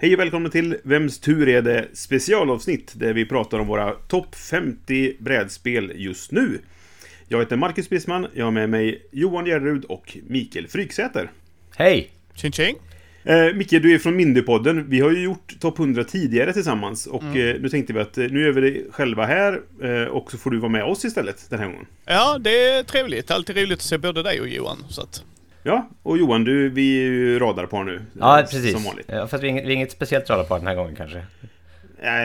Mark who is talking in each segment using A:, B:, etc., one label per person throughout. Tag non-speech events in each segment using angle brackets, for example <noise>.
A: Hej och välkomna till Vems tur är det specialavsnitt där vi pratar om våra topp 50 brädspel just nu. Jag heter Marcus Bisman, jag har med mig Johan Järrud och Mikael Fryksäter.
B: Hej!
C: Tjing tjing!
A: Eh, Micke, du är från Mindypodden. Vi har ju gjort topp 100 tidigare tillsammans och
C: Mm.
A: eh, nu tänkte vi att eh, nu gör vi det själva här eh, och så får du vara med oss istället den här gången.
C: Ja, det är trevligt. Alltid roligt att se både dig och Johan. Så att,
A: Ja, och Johan, du, vi är ju radarpar nu.
B: Ja,
A: eh,
B: precis.
A: Som vanligt.
B: Ja, fast vi är inget, vi är inget speciellt radarpar den här gången kanske.
A: Eh,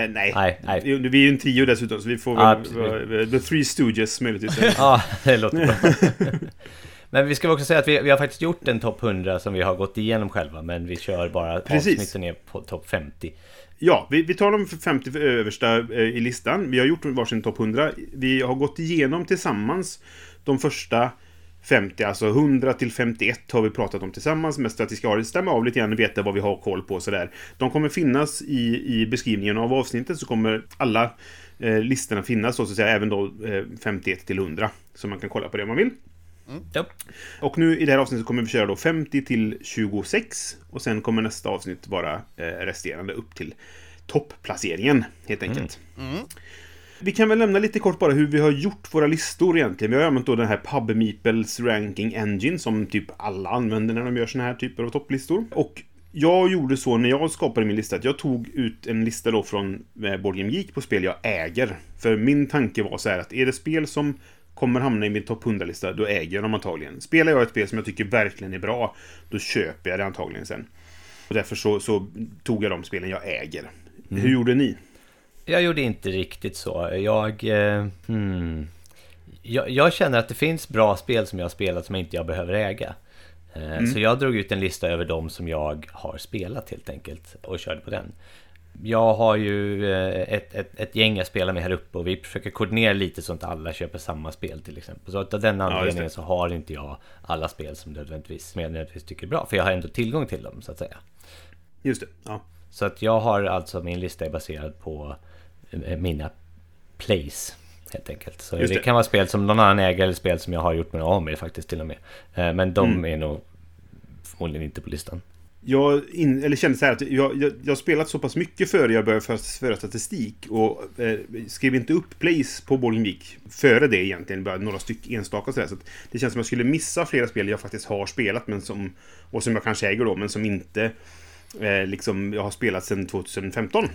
A: nej.
B: Nej, nej.
A: Vi, är ju en trio dessutom, så vi får
B: Ja,
A: väl... vara- The Three Stooges möjligtvis. <laughs>
B: Ja, det låter bra. <laughs> Men vi ska också säga att vi, vi har faktiskt gjort en topp 100 som vi har gått igenom själva, men vi kör bara
A: Precis.
B: avsnitten ner på topp 50.
A: Ja, vi, vi tar de 50 översta eh, i listan. Vi har gjort varsin topp 100. Vi har gått igenom tillsammans de första 50, alltså 100 till 51 har vi pratat om tillsammans. Mest för att vi ska stämma av lite grann och veta vad vi har koll på sådär. De kommer finnas i, i beskrivningen av avsnittet så kommer alla eh, listorna finnas, så att säga, även då eh, 51 till 100. Så man kan kolla på det om man vill.
B: Ja.
A: Och nu i det här avsnittet kommer vi köra då 50 till 26 och sen kommer nästa avsnitt vara eh, resterande upp till topplaceringen helt enkelt. Vi kan väl nämna lite kort bara hur vi har gjort våra listor egentligen. Vi har använt då den här Pub Meeples Ranking Engine som typ alla använder när de gör såna här typer av topplistor. Och jag gjorde så när jag skapade min lista att jag tog ut en lista då från eh, Board Game Geek på spel jag äger. För min tanke var så här att är det spel som kommer hamna i min topp 100-lista, då äger jag dem antagligen. Spelar jag ett spel som jag tycker verkligen är bra, då köper jag det antagligen sen. Och därför så, så tog jag de spelen jag äger. Hur gjorde ni?
B: Jag gjorde inte riktigt så. Jag, eh, hmm. jag... Jag känner att det finns bra spel som jag har spelat som inte jag behöver äga. Eh, Så jag drog ut en lista över de som jag har spelat helt enkelt och körde på den. Jag har ju eh, ett, ett, ett gäng jag spelar med här uppe och vi försöker koordinera lite så att alla köper samma spel till exempel. Så av den anledningen
A: det.
B: så har inte jag alla spel som nödvändigtvis, som jag nödvändigtvis tycker är bra. För jag har ändå tillgång till dem så att säga.
A: Just det. Ja.
B: Så att jag har alltså, min lista är baserad på mina plays. Helt enkelt. Så
A: Just
B: det. kan vara spel som någon annan äger eller spel som jag har gjort mig av med faktiskt till och med. Eh, Men de
A: Mm.
B: är nog förmodligen inte på listan.
A: Jag in, eller kände så här att jag, jag, jag har spelat så pass mycket före jag började föra, statistik och eh, skrev inte upp plays på Bowling Week före det egentligen, bara några styck enstaka sådär. Så det känns som jag skulle missa flera spel jag faktiskt har spelat men som, och som jag kanske äger då, men som inte eh, liksom jag har spelat sedan 2015.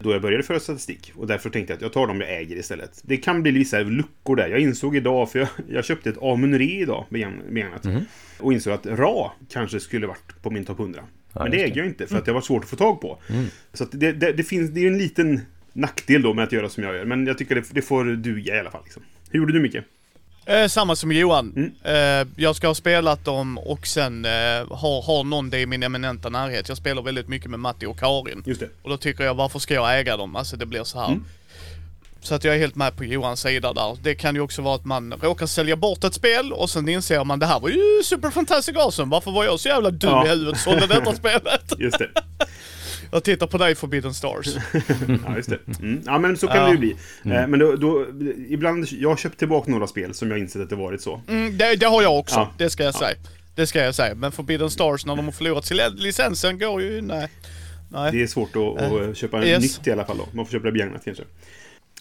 A: Då jag började föra statistik. Och därför tänkte jag att jag tar dem jag äger istället. Det kan bli vissa luckor där. Jag insåg idag, för jag, jag köpte ett Amun Re idag, begän- begagnat. Och insåg att Ra kanske skulle varit på min topp 100.
B: Ja,
A: Men det äger jag inte, för att det var svårt att få tag på. Så att det, det, det finns, det är en liten nackdel då med att göra som jag gör. Men jag tycker det, det får duga i alla fall. Liksom. Hur gjorde du Micke?
C: Eh, samma som Johan.
A: Mm.
C: Eh, jag ska ha spelat dem och sen eh, har, har någon det i min eminenta närhet. Jag spelar väldigt mycket med Matti och Karin.
A: Just det.
C: Och då tycker jag, varför ska jag äga dem? Alltså det blir så här.
A: Mm.
C: Så att jag är helt med på Johans sida där. Det kan ju också vara att man råkar sälja bort ett spel och sen inser man det här var ju super fantastic awesome. Varför var jag så jävla dum
A: Ja.
C: i huvudet och sålde detta <laughs> spelet?
A: Just det.
C: Jag tittar på dig Forbidden Stars. <laughs>
A: Ja, just det. Mm. Ja, men så kan
C: Ja.
A: det ju bli. Eh, Men då, då, ibland, jag har köpt tillbaka några spel som jag insett att det varit så.
C: Mm, det, det har jag också,
A: Ja.
C: det ska jag säga. Det ska jag säga. Men Forbidden Stars när de har förlorat sin licensen går ju, nej. Nej.
A: Det är svårt att, att köpa
C: Yes.
A: nytt i alla fall då. Man får köpa det begagnat kanske.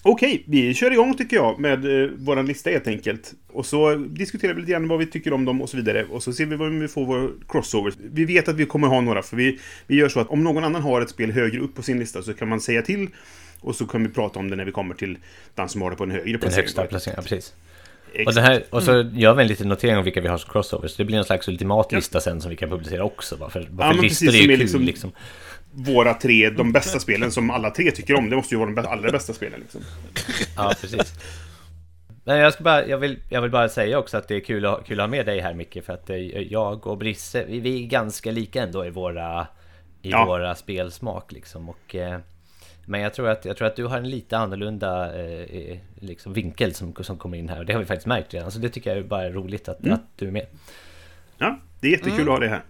A: Okej, vi kör igång tycker jag med eh, våran lista helt enkelt. Och så diskuterar vi lite grann vad vi tycker om dem och så vidare. Och så ser vi vad vi får vår crossover. Vi vet att vi kommer ha några, för vi, vi gör så att om någon annan har ett spel högre upp på sin lista så kan man säga till. Och så kan vi prata om det när vi kommer till den som har det på en högre
B: Den
A: placering.
B: högsta placeringen, ja, precis. Och, den här, och så gör vi en liten notering om vilka vi har som crossovers. Det blir en slags ultimat lista sen som vi kan publicera också. va? För,
A: Ja,
B: för listor
A: precis,
B: är ju kul liksom.
A: liksom- Våra tre, de bästa spelen som alla tre tycker om. Det måste ju vara de allra bästa spelen liksom.
B: Ja, precis. Men jag, ska bara, jag, vill, jag vill bara säga också att det är kul att, kul att ha med dig här Micke För att eh, jag och Brisse, vi, vi är ganska lika ändå i våra, i
A: Ja.
B: våra spelsmak liksom. Och eh, Men jag tror att, jag tror att du har en lite annorlunda eh, liksom vinkel som, som kommer in här. Och det har vi faktiskt märkt redan. Så det tycker jag är bara roligt att,
A: Mm.
B: att du är med.
A: Ja, det är jättekul
C: Mm.
A: att ha det här.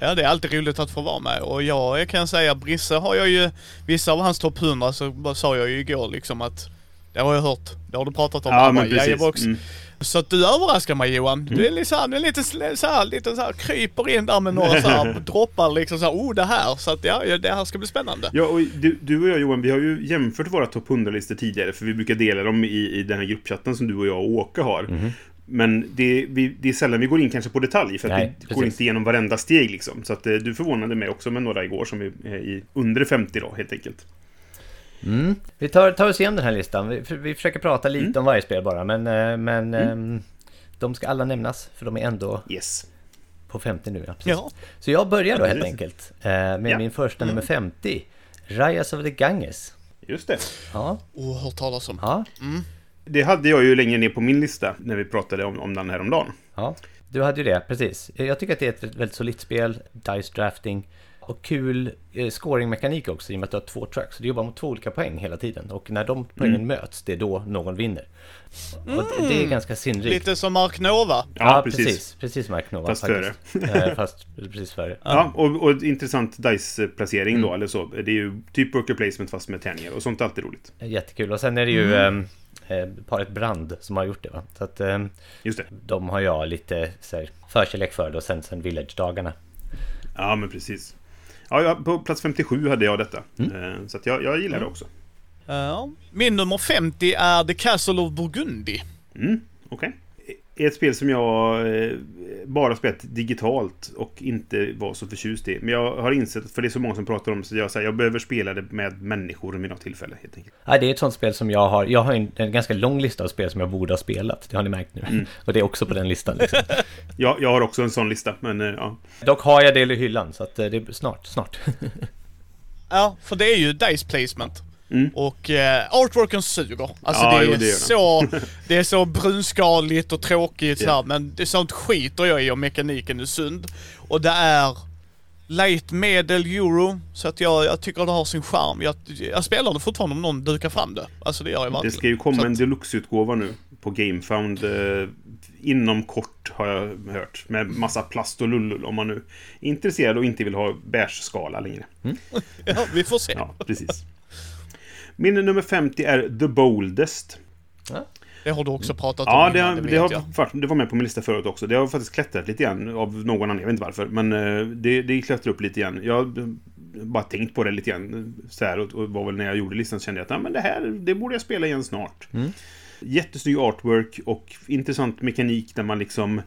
C: Ja, det är alltid roligt att få vara med. Och jag kan säga, Brisse har jag ju, vissa av hans topp 100 så sa jag ju igår liksom att det har jag hört. Det har du pratat om.
A: Ja, men precis. Mm.
C: Så att du överraskar mig Johan. Du är lite såhär, du är lite sl- så här, lite så här, kryper in där med några så här <laughs> droppar liksom såhär, oh det här. Så att ja, det här ska bli spännande.
A: Ja, och du, du och jag Johan, vi har ju jämfört våra topp 100-listor tidigare, för vi brukar dela dem i, i den här gruppchatten som du och jag och Åke har.
B: Mhm.
A: Men det, vi, det är sällan vi går in kanske på detalj, för att
B: Nej,
A: vi går
B: precis.
A: inte igenom varenda steg liksom. Så att eh, du förvånade mig också med några igår som är i under 50 då, helt enkelt.
B: Mm. Vi tar, tar oss igenom den här listan. Vi, vi försöker prata lite
A: Mm.
B: om varje spel bara. Men, eh, men ehm, de ska alla nämnas. För de är ändå
A: Yes.
B: på 50 nu. Ja, precis.
C: Ja.
B: Så jag börjar då helt enkelt. eh, Med
A: Ja.
B: min första nummer 50. Rise of the Ganges.
A: Just det.
B: Ja,
C: Oh, hört talas om.
B: ja,
A: Det hade jag ju längre ner på min lista när vi pratade om, om den här om dagen.
B: ja. Du hade ju det, precis. Jag tycker att det är ett väldigt solitt spel. Dice drafting. Och kul eh, scoring-mekanik också i och med att du har två tracks. Så du jobbar mot två olika poäng hela tiden. Och när de poängen
A: Mm.
B: möts, det är då någon vinner. Och det- är ganska sinnrikt.
C: Lite som Mark Nova.
B: Ja, precis. Precis, Mark Nova
A: Fast
B: faktiskt. Eh, <laughs> Fast precis före.
A: Ja, och, och ett intressant dice-placering
B: Mm.
A: då, eller så. Det är ju typ worker placement fast med tärningar och sånt är alltid roligt.
B: Jättekul. Och sen är det ju
A: Mm.
B: Eh, paret Brand som har gjort det va. Så att eh,
A: Just det.
B: de har jag lite så här, förkärlek för då sen, sen Village-dagarna.
A: Ja, men precis. Ja, ja, på plats 57 hade jag detta.
B: Mm.
A: Eh, Så att jag, jag gillar det också.
C: Ja. Min nummer 50 är The Castle of Burgundy.
A: Mm, okej. Ett spel som jag eh, bara spelat digitalt och inte var så förtjust i. Men jag har insett, för det är så många som pratar om det, så jag säger jag behöver spela det med människor vid något tillfälle helt enkelt.
B: Nej, det är ett sånt spel som jag har. Jag har en, en ganska lång lista av spel som jag borde ha spelat. Det har ni märkt nu.
A: Mm.
B: Och det är också på den listan. Liksom. <laughs>
A: Jag, jag har också en sån lista, men eh, ja.
B: Dock har jag det i hyllan, så att eh, det är snart, snart. <laughs>
C: Ja, för det är ju Dice Placement.
A: Mm.
C: Och eh, artworken suger. Alltså
A: Ja,
C: det,
A: jo,
C: är
A: det gör den.
C: så, det är så brunskaligt och tråkigt så
A: Ja.
C: här, men det är sånt skiter jag i om mekaniken är sund. Och det är light medel euro, så att jag, jag tycker det har sin charm. Jag, jag spelar det fortfarande om någon dukar fram det. Alltså det gör jag
A: Det
C: verkligen.
A: ska ju komma
C: Så
A: en
C: att-
A: deluxe-utgåva nu på Gamefound eh, inom kort har jag hört. Med massa plast och lullull om man nu är intresserad och inte vill ha bärsskala längre. <laughs>
C: Ja, vi får se.
A: Ja, precis. Min nummer 50 är The Boldest.
C: Det har du också pratat
A: Ja,
C: om
A: det,
C: innan, det
A: det, har, det var med på min lista förut också. Det har faktiskt klättrat lite grann av någon anledning. Jag vet inte varför. Men eh, det, det klättrar upp lite grann. Jag har bara tänkt på det lite grann. Så här, och, och var väl när jag gjorde listan så kände jag att ah, men det här det borde jag spela igen snart. Jättesnygg artwork och intressant mekanik där man liksom...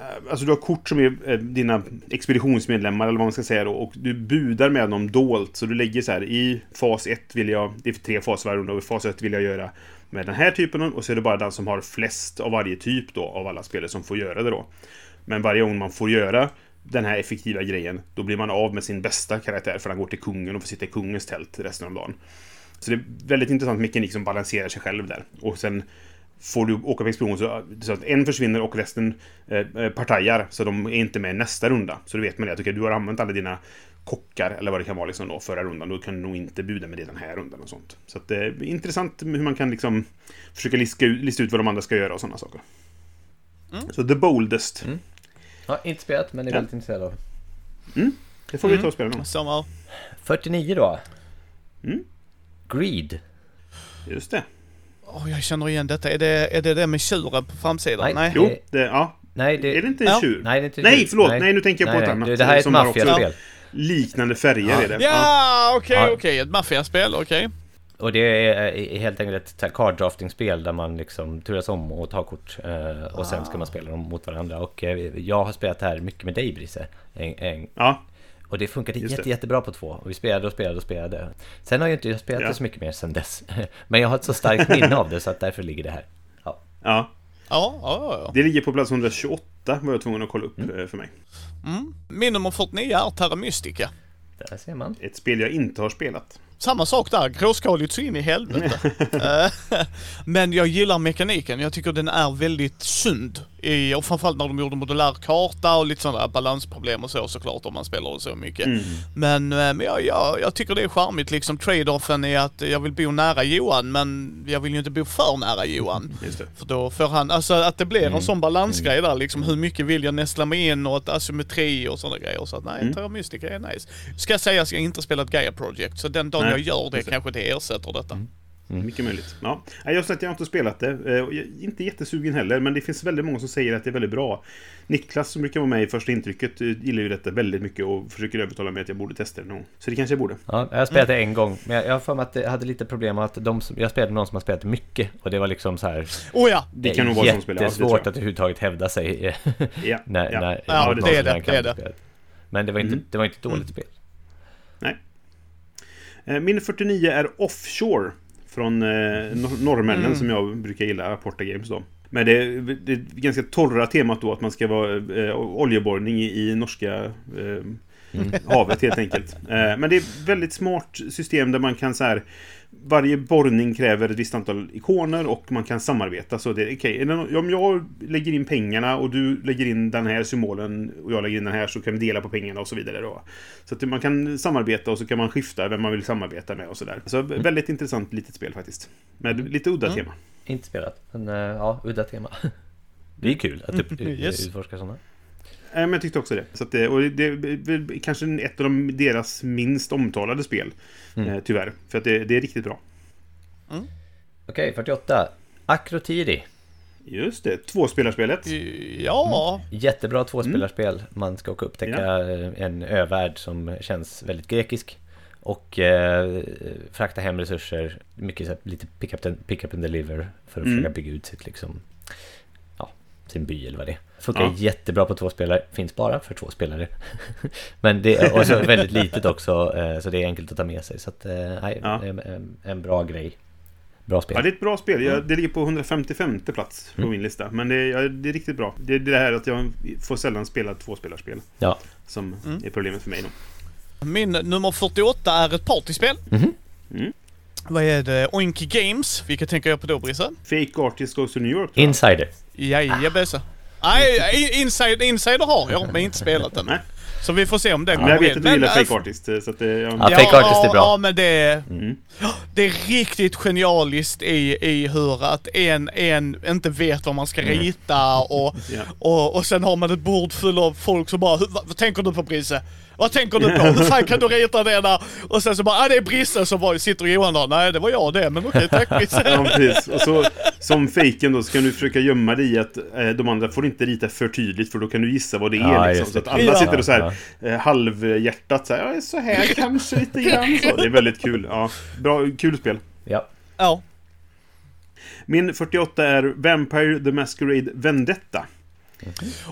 A: Eh, alltså du har kort som är eh, dina expeditionsmedlemmar eller vad man ska säga då och du budar med dem dolt. Så du lägger så här i fas 1 vill jag, det är tre faser varje runda och i fas 1 vill jag göra med den här typen och så är det bara den som har flest av varje typ då av alla spelare som får göra det då. Men varje gång man får göra den här effektiva grejen då blir man av med sin bästa karaktär för han går till kungen och får sitta i kungens tält resten av dagen. Så det är väldigt intressant mekanik som balanserar sig själv där. Och sen får du åka på expedition så, så att en försvinner och resten eh, eh, partajar. Så de är inte med nästa runda. Så då vet man det. Att okej, du har använt alla dina kockar eller vad det kan vara liksom då, förra rundan. Då kan du nog inte buda med det den här rundan och sånt. Så att det är intressant hur man kan liksom försöka lista ut, lista ut vad de andra ska göra och sådana saker. Så The Boldest.
B: Ja, inte spelat, men är
A: Ja.
B: väldigt intresserad av.
A: Det får vi ta och spela någon.
C: Samma.
B: 49 då.
A: Mm.
B: Greed.
A: Just det.
C: Åh, jag känner igen detta. Är det är det, det med tjuren på framsidan?
B: Nej.
C: Nej.
A: Jo,
B: Eh,
A: det, ja.
B: Nej, det...
A: Är det inte en
C: Ja.
A: tjur?
B: Nej, det är inte
A: Nej,
B: tjur.
A: förlåt. Nej, nu tänker jag på ett annat.
B: Det, det här är ett maffiaspel.
A: Liknande färger är det.
C: Ja, okej,
B: Ja.
C: okej. Ett maffiaspel, okej.
B: Och det är är helt enkelt ett så här card-drafting-spel där man liksom turas om och tar kort. eh, Och sen ska man spela dem mot varandra. Och eh, jag har spelat det här mycket med dig Brisse. En, en,
A: Ja,
B: och det funkade
A: Just
B: jätte,
A: det.
B: jättebra på två. Och vi spelade och spelade och spelade. Sen har jag inte jag spelat
A: Ja.
B: det så mycket mer sen dess. <laughs> Men jag har ett så starkt minne av det så att därför ligger det här. Ja.
A: ja.
C: Ja, ja, ja.
A: Det ligger på plats 128 var jag tvungen att kolla upp eh, för mig.
C: Min nummer 49 är Terra Mystica.
B: Där ser man.
A: Ett spel jag inte har spelat.
C: Samma sak där, gråskaligt så in i helvete. <laughs> Eh, <laughs> Men jag gillar mekaniken, jag tycker den är väldigt sund i, och framförallt när de gjorde modulär karta och lite sådana balansproblem och så såklart om man spelar så mycket.
A: Mm.
C: Men, eh, men jag, jag, jag tycker det är charmigt liksom. Trade-offen är att jag vill bo nära Johan men jag vill ju inte bo för nära Johan.
A: Det.
C: För då får han, alltså att det blir
B: Mm.
C: en sån balansgrej där liksom. Hur mycket vill jag nästla mig in och ett asymmetri och sådana grejer. Så att nej,
A: Mm.
C: Terra Mystica är nice. Ska jag säga att jag inte spelat Gaia Project. Så den dagen
A: Nej,
C: jag gör det kanske det ersätter detta.
A: Mycket möjligt. Ja. Jag har sett, jag har inte spelat det. Eh, jag är Inte jättesugen heller, men det finns väldigt många som säger att det är väldigt bra. Niklas som brukar vara med i första intrycket eh, gillar ju detta väldigt mycket och försöker övertala mig att jag borde testa det någon. Så det kanske jag borde.
B: Ja, jag har spelat det en gång, men jag jag har för mig att det hade lite problem med att de som, jag spelade någon som har spelat mycket och det var liksom så här
C: Oh ja!
A: Det kan nog vara som spelar. Ja, det
B: jättesvårt
A: jag.
B: att överhuvudtaget hävda sig <laughs>
A: Ja,
B: när,
A: ja.
B: när
C: Ja, det är det, det är det.
B: Men det var inte,
A: Mm.
B: det var inte ett dåligt spel.
A: Nej. Eh, Min 49 är Offshore. Från eh, nor- norrmännen
C: Mm.
A: som jag brukar gilla, Porta Games då. Men det är, det är ganska torra temat då att man ska vara eh, oljeborrning i, i norska eh, havet helt enkelt. Eh, men det är väldigt smart system där man kan så här varje borrning kräver ett visst antal ikoner och man kan samarbeta. Så det är okej, nå- om jag lägger in pengarna och du lägger in den här symbolen och jag lägger in den här så kan vi dela på pengarna och så vidare. Då. Så att man kan samarbeta och så kan man skifta vem man vill samarbeta med och sådär. Så väldigt intressant litet spel faktiskt. Med lite udda tema.
B: Inte spelat, men eh, ja, udda tema. Det är kul att upp, <laughs>
C: Yes.
B: utforska sådana.
A: Eh, Men jag tyckte också det. Så att det och det är kanske ett av de, deras minst omtalade spel. Eh, tyvärr. För att det, det är riktigt bra.
B: Okej, 48. Akrotiri.
A: Just det, tvåspelarspelet.
C: Ja.
B: Jättebra tvåspelarspel. Man ska åka och upptäcka
A: Ja.
B: eh, en övärld som känns väldigt grekisk. Och eh, frakta hem resurser. Mycket så här, lite pick up, and, pick up and deliver. För att
A: Mm.
B: försöka bygga ut sitt liksom... Ja, sin by eller vad det är. Funkar
A: Ja.
B: jättebra på två spelare. Finns bara för två spelare. <laughs> Men det är också väldigt litet också. eh, Så det är enkelt att ta med sig. Så att, eh, nej,
A: Ja.
B: en, en, en bra grej. Bra spel.
A: Ja, det är ett bra spel. Jag, det ligger på 155 plats på min lista. Men det, är- ja, det är riktigt bra. Det är det här att jag får sällan spela tvåspelarspel.
B: Ja.
A: Som är problemet för mig då.
C: Min nummer 48 är ett partyspel.
B: Mhm.
A: Mm.
C: Vad är det? Oinky Games. Vilket tänker jag på då, Brisse?
A: Fake Artist Goes to New York.
B: Insider.
C: Jajabäsa. Nej, i- inside, insider har jag, men inte spelat den.
A: Nej.
C: Så vi får se om den
A: Men jag
C: kommer
A: vet
C: in.
A: att du gillar
C: äh,
A: Fake Artist. Så att det, ja.
B: Ja, Fake Artist är bra.
C: Ja, men det,
A: Mm.
C: det är riktigt genialiskt i, i hur att en, en inte vet vad man ska rita och,
A: Ja.
C: och, och sen har man ett bord fullt av folk som bara "Hur- vad, vad tänker du på Brisse? Vad tänker du på? Hur fan kan du rita det där? Och sen så bara, ah det är Brisse som bara sitter Johan där. Nej det var jag det, men okej tack Brisse. <laughs>
A: Ja, precis. Och så som fejken då så kan du försöka gömma dig i att eh, de andra får inte rita för tydligt för då kan du gissa vad det är.
B: Ja,
A: liksom. Så att alla
C: Ja.
A: sitter och så här eh, halvhjärtat så här, ja, så här kanske lite grann. Så. Det är väldigt kul. Ja, bra, kul spel.
B: Ja.
C: Ja.
A: Min 48 är Vampire the Masquerade Vendetta.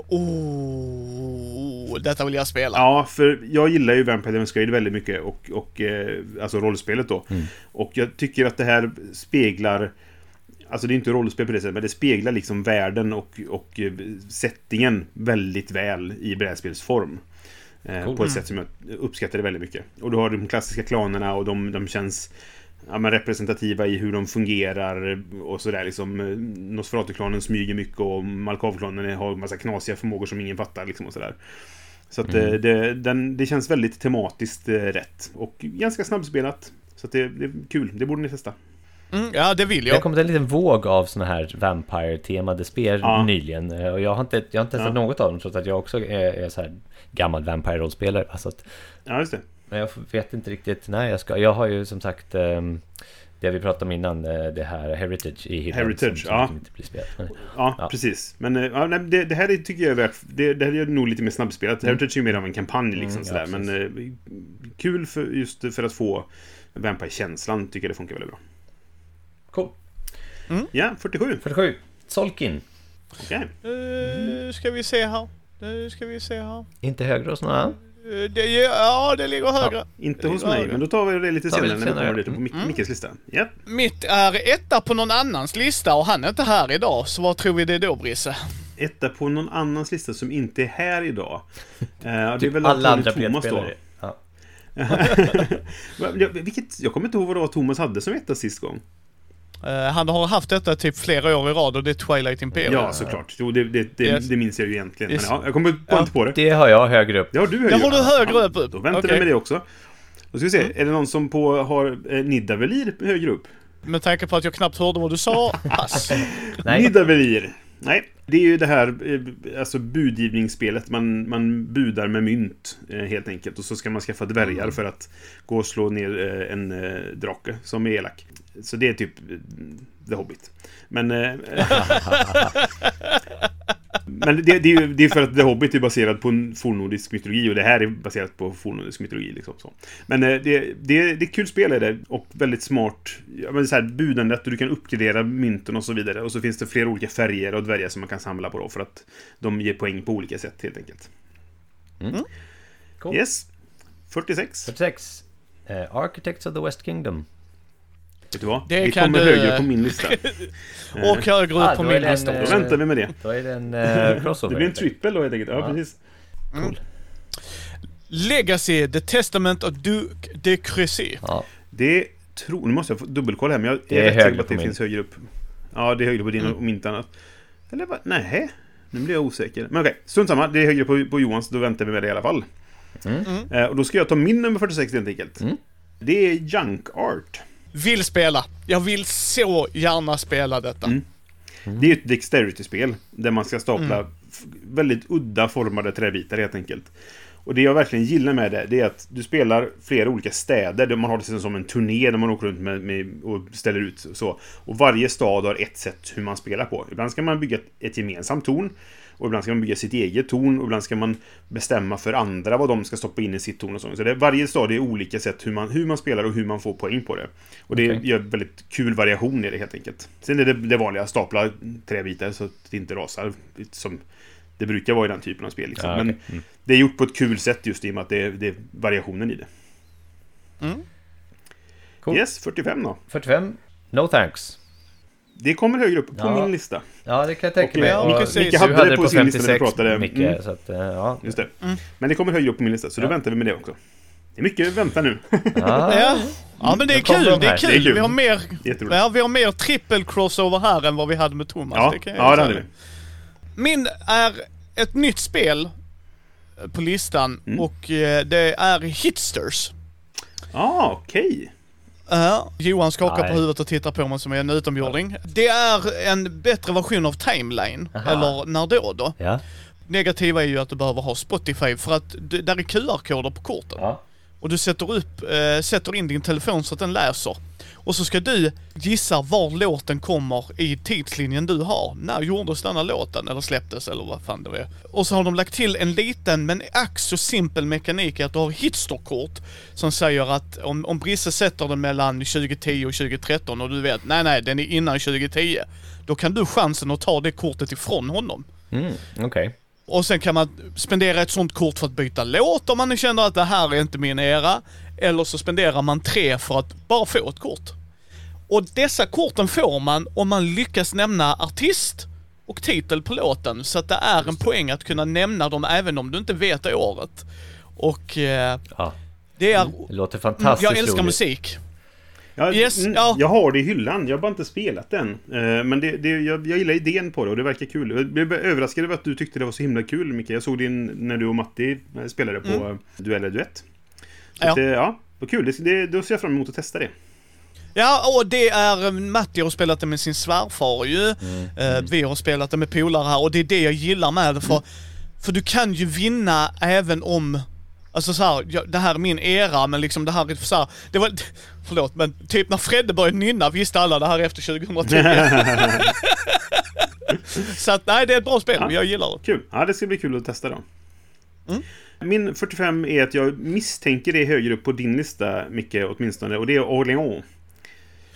C: Oh, detta vill jag spela.
A: Ja, för jag gillar ju Vampire the Masquerade väldigt mycket och, och eh, alltså rollspelet då. Och jag tycker att det här speglar Alltså det är inte rollspel på det sättet, men det speglar liksom världen och, och eh, settingen väldigt väl i brädspelsform. Eh,
B: Cool.
A: På ett sätt som jag uppskattade väldigt mycket. Och du har de klassiska klanerna och de, de känns ja, men representativa i hur de fungerar och sådär liksom. eh, Nosferatu-klanen smyger mycket och Malkav-klanen har massa knasiga förmågor som ingen fattar liksom och sådär. Så att eh, det, den, det känns väldigt tematiskt eh, rätt. Och ganska snabbspelat. Så att det, det är kul, det borde ni testa.
C: Mm, ja, det vill
B: Det har
C: jag.
B: kommit en liten våg av såna här Vampire-temade spel
A: Ja.
B: nyligen. Och jag har inte, jag har inte testat
A: Ja.
B: något av dem trots att jag också är, är så här gammal Vampire-rollspelare. Alltså att,
A: Ja, just det.
B: Men jag vet inte riktigt när jag ska. Jag har ju som sagt ehm, det vi pratade om innan, eh, det här Heritage i hyllan
A: Heritage,
B: som, som
A: ja.
B: inte blir spelat. Men,
A: Ja,
B: Ja.
A: precis. Men eh, ja, nej, det, det här är, tycker jag är värt... Det, det här är nog lite mer snabbspelat. Heritage är ju mer av en kampanj liksom
B: Mm,
A: sådär.
B: ja,
A: Men eh, kul för, just för att få Vampire-känslan tycker jag det funkar väldigt bra.
B: cool.
A: Ja, 47.
B: 47. Solkin.
A: Okej.
C: Uh, ska vi se här. Nu ska vi se här.
B: Inte högre hos.
C: Eh, det, ja, det ligger högre.
A: Inte
C: Det
A: hos mig,
C: högre.
A: men då tar vi det lite
B: Tar
A: senare
B: lite
A: när vi kommer dit på Mic- Mickes lista. Ja.
C: Mitt är etta på någon annans lista och han är inte här idag. Så vad tror vi det är då, Brisse?
A: Etta på någon annans lista som inte är här idag. Eh, det är
B: Typ
A: väl
B: alla andra
A: Thomas då.
B: Ja. <laughs>
A: Ja, Vilket, jag kommer inte ihåg vad det var Thomas hade som etta sist gång.
C: Eh, han har haft detta typ flera år i rad och det är Twilight Imperium.
A: Ja, såklart. Jo, det, det, det,
C: Yes.
A: det minns jag ju egentligen.
C: Yes.
A: Men ja, jag kommer bara
C: Ja.
A: inte på det.
B: Det har jag högre upp.
A: Det har du högre
C: Det har du högre upp.
A: Då väntar.
C: Mm.
A: vi med det också. Då ska vi se, är det någon som på, har eh, Nidavellir högre upp?
C: Med tanke på att jag knappt hörde vad du sa, <laughs> pass.
B: Nej.
A: Nidavellir. Nej, det är ju det här eh, alltså budgivningsspelet. Man, man budar med mynt eh, helt enkelt. Och så ska man skaffa dvärgar
C: Mm.
A: för att gå och slå ner en drake som är elak. Så det är typ eh, The Hobbit. Men... Eh, <laughs> men det, det, är ju det är för att The Hobbit är baserad på en fornnordisk mytologi och det här är baserat på fornnordisk mytologi. Liksom, så. Men eh, det, det, det är ett kul spel är det och väldigt smart. Ja, men så här, budandet och du kan uppgradera mynten och så vidare. Och så finns det flera olika färger och dvärgar som man kan samla på då för att de ger poäng på olika sätt helt enkelt.
B: Cool.
A: Yes. 46.
B: 46. Eh, Architects of the West Kingdom.
A: Vet du vad?
C: Det
A: Vi kommer
C: du,
A: högre
C: eh,
A: på min lista. <laughs>
C: Och högre upp
B: Ah,
C: på min lista
B: eh,
A: Då väntar vi med det.
B: Då är det en <laughs> eh, crossover.
A: Det blir en trippel då helt enkelt. Ja,
B: Ja.
A: precis.
B: Cool.
C: Legacy, The Testament of Duke de Crécy.
B: Ja.
A: Det tror... Nu måste jag få dubbelkolla här, men jag
B: Det
A: är
B: är
A: rätt säker
B: högre
A: på att det
B: min.
A: finns högre upp. Ja, det är högre på din
C: Mm.
A: om inte annat. Eller vad? Nej. Nu blir jag osäker. Men okej, strunt samma. Det är högre på, på Johans, då väntar vi med det i alla fall.
B: Mm.
A: Eh, och då ska jag ta min nummer 46 helt enkelt.
B: Mm.
A: Det är Junk Art.
C: Vill spela. Jag vill så gärna spela detta.
A: Mm. Det är ju ett Dexterity-spel där man ska stapla
C: Mm.
A: väldigt udda formade träbitar helt enkelt. Och det jag verkligen gillar med det, det är att du spelar flera olika städer där man har det som en turné där man åker runt med, med, och ställer ut så. Och varje stad har ett sätt hur man spelar på. Ibland ska man bygga ett, ett gemensamt torn. Och ibland ska man bygga sitt eget torn och ibland ska man bestämma för andra vad de ska stoppa in i sitt torn och så. Så det, varje stad är olika sätt hur man, hur man spelar och hur man får poäng på det. Och det
B: Okej.
A: gör väldigt kul variation i det helt enkelt. Sen är det det vanliga, stapla träbitar så att det inte rasar. Som det brukar vara i den typen av spel. Liksom.
B: Ja, okej.
A: Men
B: Mm.
A: det är gjort på ett kul sätt just i och med att det är, det är variationen i det.
B: Cool.
A: Yes, 45 då.
B: 45. No thanks.
A: Det kommer högre upp på
B: Ja.
A: min lista.
B: Ja, det kan jag tänka mig.
C: Ja,
B: du
A: Micke hade det på sin lista när vi pratade.
B: Micke,
A: Mm.
B: så att, eh, ja.
A: Just det.
C: Mm.
A: Men det kommer högre upp på min lista, så då
B: Ja.
A: väntar vi med det också. Det är mycket vänta nu.
B: Ja. <laughs>
C: Ja. ja, men det är
B: Då
C: kul.
B: de
C: Det är kul.
A: Det är kul.
C: Vi har mer...
A: Jätteroligt.
C: Ja, vi har mer trippel crossover här än vad vi hade med Thomas.
A: Ja,
C: det
A: ja det hade vi.
C: Min är ett nytt spel eh, på listan
A: Mm.
C: och eh, det är Hitsters.
A: Ah, okej.
C: Ja, Johan skakar
B: Nej.
C: på huvudet och tittar på mig som en utomjording. Det är en bättre version av Timeline,
B: Aha.
C: eller När då då.
B: Ja.
C: Negativa är ju att du behöver ha Spotify för att det, där är QR-koder på korten.
B: ja.
C: Och du sätter upp, eh, sätter in din telefon så att den läser. Och så ska du gissa var låten kommer i tidslinjen du har. När gjordes denna låten? Eller släpptes eller vad fan det är. Och så har de lagt till en liten men ack så simpel mekanik att du har hitsterkort som säger att om, om Brisse sätter den mellan 2010 och 2013 och du vet, nej nej den är innan 2010. Då kan du chansen att ta det kortet ifrån honom.
B: Mm, Okej.
C: Och sen kan man spendera ett sånt kort för att byta låt om man känner att det här är inte min era. Eller så spenderar man tre för att bara få ett kort. Och dessa korten får man om man lyckas nämna artist och titel på låten. Så att det är en poäng att kunna nämna dem även om du inte vet det året. Och eh,
B: Ja.
C: det är...
B: Det låter
C: Mm,
B: fantastiskt
C: jag älskar
B: roligt.
C: musik.
A: Jag,
C: Yes,
A: mm,
C: ja.
A: jag har det i hyllan, jag har bara inte spelat den. Eh, Men det, det, jag, jag gillar idén på det och det verkar kul. Jag blev överraskad över att du tyckte det var så himla kul, Micke. Jag såg din när du och Matti spelade på
C: Mm.
A: mm. Duell eller Duett.
C: Ja.
A: Det, ja, vad kul. Det, det, då ser jag fram emot att testa det.
C: Ja, och det är... eh, Matti har spelat det med sin svärfar ju. Eh, vi har spelat det med polare här och det är det jag gillar med det för... För du kan ju vinna även om... Alltså så här, ja, det här är min era men liksom det här är så här, det var... <laughs> Förlåt men typ när Fredde började nynna visste alla det här är efter 2010. <laughs> <laughs> så att nej, det är ett bra spel.
A: Ja.
C: Jag gillar det.
A: Kul. Ja, det ska bli kul att testa då.
C: Mm.
A: Min 45 är att jag misstänker det är högre upp på din lista, Micke, åtminstone. Och det är Orléans.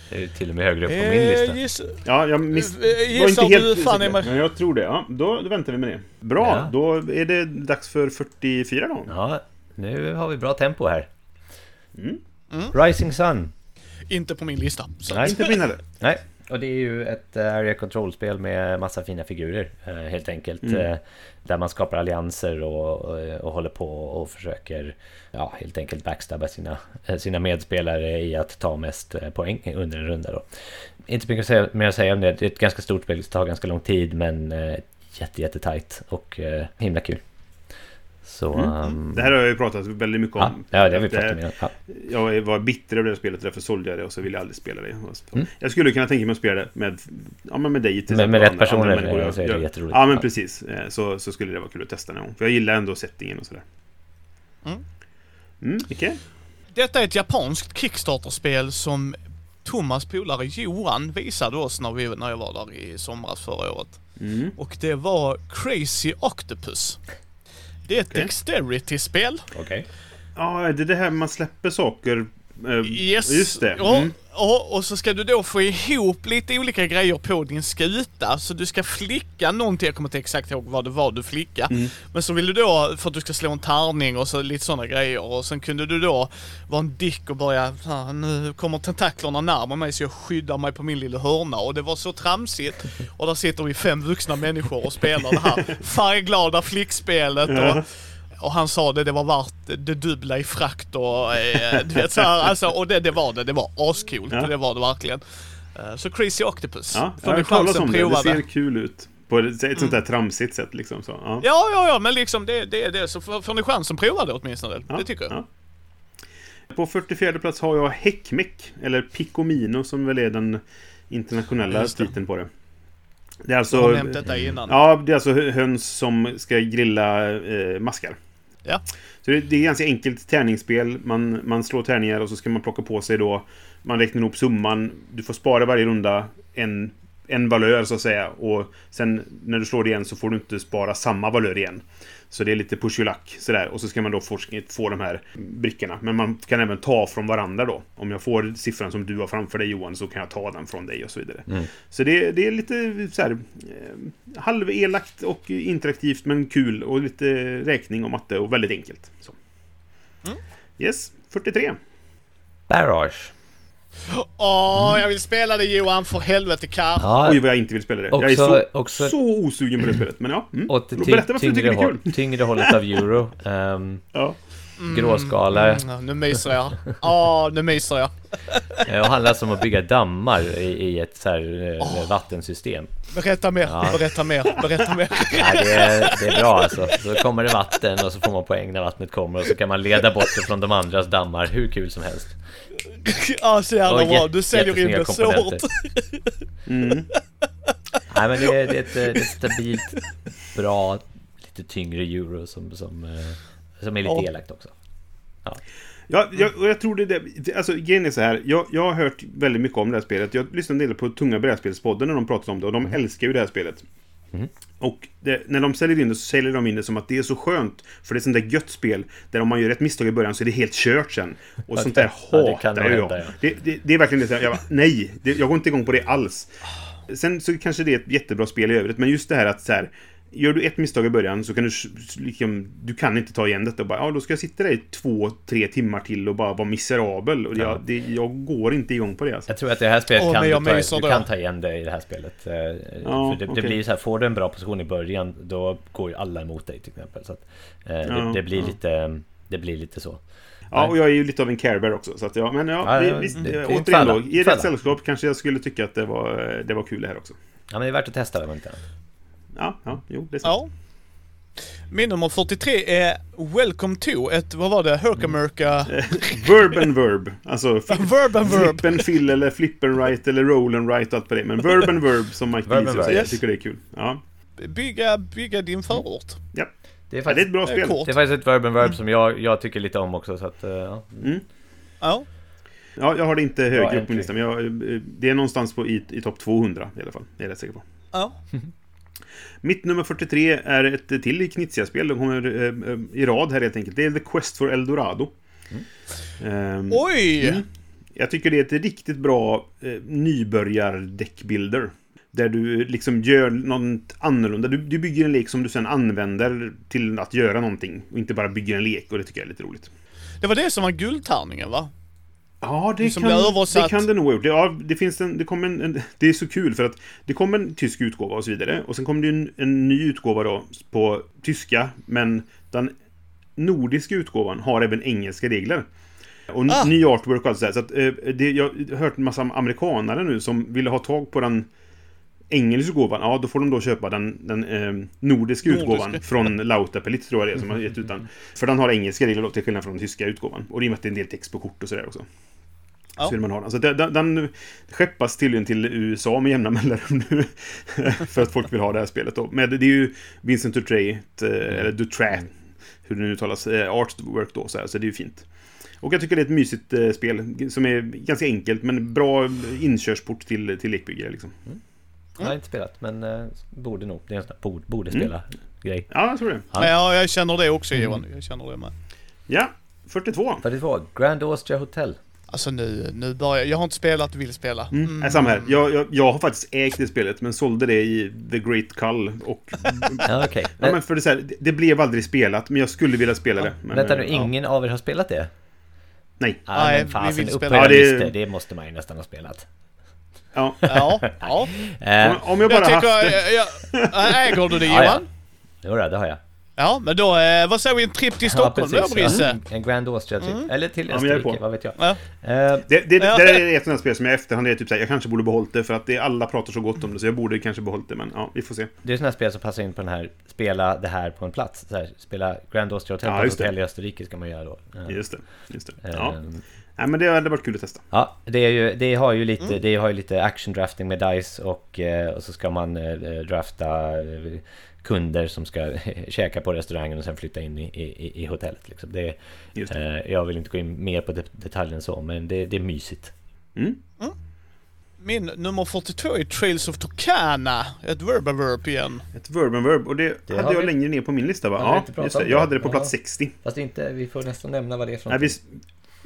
B: Det är till och med högre upp på min lista.
C: Eh, giss-
A: Ja, jag miss...
C: Eh,
A: var
C: gissar
A: inte helt
C: du fan är man-
A: Men jag tror det. Ja, då, då väntar vi med det. Bra,
B: Ja.
A: då är det dags för 44 då.
B: Ja, nu har vi bra tempo här.
A: Mm.
B: Rising Sun.
C: Inte på min lista. Så.
B: Nej.
A: Inte min heller.
B: Nej. Och det är ju ett eh, area control-spel med massa fina figurer eh, helt enkelt. Mm. Där man skapar allianser och, och, och, håller på och försöker ja, helt enkelt backstabba sina, sina medspelare i att ta mest poäng under en runda. Då. Inte mycket mer att säga om det. Det är ett ganska stort spel, det tar ganska lång tid men jätte, jättetajt och himla kul. Så, mm. um...
A: Det här har jag ju pratat väldigt mycket om.
B: Ja, ja det har vi pratat om. Ja.
A: Jag var bitter över det spelet, därför sålde jag det och så ville jag aldrig spela det. Mm. Jag skulle kunna tänka mig att spela det med, ja, med dig till
B: Med, med rätt personer andra så är det jätteroligt.
A: Ja, men precis. Eh, så, så skulle det vara kul att testa någon gång. För jag gillar ändå settingen och sådär. Mm. Mm, okay.
C: Detta är ett japanskt Kickstarter-spel som Thomas polare Johan visade oss när, vi, när jag var där i somras förra året. Mm. Och det var Crazy Octopus. Det är ett okay. Dexterity-spel.
B: Okej. Okay.
A: Ja, det är det här man släpper saker
C: yes. Just det. Mm. Ja, och så ska du då få ihop lite olika grejer på din skuta. Så du ska flicka någonting, jag kommer inte exakt ihåg vad det var du flicka. Mm. Men så vill du då, för att du ska slå en tärning och så lite sådana grejer. Och sen kunde du då vara en dick och börja, nu kommer tentaklerna närmare mig så jag skyddar mig på min lilla hörna. Och det var så tramsigt. Och där sitter vi fem vuxna människor och spelar det här färgglada flickspelet. Och, och han sa det, det var värt det dubbla i frakt och eh, du vet så här, alltså, och det, det var det, det var ascoolt, ja. det var det verkligen. Uh, så Crazy Octopus.
A: Ja, jag har talat om det, det ser kul ut. På ett, ett sånt där tramsigt sätt liksom. Så, ja.
C: ja, ja, ja, men liksom det, det, det så får ni chansen prova det åtminstone. Ja, det tycker jag. Ja.
A: På 44 plats har jag Häckmeck, eller Picomino som väl är den internationella titeln på det.
C: Det är alltså... Jag har nämnt detta innan.
A: Ja, det är alltså höns som ska grilla eh, maskar.
C: Ja.
A: Så det, det är ganska enkelt tärningsspel. Man, man slår tärningar och så ska man plocka på sig då... Man räknar ihop summan. Du får spara varje runda en, en valör så att säga. Och sen när du slår det igen så får du inte spara samma valör igen. Så det är lite push your luck sådär. Och så ska man då få de här brickorna. Men man kan även ta från varandra då. Om jag får siffran som du har framför dig Johan så kan jag ta den från dig och så vidare. Mm. Så det, det, är lite så här eh, halvelakt och interaktivt men kul och lite räkning och matte och väldigt enkelt. Så. Mm. Yes, 43.
B: Barrage.
C: Åh, mm. jag vill spela det Johan, för helvete Kar.
A: Ja. Oj vad jag inte vill spela det. Också, jag är så, också, så osugen på det spelet. Men ja, mm.
B: åt berätta varför du tycker det är kul. Tyngre hållet av euro. Um, <laughs> ja. Gråskala.
C: Mm, mm, nu myser jag. Ja, nu myser jag. <laughs>
B: Det handlar om att bygga dammar i, i ett så här oh. vattensystem.
C: Berätta mer, ja. berätta mer, berätta mer. <laughs>
B: Ja, det, är, det är bra alltså. Så kommer det vatten och så får man poäng när vattnet kommer och så kan man leda bort det från de andras dammar hur kul som helst. <laughs>
C: Ja, så jävla bra. Du säljer in det så hårt. <laughs>
B: Mm. Nej, men det är, det är, ett, det är ett stabilt, bra, lite tyngre euro som, som, eh, som är lite ja. elakt också.
A: Ja. Ja, jag, och jag tror det, det alltså grejen är så här. Jag, jag har hört väldigt mycket om det här spelet. Jag lyssnade en del på Tunga brädspelspodden när de pratade om det och de mm. älskar ju det här spelet. Mm. Och det, när de säljer in det så säljer de in det som att det är så skönt. För det är sånt där gött spel. Där om man gör ett misstag i början så är det helt kört sen. Och sånt där hatar ja, jag. ja. det, det, det, är verkligen det. Jag bara, nej, jag går inte igång på det alls. Sen så kanske det är ett jättebra spel i övrigt. Men just det här att så här, Gör du ett misstag i början så kan du liksom, Du kan inte ta igen detta och bara, ja då ska jag sitta där i två, tre timmar till och bara vara miserabel. Och jag, det, jag går inte igång på det alltså.
B: Jag tror att det här spelet oh, kan du, ta, du kan ta igen det i det här spelet. Eh, ja, för det, okay. det, blir så här, får du en bra position i början, då går ju alla emot dig till exempel. Så att, eh, det, ja, det, blir ja. lite, det blir lite så.
A: Ja, och jag är ju lite av en carebear också. Så att ja, men ja, ja visst, det, återigen då. I rätt sällskap kanske jag skulle tycka att det var, det var kul det här också.
B: Ja, men det är värt att testa det, inte
A: Ja, ja, jo, det är sant. Ja.
C: Min nummer 43 är Welcome to, ett, vad var det, Herkamurka?
A: Mm. <laughs> verb and verb. Alltså, <laughs>
C: verb and verb.
A: Flip and fill eller flip and right eller roll and right och allt på det. Men verb and verb som Mike <laughs> Deasy säger. Jag tycker det är kul. Ja.
C: Bygga, bygga din förort.
A: Ja. Det är, faktiskt, ja, det är ett bra spel.
B: Det är faktiskt ett verb and verb mm. som jag, jag tycker lite om också. Så att, uh, ja.
A: Mm. ja. Ja, jag har det inte högre upp på listan, men jag, eh, det är någonstans på, i, i topp 200 i alla fall. Det är jag rätt säker på.
C: Ja.
A: Mitt nummer 43 är ett till Knizia-spel. De kommer eh, eh, i rad här helt enkelt. Det är The Quest for Eldorado.
C: Mm. Um, Oj! Mm.
A: Jag tycker det är ett riktigt bra eh, nybörjar-deckbuilder. Där du liksom gör något annorlunda. Du, du bygger en lek som du sen använder till att göra någonting. Och inte bara bygger en lek och det tycker jag är lite roligt.
C: Det var det som var guldtärningen va?
A: Ja, det
C: Som
A: kan,
C: blir översatt.
A: det kan det nog ja, det, finns en, det, kom en, en, det är så kul för att det kom en tysk utgåva och så vidare. Och sen kom det en, en ny utgåva då på tyska, men den nordiska utgåvan har även engelska regler. Och
C: Ah.
A: ny artwork och allt sådär. Så att, eh, det, jag har hört en massa amerikanare nu som ville ha tag på den engelska utgåvan. Ja, då får de då köpa den, den eh, nordiska utgåvan
C: Nordiska.
A: från Lautapelit, tror jag det är, som har gett ut den. För den har engelska regler då, till skillnad från den tyska utgåvan. Och det är med att det är en del text på kort och sådär också.
C: Ja.
A: Så vill man ha den. Så den, den, skeppas tydligen till USA med jämna <laughs> mellanrum nu. för att folk vill ha det här spelet då. Men det är ju Vincent Dutrait, eh, eller Dutrat, hur det nu uttalas, eh, artwork då. Så, här, så det är ju fint. Och jag tycker det är ett mysigt eh, spel som är ganska enkelt men bra inkörsport till, till lekbyggare liksom.
B: Jag har inte spelat men eh, borde nog. Det är en sån där borde, borde
A: Mm.
B: spela grej.
A: Ja, jag tror det.
B: Ja.
C: Ja, jag känner det också Johan. Jag känner det med.
A: Ja, 42.
B: 42. Grand Austria Hotel.
C: Alltså nu, nu börjar jag. har inte spelat, vill spela.
A: Mm. är samma här. Jag, jag, jag har faktiskt ägt det spelet men sålde det i The Great Cull. Och, <laughs>
B: Ja, okej.
A: ja, men för det, är så här, det, det blev aldrig spelat men jag skulle vilja spela det. Men,
B: Vänta nu,
A: eh, ja.
B: ingen av er har spelat det?
A: Nej.
B: Ah,
C: Nej,
B: men
C: vi vill spela.
A: Ja, det-
B: det måste man ju nästan ha spelat.
A: Ja.
C: Ja, ja. <laughs>
B: Eh,
A: Om, om jag bara
C: Jag
A: haft
C: tycker...
A: det.
C: Jag, jag, äger du det
B: Ja, ja.
C: Johan?
B: Jo, då, det har jag.
C: Ja, men då, eh, vad säger vi en tripp till Stockholm då,
B: precis.
C: Brisse?
B: En Grand Austria typ. Eller till
A: Ja,
B: Österrike,
A: på.
B: vad vet jag.
C: Ja.
B: Eh,
A: Det, det,
C: Ja.
A: det är ett sånt här spel som jag efterhand är typ såhär, jag kanske borde behållit det för att det, alla pratar så gott om det så jag borde kanske behållit det men ja, vi får se.
B: det är sådana spel som passar in på den här spela det här på en plats. Här, spela Grand Austria Hotel
A: Ja,
B: på ett hotell i Österrike ska man göra då. Eh,
A: Just det. Just det.
B: eh,
A: Ja. Nej men det hade varit kul att testa.
B: Ja, det, är ju, det har ju lite,
A: Mm.
B: det har ju lite action drafting med DICE och, eh, och så ska man eh, drafta eh, kunder som ska <laughs> käka på restaurangen och sen flytta in i, i, i hotellet. Liksom. Det,
A: Just det.
B: eh, jag vill inte gå in mer på det, detaljen så, men det, det är mysigt.
A: Mm.
C: Min nummer 42 är Trails of Tucana. Ett verb igen.
A: Ett verb verb och det,
B: Det
A: hade
B: har
A: jag
B: vi-
A: längre ner på min lista va? Ja, just det. Jag hade det på
B: Ja.
A: plats 60.
B: Fast inte, vi får nästan nämna vad det är för
A: Nej, vi.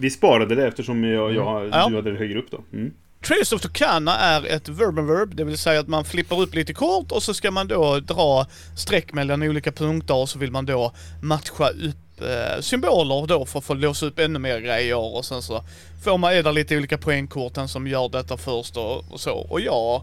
A: Vi sparade det eftersom jag, jag,
C: Ja.
A: du hade det högre upp då. Mm.
C: Trails of Tucana är ett verb and verb, det vill säga att man flippar upp lite kort och så ska man då dra streck mellan olika punkter och så vill man då matcha upp eh, symboler då för att få låsa upp ännu mer grejer och sen så får man är det lite olika poängkort, den som gör detta först och, och så. Och jag...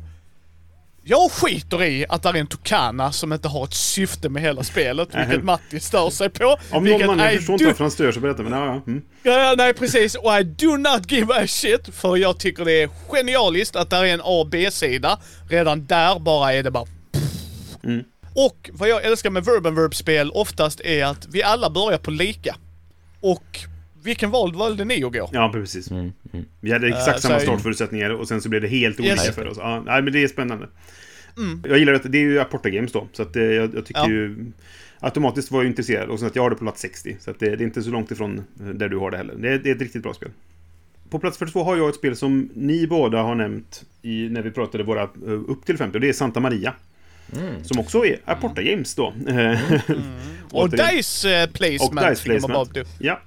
C: Jag skiter i att det är en Tucana som inte har ett syfte med hela spelet, vilket Matti stör sig på.
A: Om någon annan
C: I
A: förstår inte
C: do-
A: varför han stör sig på detta men ja, ja. Mm.
C: Ja, nej precis. Och I do not give a shit. För jag tycker det är genialiskt att det är en A och B-sida. Redan där bara är det bara...
A: Mm.
C: Och vad jag älskar med Verb and Verb-spel oftast är att vi alla börjar på lika. Och vilken val valde ni att gå?
A: Ja, precis.
B: Mm, mm.
A: Vi hade exakt
C: Eh,
A: samma startförutsättningar och sen så blev det helt olika
C: Yes. Mm.
A: för oss. Ja, nej, men det är spännande. Jag gillar att det är ju Aporta Games då, så att eh, jag, jag tycker
C: Ja.
A: ju... Automatiskt var jag intresserad och så att jag har det på plats 60. Så att det, det är inte så långt ifrån där du har det heller. Det, är- det är ett riktigt bra spel. På plats 42 har jag ett spel som ni båda har nämnt i, när vi pratade våra eh, upp till 50 och det är Santa Maria.
B: Mm.
A: Som också är Aporta Games då. <laughs>
C: Och
A: Återigen.
C: Dice eh, Placement.
A: Och Dice Placement. Ja.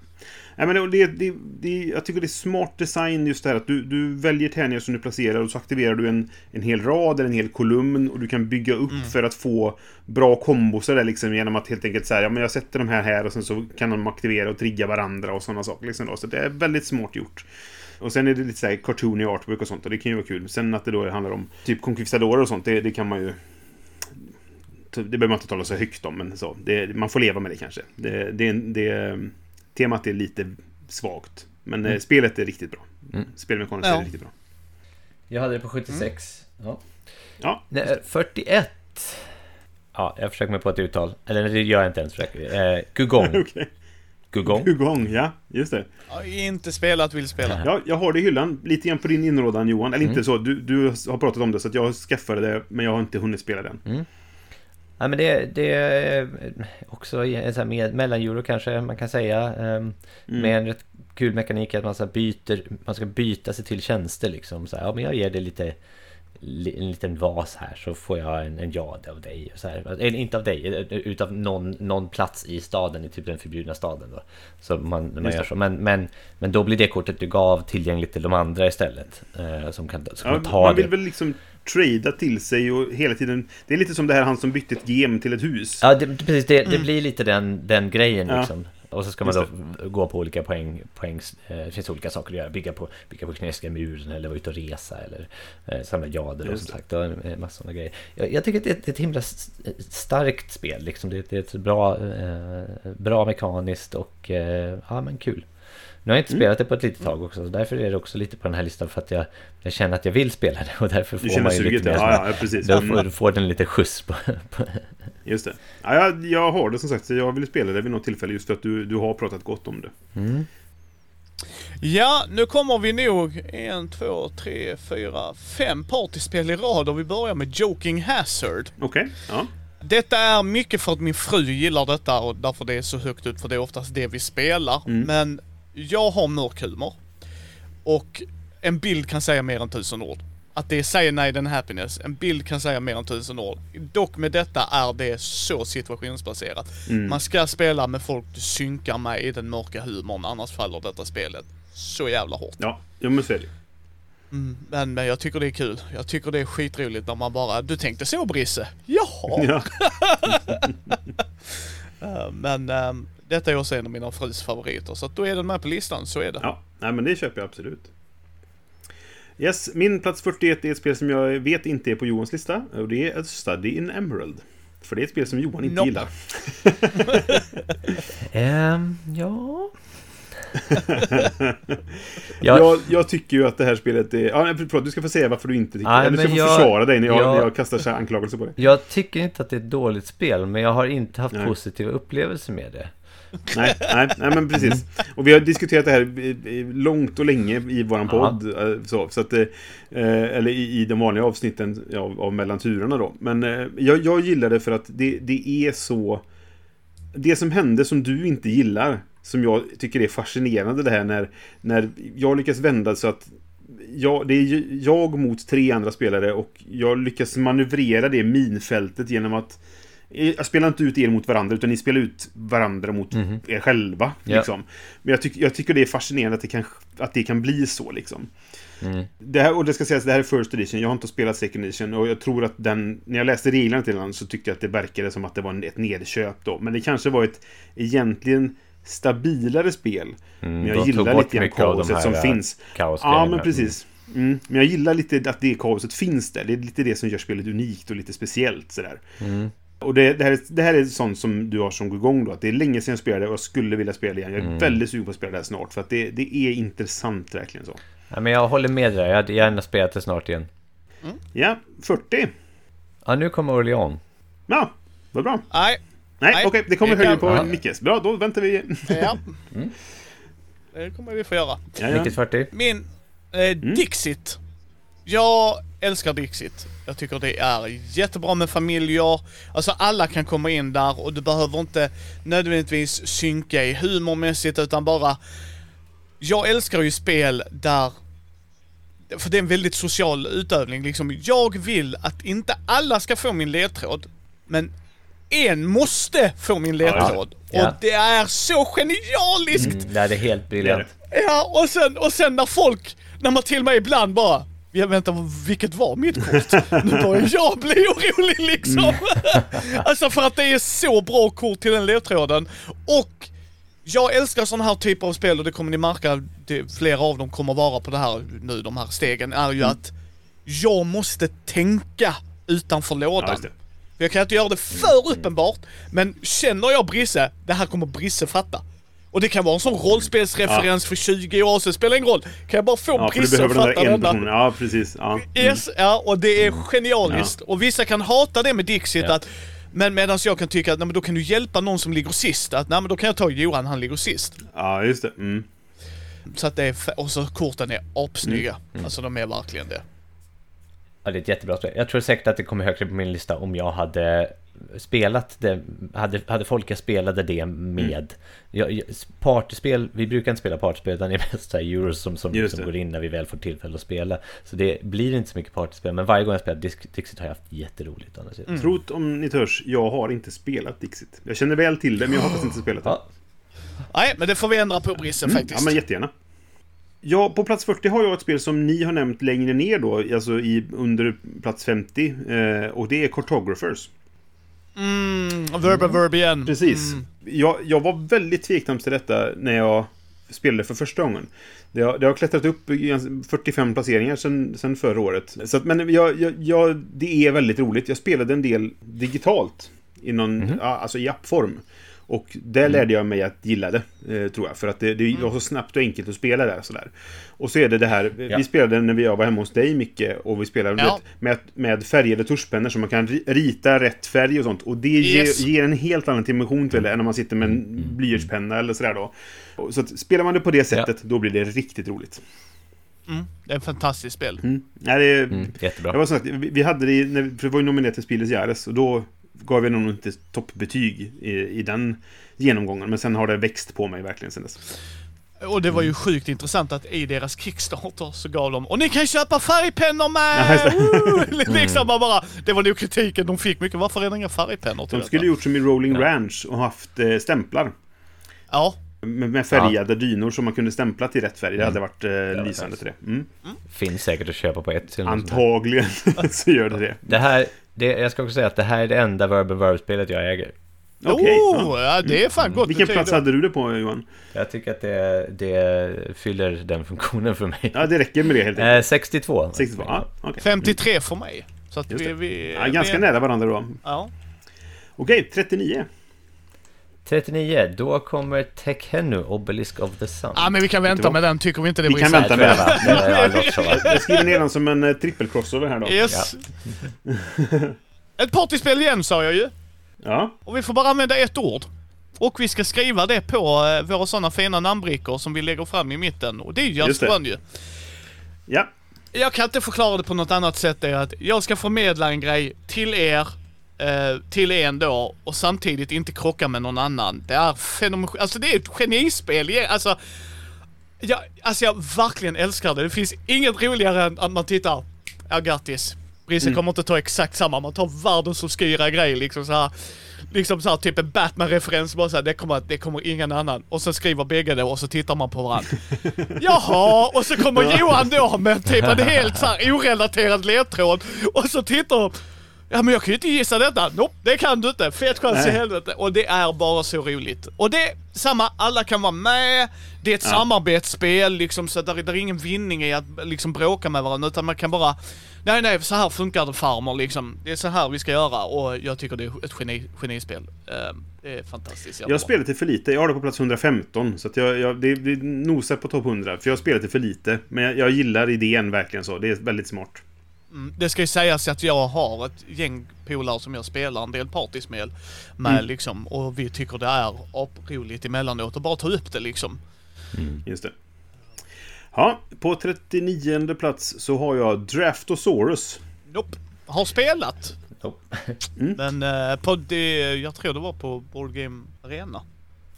A: Nej, men det, det, det, jag tycker det är smart design just det här att du, du väljer tärningar som du placerar och så aktiverar du en, en hel rad eller en hel kolumn och du kan bygga upp för att få bra kombosar där liksom genom att helt enkelt säga ja men jag sätter de här här och sen så kan de aktivera och trigga varandra och sådana saker liksom då. Så det är väldigt smart gjort. Och sen är det lite såhär cartoony artwork och sånt och det kan ju vara kul. Sen att det då handlar om typ conquistadorer och sånt, det, det kan man ju det behöver man inte tala så högt om, men så. Det, man får leva med det kanske. Det, det, det, temat är lite svagt. Men eh, spelet är riktigt bra.
B: Mm.
A: Spelmekaniskt
C: Ja.
A: är riktigt bra.
B: Jag hade det på 76. Ja.
A: Ja,
B: Nej, 41. Ja, jag försöker mig på ett uttal. Eller det gör jag inte ens. Försöker. Eh, Gugong. <laughs>
A: okej.
B: Gugong.
A: Hugong, ja. Just det.
C: Ja, inte spelat, vill spela.
A: Ja, jag har det i hyllan. Lite grann på din inrådan Johan. Eller inte så. Du, du har pratat om det så att jag skaffade det. Men jag har inte hunnit spela den.
B: Ja, men det, det är också en sån här med, mellan-euro kanske man kan säga. ehm, Med en rätt kul mekanik att man, så byter, man ska byta sig till tjänster liksom. Så här, ja, men jag ger dig lite li- en liten vas här så får jag en, en jade av dig. Så här. Eller inte av dig, eh, utav någon, någon plats i staden, i typ den förbjudna staden. Då. Så man, man
A: Just
B: gör så. Men, men, men då blir det kortet du gav tillgängligt till de andra istället. Eh, som kan, som
A: Ja,
B: ta
A: man vill
B: det.
A: väl liksom trada till sig och hela tiden... Det är lite som det här han som bytte ett gem till ett hus.
B: Ja, det, precis. Det, det blir lite den, den grejen
A: Ja.
B: liksom. Och så ska man då gå på olika poäng, poäng eh, det finns olika saker att göra, bygga på, bygga på kinesiska muren eller vara ute och resa eller eh, samla jader och som sagt, och en massa sådana grejer. Jag, jag tycker att det är ett, ett himla starkt spel, liksom. det, det är ett bra, eh, bra mekaniskt och eh, ja men kul. Nu har jag inte spelat det på ett litet tag också, så därför är det också lite på den här listan för att jag, jag känner att jag vill spela det och därför får man ju lite mer... Ja, ja, precis. Då får, mm. får den lite skjuts på... på.
A: Just det. Ja, jag, jag har det som sagt, så jag vill spela det vid något tillfälle just för att du, du har pratat gott om det. Mm.
C: Ja, nu kommer vi nog en, två, tre, fyra, fem partyspel i rad och vi börjar med Joking Hazard.
A: Okej, okay, ja.
C: Detta är mycket för att min fru gillar detta och därför det är så högt ut för det är oftast det vi spelar. Mm. Men jag har mörk humor. Och en bild kan säga mer än tusen ord. Att det är cyanide and happiness. En bild kan säga mer än tusen ord. Dock med detta är det så situationsbaserat. Mm. Man ska spela med folk du synkar med i den mörka humorn, annars faller detta spelet så jävla hårt.
A: Ja, ja men så är det
C: mm, men, men jag tycker det är kul. Jag tycker det är skitroligt när man bara, du tänkte så Brisse? Jaha! Ja. <laughs> Eh, men um, detta är också en av mina frus favoriter, så att då är den med på listan, så är det.
A: Ja, nej men det köper jag absolut. Yes, min plats 41 är ett spel som jag vet inte är på Johans lista. Och det är A Study in Emerald. För det är ett spel som Johan inte nope. gillar. <laughs> <laughs>
B: um, <laughs> ja...
A: jag, jag, tycker ju att det här spelet är... Ja, du ska få säga varför du inte tycker det. Du ska få jag, försvara dig när jag, jag, när jag kastar anklagelser på dig.
B: Jag tycker inte att det är ett dåligt spel, men jag har inte haft Nej. positiva upplevelser med det
A: nej, nej, nej, men precis. Och vi har diskuterat det här långt och länge i våran podd. Eh, så, så att, eh, eller i, i de vanliga avsnitten av, av Mellan turerna då. Men eh, jag, jag gillar det för att det, det är så... Det som hände som du inte gillar, som jag tycker är fascinerande det här när, när jag lyckas vända så att jag, det är jag mot tre andra spelare och jag lyckas manövrera det minfältet genom att jag spelar inte ut er mot varandra, utan ni spelar ut varandra mot mm. er själva. Liksom. Men jag, tyck, jag tycker det är fascinerande att det kan, att det kan bli så. Liksom. Mm. Det här, och det ska sägas, det här är First Edition. Jag har inte spelat Second Edition. Och jag tror att den... När jag läste reglerna till den så tyckte jag att det verkade som att det var ett nedköp då. Men det kanske var ett egentligen stabilare spel. Mm, men jag gillar lite grann kaoset som finns. Ja, men precis. Mm. Men jag gillar lite att det kaoset finns där. Det är lite det som gör spelet unikt och lite speciellt sådär. Mm. Och det, det, här, är, det här är sånt som du har som igång då. Att det är länge sedan jag spelade och jag skulle vilja spela igen. Jag är mm. väldigt sugen på att spela det här snart. För att det, det är intressant verkligen så.
B: Ja, men jag håller med dig. Jag hade gärna spelat det snart igen.
A: Mm. Ja, 40.
B: Ja, nu kommer Orlean.
A: Ja, vad bra.
C: Nej.
A: Nej, okej. Okay, det kommer högre på ja. Mickes. Bra, då väntar vi.
C: ja. Mm. <laughs> Det kommer vi få göra.
B: Ja, ja. Mickes 40.
C: Min eh, mm. Dixit. Jag älskar Dixit. Jag tycker det är jättebra med familjer. Alltså alla kan komma in där och du behöver inte nödvändigtvis synka i humormässigt utan bara... Jag älskar ju spel där... För det är en väldigt social utövning liksom. Jag vill att inte alla ska få min ledtråd. Men en måste få min ledtråd. Ja. Och det är så genialiskt!
B: Mm, det är helt briljant.
C: Ja, och sen, och sen när folk, när man till mig ibland bara Ja, vänta, vilket var mitt kort? Nu börjar jag bli orolig liksom. Mm. <laughs> alltså för att det är så bra kort till den ledtråden. Och jag älskar sådana här typer av spel och det kommer ni märka, det, flera av dem kommer vara på det här nu, de här stegen, är ju mm. att jag måste tänka utanför lådan. Ja, jag kan inte göra det för mm. uppenbart, men känner jag Brisse, det här kommer Brisse fatta. Och det kan vara en sån rollspelsreferens ja. för 20 år sedan, spelar ingen roll. Kan jag bara få ja, Prisse att fatta denna?
A: Ja, precis. Ja.
C: Yes, ja, och det är genialiskt. Ja. Och vissa kan hata det med Dixit att men medan jag kan tycka att nej, men då kan du hjälpa någon som ligger sist. Att nej men då kan jag ta Johan, han ligger sist.
A: Ja, just det. Mm.
C: Så att det är, och så korten är apsnygga. Mm. Mm. Alltså de är verkligen det.
B: Ja, det är ett jättebra spel. Jag tror säkert att det kommer högre på min lista om jag hade spelat det, hade, hade folk jag spelade det med. Mm. Jag, partyspel, vi brukar inte spela partyspel utan det är mest euros som, som, som går in när vi väl får tillfälle att spela. Så det blir inte så mycket partyspel, men varje gång jag spelar Dixit har jag haft jätteroligt.
A: Mm. Trot om ni törs, jag har inte spelat Dixit. Jag känner väl till det, men jag har faktiskt inte <gasps> spelat det. Ja.
C: Nej, men det får vi ändra på Brisse mm. faktiskt.
A: Ja, men jättegärna. Ja, på plats 40 har jag ett spel som ni har nämnt längre ner då, alltså i, under plats 50. Eh, och det är Cartographers.
C: Mm, verb verb igen.
A: Precis.
C: Mm.
A: Jag, jag var väldigt tveksam till detta när jag spelade för första gången. Det har, det har klättrat upp i 45 placeringar sen, sen förra året. Så att, men jag, jag, jag, det är väldigt roligt. Jag spelade en del digitalt. I någon, ja, alltså i appform. Och där
B: Mm.
A: lärde jag mig att gilla det, eh, tror jag. För att det, det var så snabbt och enkelt att spela där. Sådär. Och så är det det här,
B: Ja.
A: vi spelade när vi var hemma hos dig Micke, och vi spelade
C: Ja.
A: vet, med, med färgade tuschpennor så man kan ri- rita rätt färg och sånt. Och det
C: Yes.
A: ger, ger en helt annan dimension till det än när man sitter med en blyertspenna eller sådär då. Så att spelar man det på det sättet, då blir det riktigt roligt.
C: Mm. Det är ett fantastiskt spel.
A: Mm. Nej, det, är-
B: Mm, jättebra.
A: det var så att vi, hade det när, för det var ju nominerat till Spieles Jahres och då gav jag nog inte toppbetyg i, i den genomgången. Men sen har det växt på mig verkligen sen dess.
C: Och det var ju sjukt intressant att i deras Kickstarter så gav de Och ni kan köpa färgpennor
A: Ja,
C: med!
A: det.
C: Woo! liksom man bara, det var nog kritiken de fick mycket. Varför är det inga färgpennor till
A: De skulle
C: detta?
A: gjort som i Rolling
B: Ja.
A: Ranch och haft eh, stämplar.
C: Ja,
A: Med, med färgade dynor som man kunde stämpla till rätt färg. Det hade varit eh, lysande till det. Mm.
B: Finns säkert att köpa på ett.
A: Antagligen <laughs> så gör det det.
B: Det här, det, jag ska också säga att det här är det enda Verb Verb-spelet jag äger.
A: Okej.
C: oh,
A: ja.
C: ja, det är fan gott
A: Vilken plats hade du det på Johan?
B: Jag tycker att det, det fyller den funktionen för mig.
A: Ja, det räcker med det helt enkelt.
B: Eh, 62.
A: 62? Ja, okej.
C: 53 för mig. Så att vi... vi
A: Ja, ganska
C: vi,
A: nära varandra då.
C: Ja.
A: Okej, 39.
B: 39, då kommer Tekhenu, Obelisk of the Sun.
C: ja, men vi kan vänta med den. Tycker vi inte det
A: Vi kan vänta med
B: tror jag,
A: skriver ner den som en eh, trippel-crossover här då.
C: Yes. <laughs> Ett partyspel igen sa jag ju.
A: Ja,
C: Och vi får bara använda ett ord. Och vi ska skriva det på eh, våra sådana fina namnbrickor som vi lägger fram i mitten. Och det är ju
A: det.
C: Run ju.
A: ja.
C: Jag kan inte förklara det på något annat sätt. Det är att jag ska förmedla en grej till er, till en då, och samtidigt inte krocka med någon annan. Det är fenomen... Alltså det är ett genispel. Alltså, jag, alltså jag verkligen älskar det. Det finns inget roligare än att man tittar, ja grattis. Brisse kommer inte ta exakt samma, man tar världens obskyra grej liksom så här. Liksom så här, typ en Batman-referens, bara så här, det kommer, det kommer ingen annan. Och så skriver bägge det och så tittar man på varandra. <laughs> Jaha, och så kommer Johan då med typ en helt så här orelaterad ledtråd. Och så tittar de. Ja men jag kan ju inte gissa detta. Nope, det kan du inte. Fet chans i helvete. Och det är bara så roligt. Och det är samma, alla kan vara med. Det är ett
A: Ja.
C: samarbetsspel liksom så där, där är ingen vinning i att liksom bråka med varandra utan man kan bara Nej nej, så här funkar det farmor liksom. Det är så här vi ska göra och jag tycker det är ett geni, genispel. Ehm, Det är fantastiskt jävla
A: Jag
C: bra.
A: spelade till för lite. Jag har det på plats 115. Så att jag, jag, det, det nosar på topp 100. För jag spelade till för lite. Men jag, jag gillar idén verkligen så. Det är väldigt smart.
C: Mm, Det ska ju sägas att jag har ett gäng polare som jag spelar en del partyspel med
A: Mm.
C: liksom och vi tycker det är aproligt emellanåt och bara ta upp det liksom.
A: Just det. Ja, på 39 plats så har jag Draftosaurus.
C: Nope. Har spelat.
B: Nope. <laughs>
C: Men eh, på det, jag tror det var på Board Game Arena.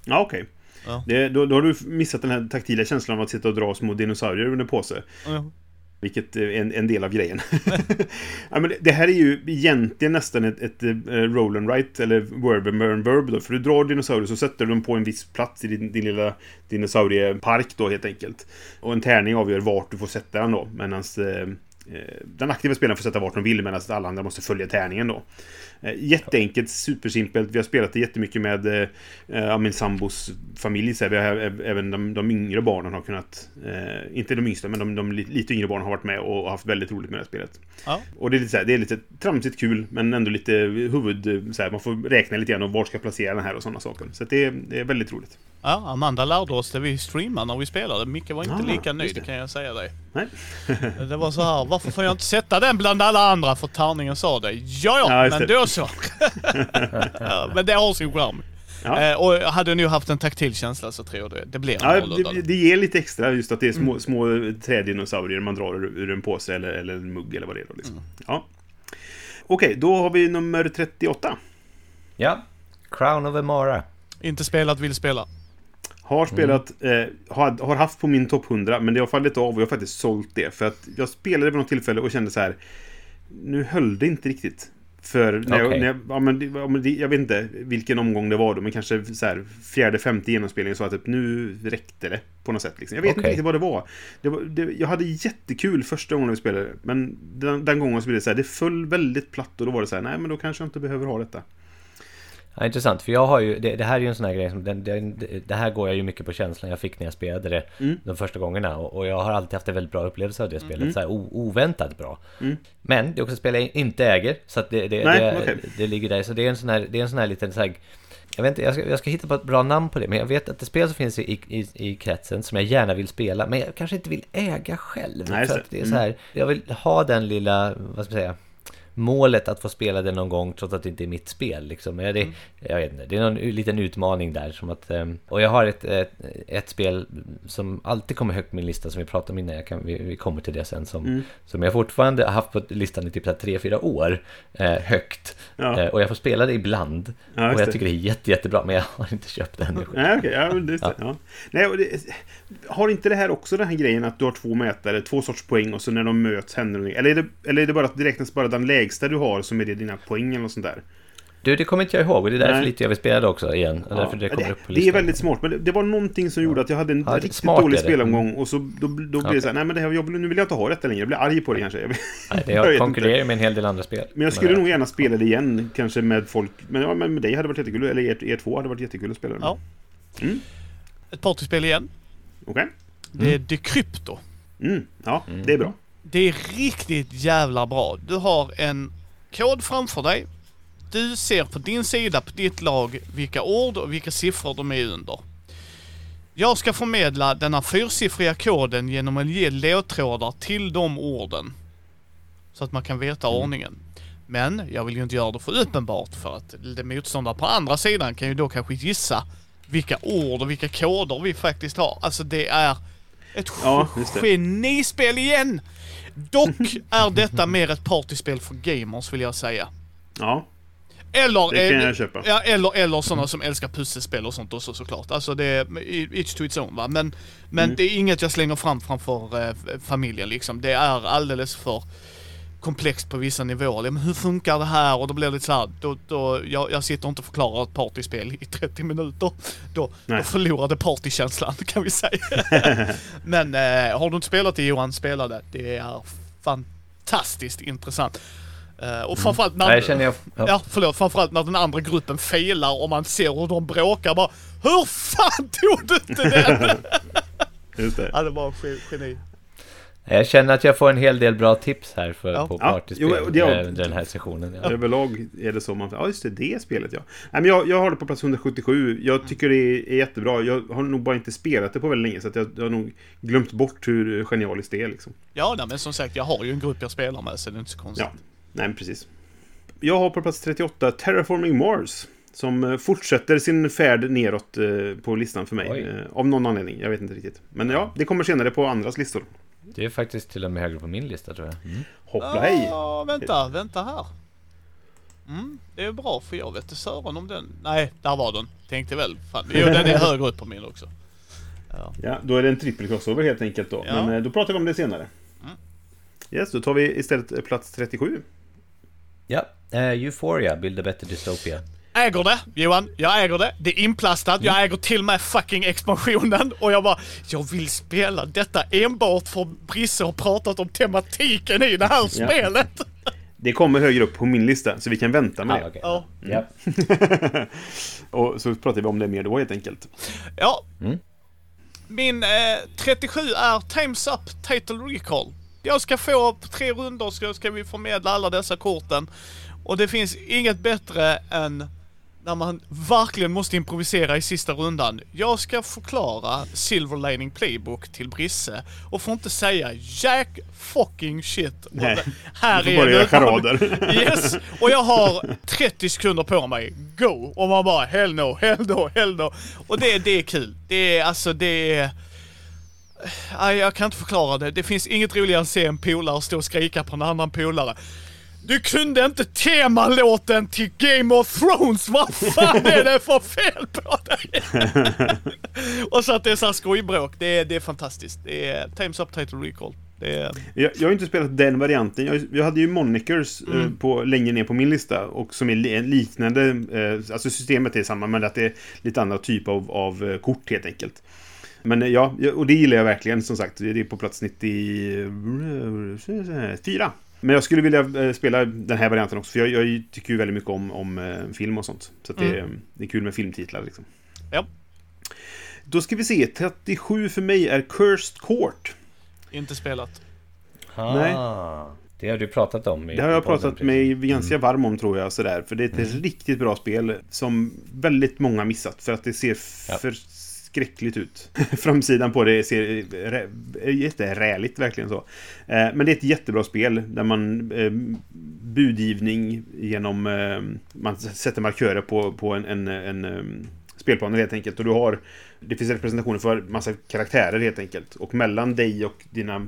A: Ja, okej.
C: Ja.
A: Det- Då, då har du missat den här taktila känslan av att sitta och dra små dinosaurier under påse.
C: Ja.
A: Vilket är en, en del av grejen. <laughs> ja, men det, här är ju egentligen nästan ett, ett, ett roll and write, eller verb and verb, verb då. För du drar dinosaurier så sätter du dem på en viss plats i din, din lilla dinosauriepark då helt enkelt. Och en tärning avgör vart du får sätta den då. Medan eh, eh, den aktiva spelaren får sätta vart de vill medan alla andra måste följa tärningen då. Eh, Jätteenkelt, supersimpelt. Vi har spelat det jättemycket med eh, ja, min sambos familj. Så här, vi har, även de, de yngre barnen har kunnat... Eh, inte de yngsta, men de, de li- lite yngre barnen har varit med och haft väldigt roligt med det här spelet.
C: Ja.
A: Och det är lite, så här, det är lite tramsigt kul, men ändå lite huvud... Så här, man får räkna lite grann och var ska jag placera den här och sådana saker. Så det, är, det är väldigt roligt.
C: ja, Amanda lärde oss det vi streamade när vi spelade. Micke var inte
A: Ah,
C: lika nöjd kan jag säga dig.
A: Nej.
C: Det var så här, varför får jag inte sätta den bland alla andra för tärningen sa det? Ja,
A: Ja,
C: men då så. <laughs> Ja, men det har sin charm.
A: Ja.
C: Eh, och hade nu haft en taktil känsla så tror jag det, det blir
A: Ja, det, det ger lite extra just att det är små, små trädinosaurier man drar ur, ur en påse eller, eller en mugg eller vad det är. Då, liksom. Ja. Okej, då har vi nummer 38.
B: Ja, Crown of Emara.
C: Inte spelat, vill spela.
A: Har spelat, eh, har, har haft på min topp 100, men det har fallit av och jag har faktiskt sålt det. För att jag spelade vid något tillfälle och kände så här. Nu höll det inte riktigt. För när jag,
B: Okej.
A: när jag, ja, men, ja, men jag vet inte vilken omgång det var då, men kanske så här, fjärde, femte genomspelningen så att typ, nu räckte det på något sätt. Liksom. Jag vet inte
B: Okej.
A: riktigt vad det var. Det var det, jag hade jättekul första gången vi spelade, men den, den gången så blev det så här, det föll väldigt platt och då var det så här, nej men då kanske jag inte behöver ha detta.
B: Ja, intressant, för jag har ju, det, det här är ju en sån här grej som, den, den, det här går jag ju mycket på känslan jag fick när jag spelade det
A: Mm.
B: de första gångerna. Och, och jag har alltid haft en väldigt bra upplevelse av det spelet, så här, o, oväntat bra.
A: Mm.
B: Men det är också ett spel jag inte äger, så att det, det,
A: Nej,
B: det,
A: okej.
B: det ligger där. Så det är en sån här, det är en sån här liten så här, jag vet inte, jag ska, jag ska hitta på ett bra namn på det, men jag vet att det spel som finns i, i, i kretsen som jag gärna vill spela, men jag kanske inte vill äga själv.
A: Nej,
B: för det är
A: mm.
B: så här, jag vill ha den lilla, vad ska man säga, målet att få spela det någon gång trots att det inte är mitt spel. Liksom. Det, jag vet inte, det är någon liten utmaning där. Som att, ehm, och jag har ett, ett, ett spel som alltid kommer högt på min lista som vi pratade om innan, jag kan, vi, vi kommer till det sen. Som,
A: Mm.
B: som jag fortfarande har haft på listan i typ 3-4 år, eh, högt.
A: Ja.
B: Eh, och jag får spela det ibland.
A: Ja,
B: och jag
A: det.
B: tycker det är jätte, jättebra, men jag har inte köpt det ännu. <laughs>
A: Nej, okej. Ja, det, ja. Nej, det, har inte det här också den här grejen att du har två mätare, två sorts poäng och så när de möts händer någonting? Eller är det, eller är det bara att det räknas bara den lägsta du har som är det dina poäng eller sånt där?
B: Du, det kommer inte jag ihåg och det är därför
A: Nej.
B: lite jag vill spela det också igen.
A: Ja,
B: därför det kommer upp på
A: det är väldigt smart, men det, det var någonting som gjorde att jag hade en
B: Ja, det
A: riktigt
B: smart
A: dålig
B: det.
A: spelomgång och så då, då blir
B: Okej.
A: det så här, nej men det här, jag, nu vill jag inte ha detta längre, jag blir arg på det kanske. Jag,
B: Nej, det <laughs>
A: jag
B: konkurrerar
A: inte.
B: med en hel del andra spel.
A: Men jag skulle
B: Men,
A: nog gärna spela det igen, kanske med folk, men, ja, men med dig hade det varit jättekul, eller er, er två hade varit jättekul att spela det med.
C: Ja.
A: Mm.
C: Ett partyspel igen.
A: Okej?
C: Det är Decrypto.
A: Mm. Ja, det är bra.
C: Det är riktigt jävla bra. Du har en kod framför dig. Du ser på din sida, på ditt lag, vilka ord och vilka siffror de är under. Jag ska förmedla denna fyrsiffriga koden genom att ge ledtrådar till de orden. Så att man kan veta ordningen. Men jag vill ju inte göra det för uppenbart för att det motståndare på andra sidan kan ju då kanske gissa vilka ord och vilka koder vi faktiskt har. Alltså det är ett
A: Ja,
C: genispel igen! Dock är detta mer ett partyspel för gamers vill jag säga.
A: Ja,
C: Eller,
A: Det kan jag köpa.
C: Ja, eller, eller sådana som älskar pusselspel och sånt också såklart. Alltså det är each to its own va. Men, men
A: Mm.
C: det är inget jag slänger fram framför eh, familjen liksom. Det är alldeles för komplext på vissa nivåer. Men hur funkar det här? Och då blir det lite så här, då, då, jag, jag sitter inte och förklarar ett partyspel i 30 minuter. Då,
A: Nej.
C: då förlorade partykänslan kan vi säga. <laughs> Men eh, har du inte spelat det Johan, spela det. Det är fantastiskt intressant. Eh, och framförallt när...
B: Nej, jag känner jag... Ja.
C: Ja, förlåt. Framförallt när den andra gruppen failar och man ser hur de bråkar bara Hur fan tog du inte den? <laughs>
A: just det.
C: ja, det var ge- geni.
B: Jag känner att jag får en hel del bra tips här för,
C: Ja.
B: på
A: Ja,
B: partyspel
A: jo, det- ja.
B: eh, under den här sessionen. Ja.
A: Överlag är det så man... Ja, just det. Det spelet, ja. Nej, men jag, jag har det på plats 177. Jag tycker det är, jättebra. Jag har nog bara inte spelat det på väldigt länge, så att jag, jag har nog glömt bort hur genialiskt det är, liksom.
C: Ja, nej, men som sagt, jag har ju en grupp jag spelar med så det är inte så konstigt.
A: Ja, nej men precis. Jag har på plats 38 Terraforming Mars. Som eh, fortsätter sin färd neråt eh, på listan för mig.
B: Oj.
A: Eh, Av någon anledning, jag vet inte riktigt. Men ja, det kommer senare på andras listor.
B: Det är faktiskt till och med högre på min lista tror jag. Mm.
A: Hoppla hej!
C: Ja, vänta, vänta här. Mm, det är bra för jag vet inte Sören om den... Nej, där var den. Tänkte väl. Fan. Jo, den är högre upp på min också. Ja.
A: Ja, då är det en trippel crossover helt enkelt då.
C: Ja.
A: Men eh, då pratar vi om det senare. Yes, då tar vi istället eh, plats 37.
B: Ja, eh, Euphoria, Build a Better Dystopia.
C: Äger det, Johan. Jag äger det. Det är inplastat. Jag äger till och med fucking expansionen. Och jag bara, jag vill spela detta enbart för Brisse har pratat om tematiken i det här spelet.
A: Det kommer högre upp på min lista, så vi kan vänta med
B: Ah,
A: det.
B: okej.
C: Ja.
B: Ja. <laughs>
A: Och så pratar vi om det mer då helt enkelt.
C: Ja.
B: Mm.
C: Min eh, 37 är Times Up Total Recall. Jag ska få på tre rundor ska, ska vi förmedla alla dessa korten. Och det finns inget bättre än när man verkligen måste improvisera i sista rundan. Jag ska förklara Silver Lining Playbook till Brisse och får inte säga jack fucking shit.
A: Nej.
C: Här är det.
A: charader. <laughs>
C: Yes! Och jag har 30 sekunder på mig. Go! Och man bara hell no, hell no, hell no. Och det, det är kul. Det är alltså det är... Nej, jag kan inte förklara det. Det finns inget roligare än att se en polare stå och skrika på en annan polare. Du kunde inte temalåten till Game of Thrones, vad fan är det för fel på dig? <laughs> och så att det är så här skojbråk, det är, det är fantastiskt. Det är Times Up Title Recall. Det är...
A: Jag, jag har inte spelat den varianten. Jag, jag hade ju Monikers eh,
C: Mm.
A: på, längre ner på min lista. Och som är li- liknande. Eh, alltså systemet är samma, men att det är lite andra typ av, av eh, kort helt enkelt. Men ja, och det gillar jag verkligen som sagt. Det är på plats 94. Men jag skulle vilja eh, spela den här varianten också, för jag, jag tycker ju väldigt mycket om, om eh, film och sånt. Så att det,
C: Mm.
A: det är kul med filmtitlar liksom.
C: Ja,
A: Då ska vi se, 37 för mig är Cursed Court.
C: inte spelat.
A: Nej.
B: Ah, det har du pratat om i
A: Det har jag
B: podden,
A: pratat mig ganska varm om tror jag, sådär. För det är ett riktigt bra spel som väldigt många missat. För att det ser
B: Ja
A: förskräckligt ut. <laughs> Framsidan på det ser jätteräligt verkligen så. Eh, men det är ett jättebra spel där man eh, budgivning genom... Eh, man sätter markörer på, på en, en, en spelplan helt enkelt. Och du har... Det finns representationer för massa karaktärer helt enkelt. Och mellan dig och dina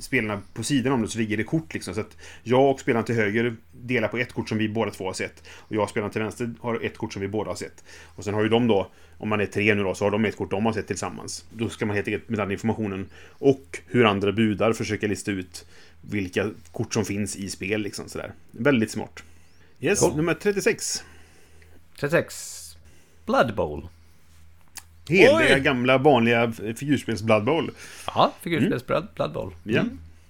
A: spelarna på sidan om det så ligger det kort liksom. Så att jag och spelaren till höger delar på ett kort som vi båda två har sett. Och jag och spelaren till vänster har ett kort som vi båda har sett. Och sen har ju de då, om man är tre nu då, så har de ett kort de har sett tillsammans. Då ska man helt enkelt med den informationen och hur andra budar försöka lista ut vilka kort som finns i spel liksom sådär. Väldigt smart. Yes,
B: Cool.
A: nummer 36.
B: 36. Blood Bowl.
A: Heliga
C: Oj!
A: gamla vanliga figurspels Blood Bowl.
B: Ja, figurspels Blood, Blood Bowl.
A: Ja.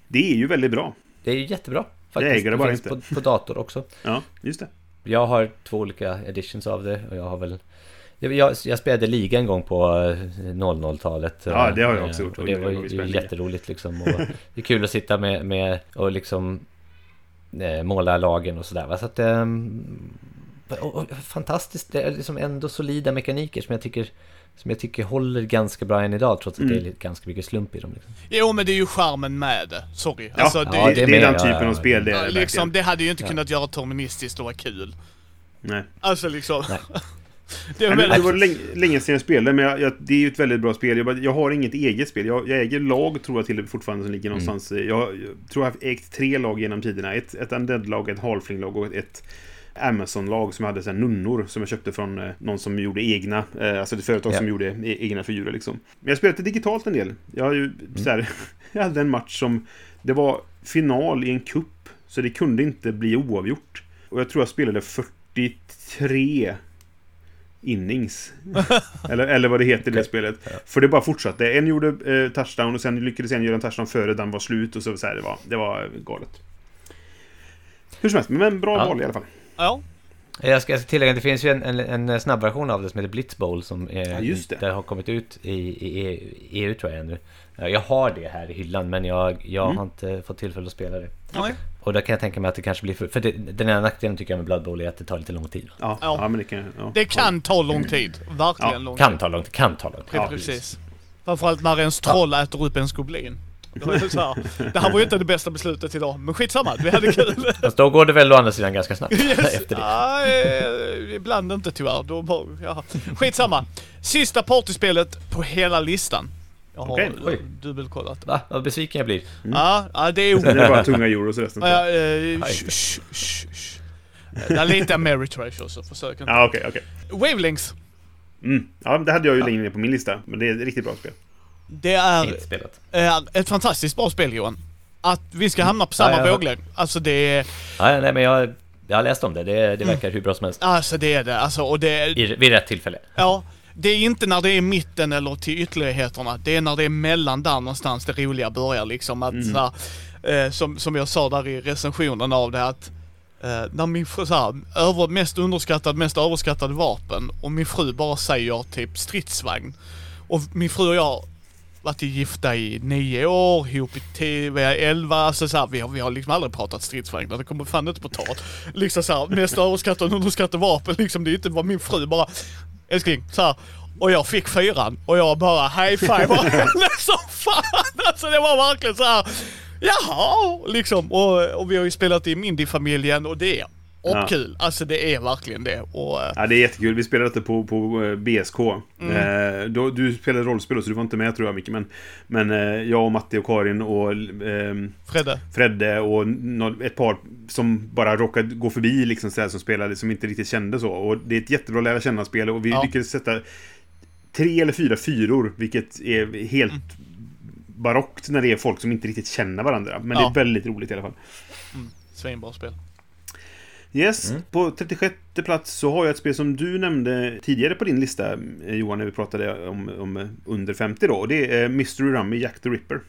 A: Det är ju väldigt bra.
B: Det är ju jättebra.
A: Jag äger det bara
B: finns
A: inte.
B: På, på dator också. <laughs>
A: Ja, just det.
B: Jag har två olika editions av det och jag har väl jag, jag, spelade liga en gång på eh, 00-talet.
A: Ja, det har jag
B: eh,
A: också gjort.
B: Och det var ju jätteroligt liksom. Och det är kul att sitta med, med och liksom eh, måla lagen och sådär. Så att, ehm, och, och, fantastiskt. Det är liksom ändå solida mekaniker som jag tycker som jag tycker håller ganska bra än idag trots att
A: Mm.
B: det är lite- ganska mycket slump i dem. Liksom.
C: Jo men det är ju charmen med det. Sorry.
A: Ja,
C: Alltså, det,
B: ja,
A: det,
B: det
A: det, är
B: med,
A: den typen
B: ja,
A: av spel det är
C: liksom, det hade ju inte
B: Ja.
C: kunnat göra terministiskt och vara kul.
A: Nej.
C: Alltså liksom.
B: Nej. <laughs>
C: det är
A: Nej, men det var länge, länge sedan jag spelade, men jag, jag, det är ju ett väldigt bra spel. Jag, bara, jag har inget eget spel. Jag, jag äger lag, tror jag, till fortfarande som ligger någonstans. Jag, jag tror jag har ägt tre lag genom tiderna. Ett, ett Undead-lag, ett Halfling-lag och ett Amazon-lag som jag hade sen nunnor som jag köpte från eh, någon som gjorde egna, eh, alltså ett företag
B: Ja.
A: som gjorde e egna figurer liksom. Men jag det digitalt en del. Jag har ju så här, <laughs> jag hade en match som, det var final i en kupp så det kunde inte bli oavgjort. Och jag tror jag spelade 43 innings. <laughs> eller, eller vad det heter i det spelet. För det bara fortsatte. En gjorde eh, touchdown och sen lyckades en göra en touchdown före den var slut och så, så här, det var, det var galet. Hur som helst, men bra
B: Ja.
A: val i alla fall.
C: Ja.
B: Jag ska tillägga att det finns ju en, en, en snabbversion av det som heter Blitz Bowl som är,
A: Ja, just det.
B: har kommit ut i, i EU tror jag ännu. Ja, Jag har det här i hyllan men jag, jag
A: Mm.
B: har inte fått tillfälle att spela det.
C: Nej.
B: Och där kan jag tänka mig att det kanske blir för... För det, den ena nackdelen tycker jag med Blood Bowl är att det tar lite lång tid.
A: Ja,
C: Ja.
A: ja. men det kan... Ja.
C: Det kan ta lång tid. Verkligen
A: Ja,
C: lång
B: Kan
C: tid.
B: ta lång tid, kan ta lång tid.
A: Ja,
C: precis. Framförallt när ens troll äter upp ens goblin. Det, så här. det här var ju inte det bästa beslutet idag, men skitsamma, vi hade kul.
B: Fast då går det väl å andra sidan ganska snabbt <laughs>
C: Yes. <laughs>
B: efter det.
C: Eh, ibland inte tyvärr. Då bara, ja. Skitsamma. Sista partyspelet på hela listan. Jag har
A: Okej,
B: oj.
C: dubbelkollat.
B: Va? Vad besviken jag blir.
C: Ja, ja, det är
A: Sen är det bara tunga euros resten.
C: Ja, eh, sh, sh, sh. Det är lite Ameritrash också, försök inte.
A: ja okej, okej.
C: Wavelengths.
A: Mm. Ja, det hade jag ju längre ner på min lista. Men det är ett riktigt bra spel.
C: Det är, är ett fantastiskt bra spel Johan. Att vi ska hamna på samma
B: Ja,
C: våglängd. Alltså det är,
B: Ja, nej men jag, jag har läst om det. Det, det verkar hur bra som helst.
C: alltså det är det. Alltså, och det är,
B: I, vid rätt tillfälle.
C: ja. Det är inte när det är mitten eller till ytterligheterna. Det är när det är mellan där någonstans det roliga börjar liksom. Att så här, eh, som, som jag sa där i recensionen av det att eh, när min fru, så här, över, mest underskattad, mest överskattade vapen och min fru bara säger typ stridsvagn. Och min fru och jag varit gifta i nio år, ihop i tio, vi är elva, alltså så här, vi, har, vi har liksom aldrig pratat stridsvagnar, det kommer fan inte på tal. Liksom så här, mest överskattade och underskattade vapen, liksom det är inte vad min fru bara, älskling, så här. Och jag fick fyran och jag bara high five och henne som fan! Alltså det var verkligen så här. Jaha, liksom. Och, och vi har ju spelat i Mindy-familjen och det är
A: Ja.
C: kul. Alltså det är verkligen det. Och, eh,
A: Ja, det är jättekul. Vi spelade detta på, på eh, BSK.
C: Mm.
A: Eh, då, du spelade rollspel så du var inte med tror jag Micke. Men, men eh, jag och Matti och Karin och eh,
C: Fredde.
A: Fredde och nå- ett par som bara råkade gå förbi liksom så här, som spelade som inte riktigt kände så. Och det är ett jättebra lära känna-spel och vi
C: Ja.
A: lyckades sätta tre eller fyra fyror, vilket är helt
C: Mm.
A: barockt när det är folk som inte riktigt känner varandra. Men det
C: Ja.
A: är väldigt roligt i alla fall.
C: Svinbra spel.
A: Yes, på 36 plats så har jag ett spel som du nämnde tidigare på din lista eh, Johan, när vi pratade om, om eh, under 50 då. Och det är Mystery Rummy Jack the Ripper.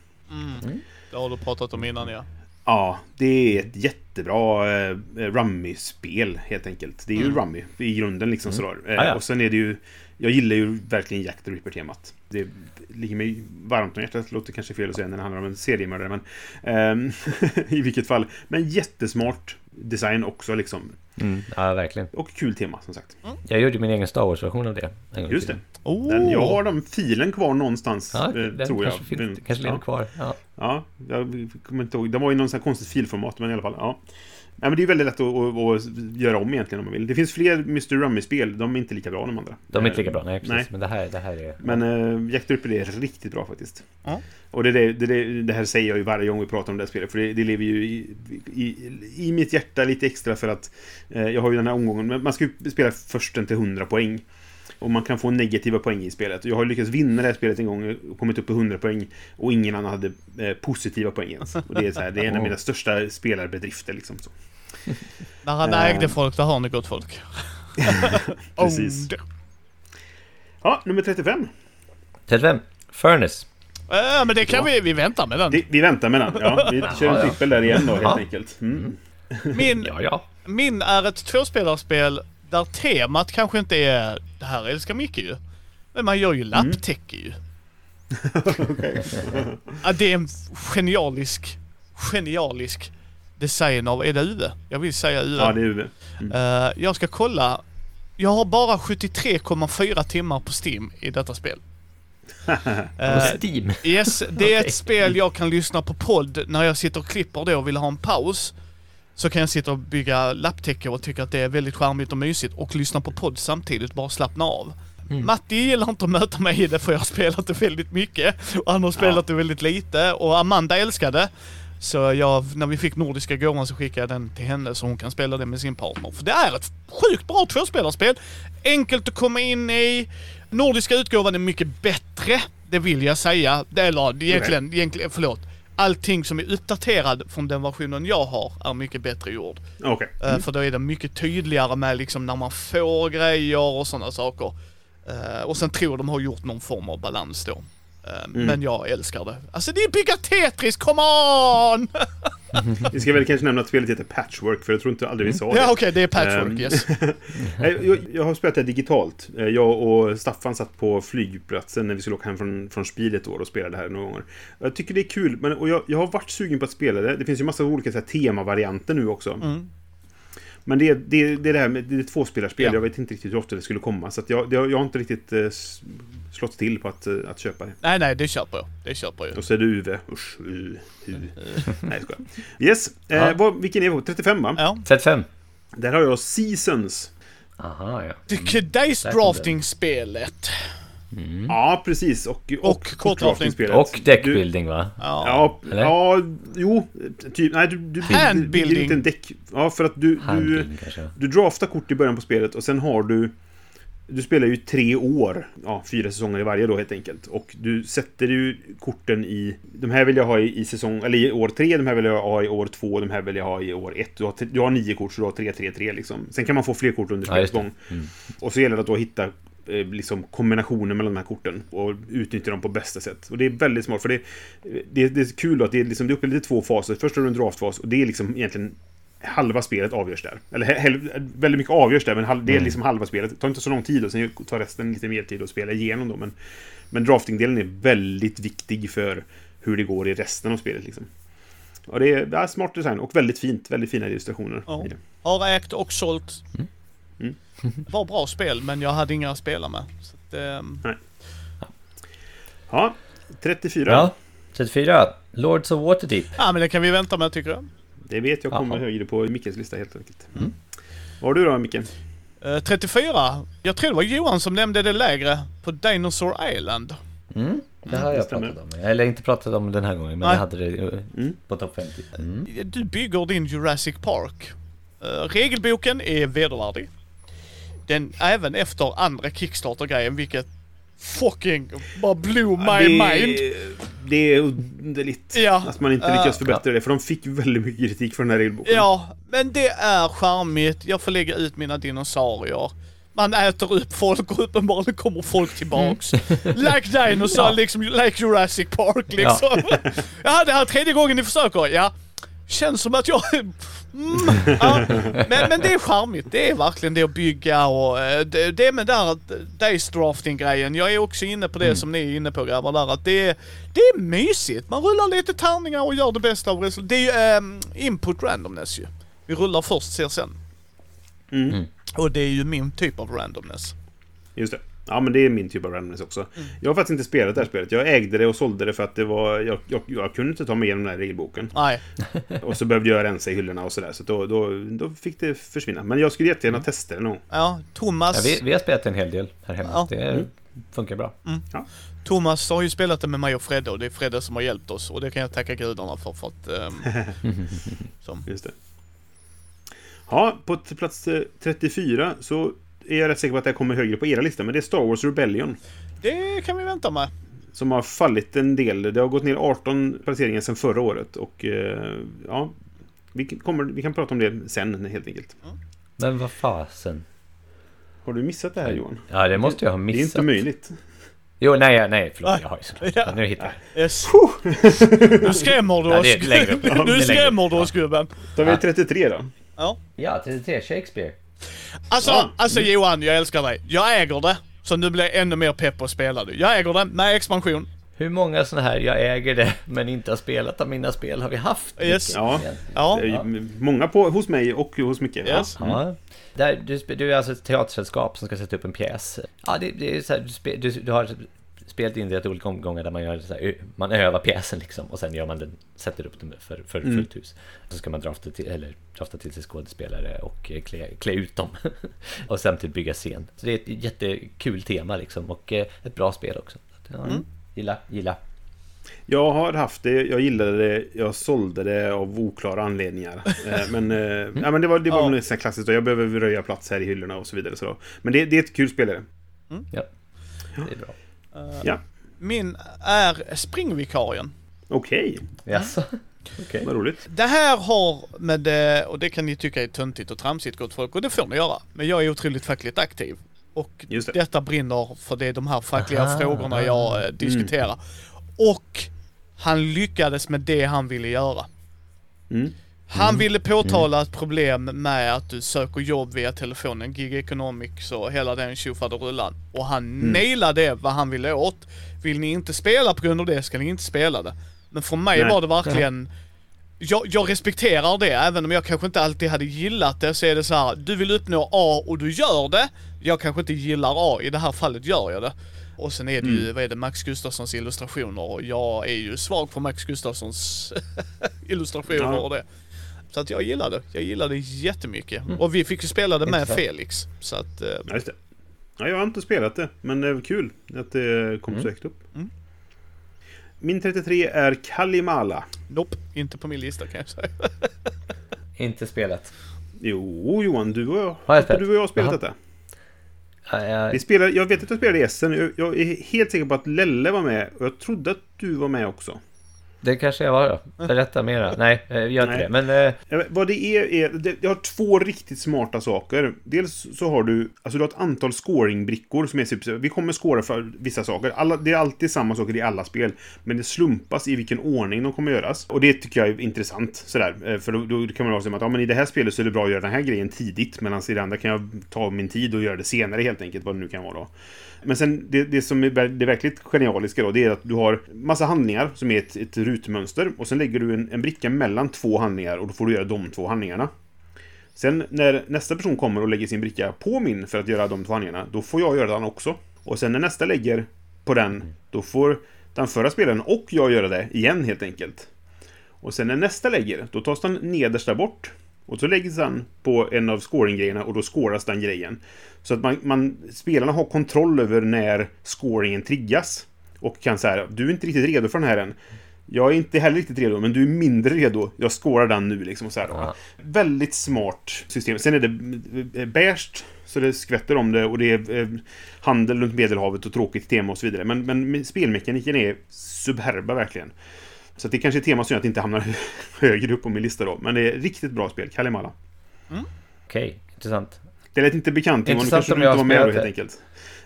C: Det har du pratat om innan ja.
A: Ja, det är ett jättebra eh, Rummy-spel helt enkelt. Det är ju
C: Mm.
A: Rummy i grunden liksom sådär. Eh,
B: Ah, ja.
A: Och sen är det ju... Jag gillar ju verkligen Jack the Ripper-temat. Det ligger mig varmt om hjärtat. Låter kanske fel att säga när det handlar om en seriemördare, men... ehm, <laughs> I vilket fall. Men jättesmart design också liksom.
B: Mm. Ja, verkligen.
A: Och kul tema, som sagt.
B: Jag gjorde min egen Star Wars-version av det.
A: Just det.
C: Oh.
A: Den, jag har den filen kvar någonstans,
B: Ja,
A: eh,
B: den
A: tror jag.
B: kanske,
A: Den-
B: kanske lever
A: ja.
B: kvar. Ja.
A: Ja, jag kommer inte ihåg. Den var i någon sån här konstigt filformat, men i alla fall. Ja. Nej, men det är väldigt lätt att, att, att göra om egentligen om man vill. Det finns fler Mr. Rummy-spel. De är inte lika bra de andra.
B: De är inte
A: Eh,
B: lika bra, nej precis.
A: nej.
B: Men det här, det här är...
A: Men äh, Jack the Ripper är riktigt bra faktiskt.
C: Ja.
A: Och det, det, det, det här säger jag ju varje gång vi pratar om det här spelet. För det, det lever ju i, i, i mitt hjärta lite extra för att eh, jag har ju den här omgången. Man ska ju spela försten till 100 poäng. Och man kan få negativa poäng i spelet. Jag har lyckats vinna det här spelet en gång och kommit upp i 100 poäng. Och ingen annan hade eh, positiva poäng ens. Och det är, så här, det är en av mina största spelarbedrifter liksom. Så.
C: När han
A: Eh.
C: ägde folk, där har ni gott folk. <laughs>
A: Precis.
C: Owned.
A: Ja, nummer 35.
B: 35. Furnace.
C: Ja, men det kan
A: Ja.
C: vi, vi väntar med den.
A: Det, vi väntar med den. Ja, vi <laughs> kör en
B: ja.
A: trippel där igen då helt
B: Ja.
A: enkelt. Mm.
C: Min,
B: Ja, ja.
C: min är ett tvåspelarspel där temat kanske inte är det här älskar Micke ju. Men man gör ju lapptäcke ju. <laughs> ja, det är en genialisk, genialisk design av, är det Uwe? Jag vill säga Uwe.
A: Ja, det är Uwe.
C: Eh, jag ska kolla. Jag har bara 73,4 timmar på Steam i detta spel. <laughs>
B: På
C: Eh,
B: Steam.
C: Yes, det är <laughs>
B: Okej.
C: ett spel jag kan lyssna på podd när jag sitter och klipper då och vill ha en paus. Så kan jag sitta och bygga lapptäcke och tycka att det är väldigt charmigt och mysigt och lyssna på podd samtidigt, bara slappna av.
B: Mm.
C: Matti gillar inte att möta mig i det för jag har spelat det väldigt mycket. Och han har spelat det väldigt lite och Amanda älskade. Så jag, när vi fick Nordiska gåvan så skickade jag den till henne så hon kan spela det med sin partner. För det är ett sjukt bra tvåspelarspel. Enkelt att komma in i. Nordiska utgåvan är mycket bättre. Det vill jag säga. Det- Eller egentligen, egentligen förlåt. Allting som är uppdaterad från den versionen jag har är mycket bättre gjord.
A: Okej.
C: Eh, För då är det mycket tydligare med liksom när man får grejer och sådana saker. Eh, och sen tror de har gjort någon form av balans då. Eh, Men jag älskar det. Alltså det är bygga Tetris, come on!
A: Vi ska väl kanske nämna att spelet heter Patchwork, för jag tror inte aldrig vi sa det.
C: ja okej, det är patchwork,
A: Ehm,
C: yes. <laughs>
A: Nej, Jag, jag har spelat det digitalt. Eh, Jag och Staffan satt på flygplatsen när vi skulle åka hem från, från Speed ett år och spelade det här några gånger. Jag tycker det är kul, men, och jag, jag har varit sugen på att spela det. Det finns ju massa olika så här, temavarianter nu också.
C: Mm.
A: Men det, det, det är det här med det är tvåspelarspel.
C: Ja.
A: Jag vet inte riktigt hur ofta det skulle komma. Så att jag, det, jag har inte riktigt eh, slått till på att, eh, att köpa det.
C: Nej, nej, det köper jag. Det köper jag.
A: Och så är det Uwe. Usch, u, hu. Nej, jag skojar. Yes. Eh, vad, vilken är vi på? 35 va?
C: Ja.
B: 35.
A: Där har jag Seasons.
B: Aha, ja.
C: Det Dice
B: Där kom
C: Drafting-spelet.
A: Ja, precis. Och,
C: Och.
B: Och
A: Du-
B: deckbuilding va?
C: Ja.
A: Ja,
B: Eller?
A: ja, jo, typ, nej du... du
C: Handbuilding.
A: Du bygger inte en däck. Ja, för att du, du, du draftar kort i början på spelet och sen har du... Du spelar ju tre år, ja, fyra säsonger i varje då helt enkelt. Och du sätter ju korten i... De här vill jag ha i, i säsong, eller i år tre, de här vill jag ha i år två, de här vill jag ha i år ett. Du har, du har nio kort, så du har tre, tre, tre liksom. Sen kan man få fler kort under spelets gång. Och så gäller det att då hitta eh, liksom kombinationer mellan de här korten och utnyttja dem på bästa sätt. Och det är väldigt smart, för det, det, det är kul då att det är, liksom, det uppdelat i två faser. Först har du en draftfas och det är liksom egentligen halva spelet avgörs där. Eller väldigt mycket avgörs där, men det är liksom halva spelet. Det tar inte så lång tid och sen tar resten lite mer tid att spela igenom då. Men, men draftingdelen är väldigt viktig för hur det går i resten av spelet. Liksom. Och det är, det är smart design och väldigt fint. Väldigt fina illustrationer.
C: Ja. Har ägt och sålt.
A: Mm.
C: Det var bra spel, men jag hade inga att spela med. Så att, ehm,
A: Ja, 34.
B: Ja. 34. Lords of Waterdeep.
C: ja, men det kan vi vänta med tycker jag.
A: Det vet jag kommer
B: Jaha.
A: högre på Mickes lista helt enkelt. Vad har du då Micke?
C: Eh, 34. Jag tror det var Johan som nämnde det lägre på Dinosaur Island.
B: Mm. Det har
A: det
B: jag
A: stämmer.
B: pratat om. Eller inte pratat om den här gången, men
C: Nej.
B: jag hade det eh,
A: Mm.
B: på topp 50. Mm.
C: Du bygger din Jurassic Park. Eh, regelboken är vedervärdig. Den även efter andra Kickstarter-grejen, vilket fucking bara blew my
A: det,
C: mind.
A: Det är underligt
C: Ja,
A: att man inte lyckas förbättra det, för de fick väldigt mycket kritik för den här regelboken.
C: Ja, men det är charmigt. Jag får lägga ut mina dinosaurier. Man äter upp folk och uppenbarligen kommer folk tillbaks. <laughs> like Dinosaur,
B: Ja.
C: liksom like Jurassic Park liksom. <laughs> Ja. det här är tredje gången ni försöker. Ja. Känns som att jag... <laughs> Mm, ja. men, men det är charmigt. Det är verkligen det att bygga och eh, det, det med där days drafting grejen. Jag är också inne på det
B: Mm.
C: som ni är inne på grabbar där att det, är- det är mysigt. Man rullar lite tärningar och gör det bästa av resultatet. Det är ju um, input randomness ju. Vi rullar först, ser sen.
A: Mm.
B: Mm.
C: Och det är ju min typ av randomness.
A: Just det. Ja, men det är min typ av randomness också.
C: Mm.
A: Jag har faktiskt inte spelat det här spelet. Jag ägde det och sålde det för att det var... Jag, jag, jag kunde inte ta mig igenom den här regelboken.
C: Nej. <laughs>
A: Och så behövde jag rensa i hyllorna och sådär. Så då, då, då fick det försvinna. Men jag skulle jättegärna testa det gång.
C: Ja, Thomas.
B: Ja, vi, vi har spelat en hel del här hemma.
C: Ja.
B: Det funkar bra.
C: Thomas har ju spelat det med mig och Fredde och det är Fredde som har hjälpt oss och det kan jag tacka gudarna för. för att, ehm, <laughs> som,
A: Just det. Ja, på plats eh, 34 så är jag rätt säker på att det kommer högre på era lista. Men det är Star Wars Rebellion.
C: det kan vi vänta med.
A: Som har fallit en del. Det har gått ner 18 placeringar sedan förra året. Och eh, ja, vi, kommer, vi kan prata om det sen helt enkelt.
B: Men vad fasen?
A: Har du missat det här Johan?
B: Ja, det måste jag ha
A: Det är
B: missat.
A: inte möjligt.
B: Jo, nej, nej, förlåt.
C: Nej.
B: Jag har ju såklart.
C: Ja.
B: Nu hittar jag.
C: Yes. Nu skrämmer du oss.
B: det är längre upp. <laughs> Det är
C: Nu skrämmer du oss gubben.
A: Då har vi
B: Ja.
A: 33 då.
C: Ja.
B: Ja, 33 Shakespeare.
C: Alltså,
A: Ja.
C: alltså Johan, jag älskar dig. Jag äger det. Så nu blir jag ännu mer pepp på att spela det. Jag äger det med expansion.
B: Hur många sådana här, jag äger det, men inte har spelat av mina spel har vi haft?
C: Yes.
A: Ja.
C: Ja.
A: Många på, hos mig och hos Micke.
C: Yes.
B: Ja. Där, du, du är alltså ett teatersällskap som ska sätta upp en pjäs. Ja, det, det är så här, du, du, du har spelat in det i olika omgångar där man gör så här, man övar pjäsen liksom och sen gör man den, sätter upp den för, för
A: Mm.
B: fullt hus. Så ska man drafta till, eller drafta till sig skådespelare och eh, klä, klä ut dem. <laughs> och samtidigt bygga scen. Så det är ett jättekul tema liksom och eh, ett bra spel också. Ja,
A: Mm.
B: Gilla, gilla.
A: Jag har haft det, jag gillade det, jag sålde det av oklara anledningar. <laughs> Eh, men, eh, ja, men det var, det var
C: Ja.
A: ja. klassiskt, då. jag behöver röja plats här i hyllorna och så vidare. Så då. Men det, det är ett kul spel. är det.
B: Ja, det är bra.
A: Ja,
C: Min är springvikarien.
A: okej.
B: Jaså? Okej.
A: Vad roligt.
C: Det här har med det, och det kan ni tycka är töntigt och tramsigt gott folk, och det får ni göra. Men jag är otroligt fackligt aktiv. Och
A: det.
C: detta brinner för det är de här fackliga
B: Aha.
C: frågorna jag eh, diskuterar. Och han lyckades med det han ville göra.
A: Mm.
C: Han ville påtala ett problem med att du söker jobb via telefonen, gig economics och hela den tjofaderullan. Och han
A: Mm.
C: nailade vad han ville åt. Vill ni inte spela på grund av det ska ni inte spela det. Men för mig
A: Nej.
C: var det verkligen jag, jag respekterar det, även om jag kanske inte alltid hade gillat det så är det så här. du vill uppnå A och du gör det. Jag kanske inte gillar A, i det här fallet gör jag det. Och sen är det ju, vad är det, Max Gustafssons illustrationer och jag är ju svag för Max Gustafssons <laughs> illustrationer
A: Ja.
C: och det. Så att jag gillade. Jag gillade det jättemycket. Och vi fick ju spela det med. Felix. Så att, eh,
A: Ja, just det. Ja, jag har inte spelat det, men det var kul att det kom så högt upp.
C: Mm.
A: Min 33 är Kalimala.
C: nope, inte på min lista kan jag säga. <laughs>
B: Inte spelat.
A: Jo, Johan, du och jag,
B: Har jag spelat?
A: du och jag har spelat
B: Jaha.
A: detta. Vi spelar, jag vet att jag spelade i Essen. Jag är helt säker på att Lelle var med. Och jag trodde att du var med också.
B: Det kanske jag var då. Berätta mera. Nej, eh, gör inte
A: Nej.
B: det. Men eh,
A: Jag Vad det är, är det, det har två riktigt smarta saker. Dels så har du, alltså du har ett antal scoringbrickor som är typ, vi kommer scora för vissa saker. Alla, det är alltid samma saker i alla spel. Men det slumpas i vilken ordning de kommer göras. Och det tycker jag är intressant. Sådär. Eh, För då, då kan man vara som att, ja men i det här spelet så är det bra att göra den här grejen tidigt. Medan i det andra kan jag ta min tid och göra det senare helt enkelt. Vad det nu kan vara då. Men sen det, det som är det verkligt genialiska då, det är att du har massa handlingar som är ett, ett rutmönster. Och sen lägger du en, en bricka mellan två handlingar och då får du göra de två handlingarna. Sen när nästa person kommer och lägger sin bricka på min för att göra de två handlingarna, då får jag göra den också. Och sen när nästa lägger på den, då får den förra spelaren och jag göra det igen helt enkelt. Och sen när nästa lägger, då tas den nedersta bort. Och så läggs den på en av scoringgrejerna och då scoras den grejen. Så att man, man, spelarna har kontroll över när scoringen triggas. Och kan säga, du är inte riktigt redo för den här än. Jag är inte heller riktigt redo, men du är mindre redo. Jag scorar den nu liksom. Och så här då.
B: Ja.
A: Väldigt smart system. Sen är det beige, så det skvätter om det och det är eh, handel runt Medelhavet och tråkigt tema och så vidare. Men, men spelmekaniken är superba verkligen. Så det kanske är ett tema som gör att det inte hamnar <laughs> högre upp på min lista då. Men det är riktigt bra spel, Kalimala.
B: okej, intressant.
A: Det lät inte bekant Johan, du
B: Intressant
A: kanske inte var med då helt enkelt.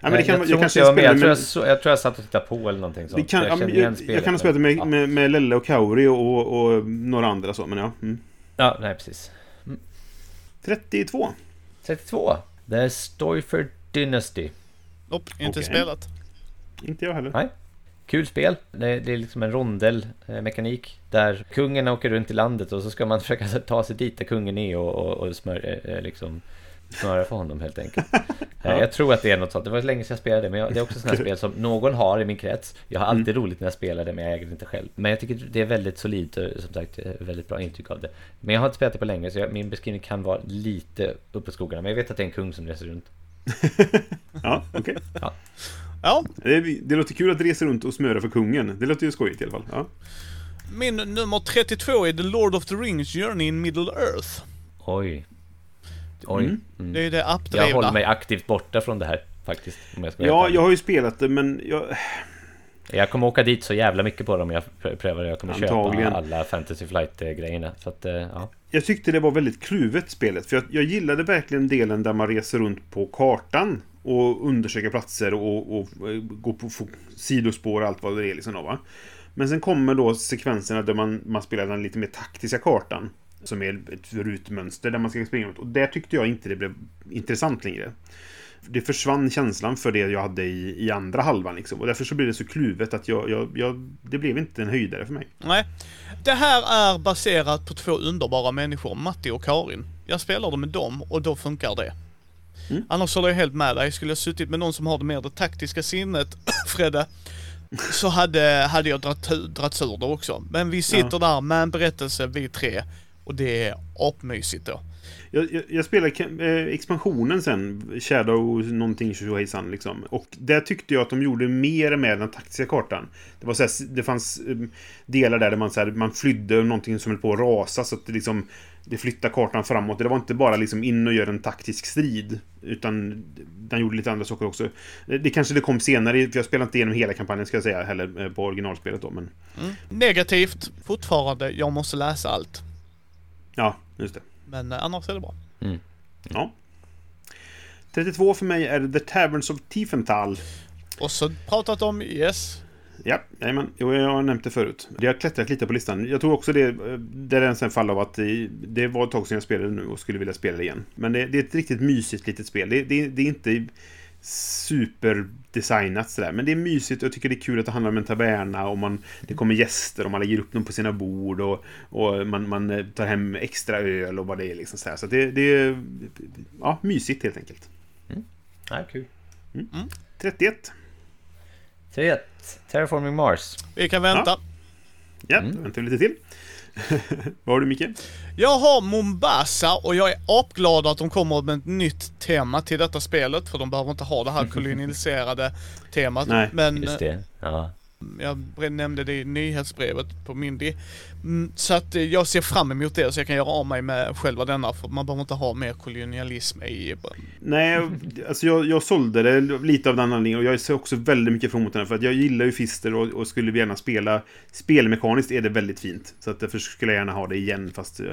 A: Ja, men det kan,
B: jag tror
A: kanske
B: inte jag var med. Jag tror jag, så, jag tror jag satt och tittade på eller någonting sånt.
A: det kan,
B: jag
A: jag,
B: spelet.
A: jag kan ha spelat med,
B: ja.
A: med, med Lelle och Kauri och, och några andra så, men ja. Mm.
B: Ja, nej precis.
A: 32.
B: 32. The är Stoyford Dynasty.
C: Nope, inte
A: Okej.
C: spelat.
A: Inte jag heller.
B: Nej. Kul spel. Det, det är liksom en rondellmekanik där kungen åker runt i landet och så ska man <laughs> försöka ta sig dit där kungen är och, och, och smör, eh, liksom smöra för honom helt enkelt. <laughs> Eh, Jag tror att det är något sånt. Det var länge sedan jag spelade men jag, det är också sådana spel som någon har i min krets. Jag har alltid roligt när jag spelar det men jag äger det inte själv. Men jag tycker det är väldigt solidt och som sagt eh, väldigt bra intryck av det. Men jag har inte spelat det på länge så jag, min beskrivning kan vara lite uppe i skogarna. Men jag vet att det är en kung som reser runt. <laughs>
A: Ja, okej.
C: Ja,
A: Det, det låter kul att resa runt och smöra för kungen. Det låter ju skojigt i alla fall. Ja.
C: min nummer 32 är The Lord of the Rings Journey in Middle Earth.
B: Oj. Oj.
A: Mm.
B: Mm.
C: Det är det
B: Jag
C: appdrivna.
B: håller mig aktivt borta från det här faktiskt. Om jag,
A: ja, jag har ju spelat det, men jag...
B: jag kommer åka dit så jävla mycket på dem jag pr- prövar det. Jag kommer
A: Antagligen.
B: köpa alla Fantasy Flight-grejerna. Så att, eh, ja.
A: Jag tyckte det var väldigt kluvet spelet, för jag, jag gillade verkligen delen där man reser runt på kartan och undersöker platser och, och, eh, går på sidospår och allt vad det är liksom då, va. Men sen kommer då sekvenserna där man, man spelar den lite mer taktiska kartan. Som är ett rutmönster där man ska springa runt. Och där tyckte jag inte det blev intressant längre. Det försvann känslan för det jag hade i, i andra halvan liksom. Och därför så blev det så kluvet att jag, jag, jag, det blev inte en höjdare för mig.
C: Nej. Det här är baserat på två underbara människor, Matti och Karin. Jag spelade med dem och då funkar det.
A: Mm.
C: Annars håller jag helt med dig. Skulle jag suttit med någon som har det mer det taktiska sinnet, <coughs> Fredde, så hade, hade jag dratt, dratt ur det också. Men vi sitter där med en berättelse, vi tre. Och det är apmysigt då.
A: Jag, jag, jag spelade eh, expansionen sen, Shadow någonting tjohejsan liksom. Och där tyckte jag att de gjorde mer med den taktiska kartan. Det var så här, det fanns eh, delar där, där man, så här, man flydde någonting som höll på att rasa så att det liksom det flyttade kartan framåt. Det var inte bara liksom in och göra en taktisk strid. Utan den gjorde lite andra saker också. Det, det kanske det kom senare, för jag spelade inte igenom hela kampanjen ska jag säga heller eh, på originalspelet då. Men
C: Negativt, fortfarande, jag måste läsa allt.
A: Ja, just det.
C: Men eh, annars är det bra.
A: Ja. 32 för mig är The Taverns of Tiefenthal.
C: Och så pratat om, yes.
A: Ja, jajamän. Jo, jag har nämnt det förut. Det har klättrat lite på listan. Jag tror också det, eh, det är en sån fall av att det, det var ett tag sedan jag spelade nu och skulle vilja spela det igen. Men det, det är ett riktigt mysigt litet spel. Det, det, det är inte superdesignat sådär, men det är mysigt och jag tycker det är kul att det handlar om en taverna och man, det kommer gäster och man lägger upp dem på sina bord och, och man, man eh, tar hem extra öl och vad det är liksom sådär. Så det, det är ja, mysigt helt enkelt.
B: Ja, kul.
A: 31.
B: 3 Terraforming Mars.
C: Vi kan vänta.
A: Ja, då väntar vi lite till. <laughs> vad har du Micke?
C: Jag har Mombasa och jag är apglad att de kommer med ett nytt tema till detta spelet. För de behöver inte ha det här <laughs> kolonialiserade temat.
A: Nej,
C: Men
B: Just det. Ja.
C: Jag nämnde det i nyhetsbrevet på Mindy. Mm, Så att eh, jag ser fram emot det så jag kan göra av mig med själva denna. För man behöver inte ha mer kolonialism i...
A: Nej, alltså jag, jag sålde det lite av den anledningen och jag ser också väldigt mycket fram emot den för att jag gillar ju Fister och, och skulle gärna spela spelmekaniskt är det väldigt fint. Så att därför skulle jag gärna ha det igen fast eh,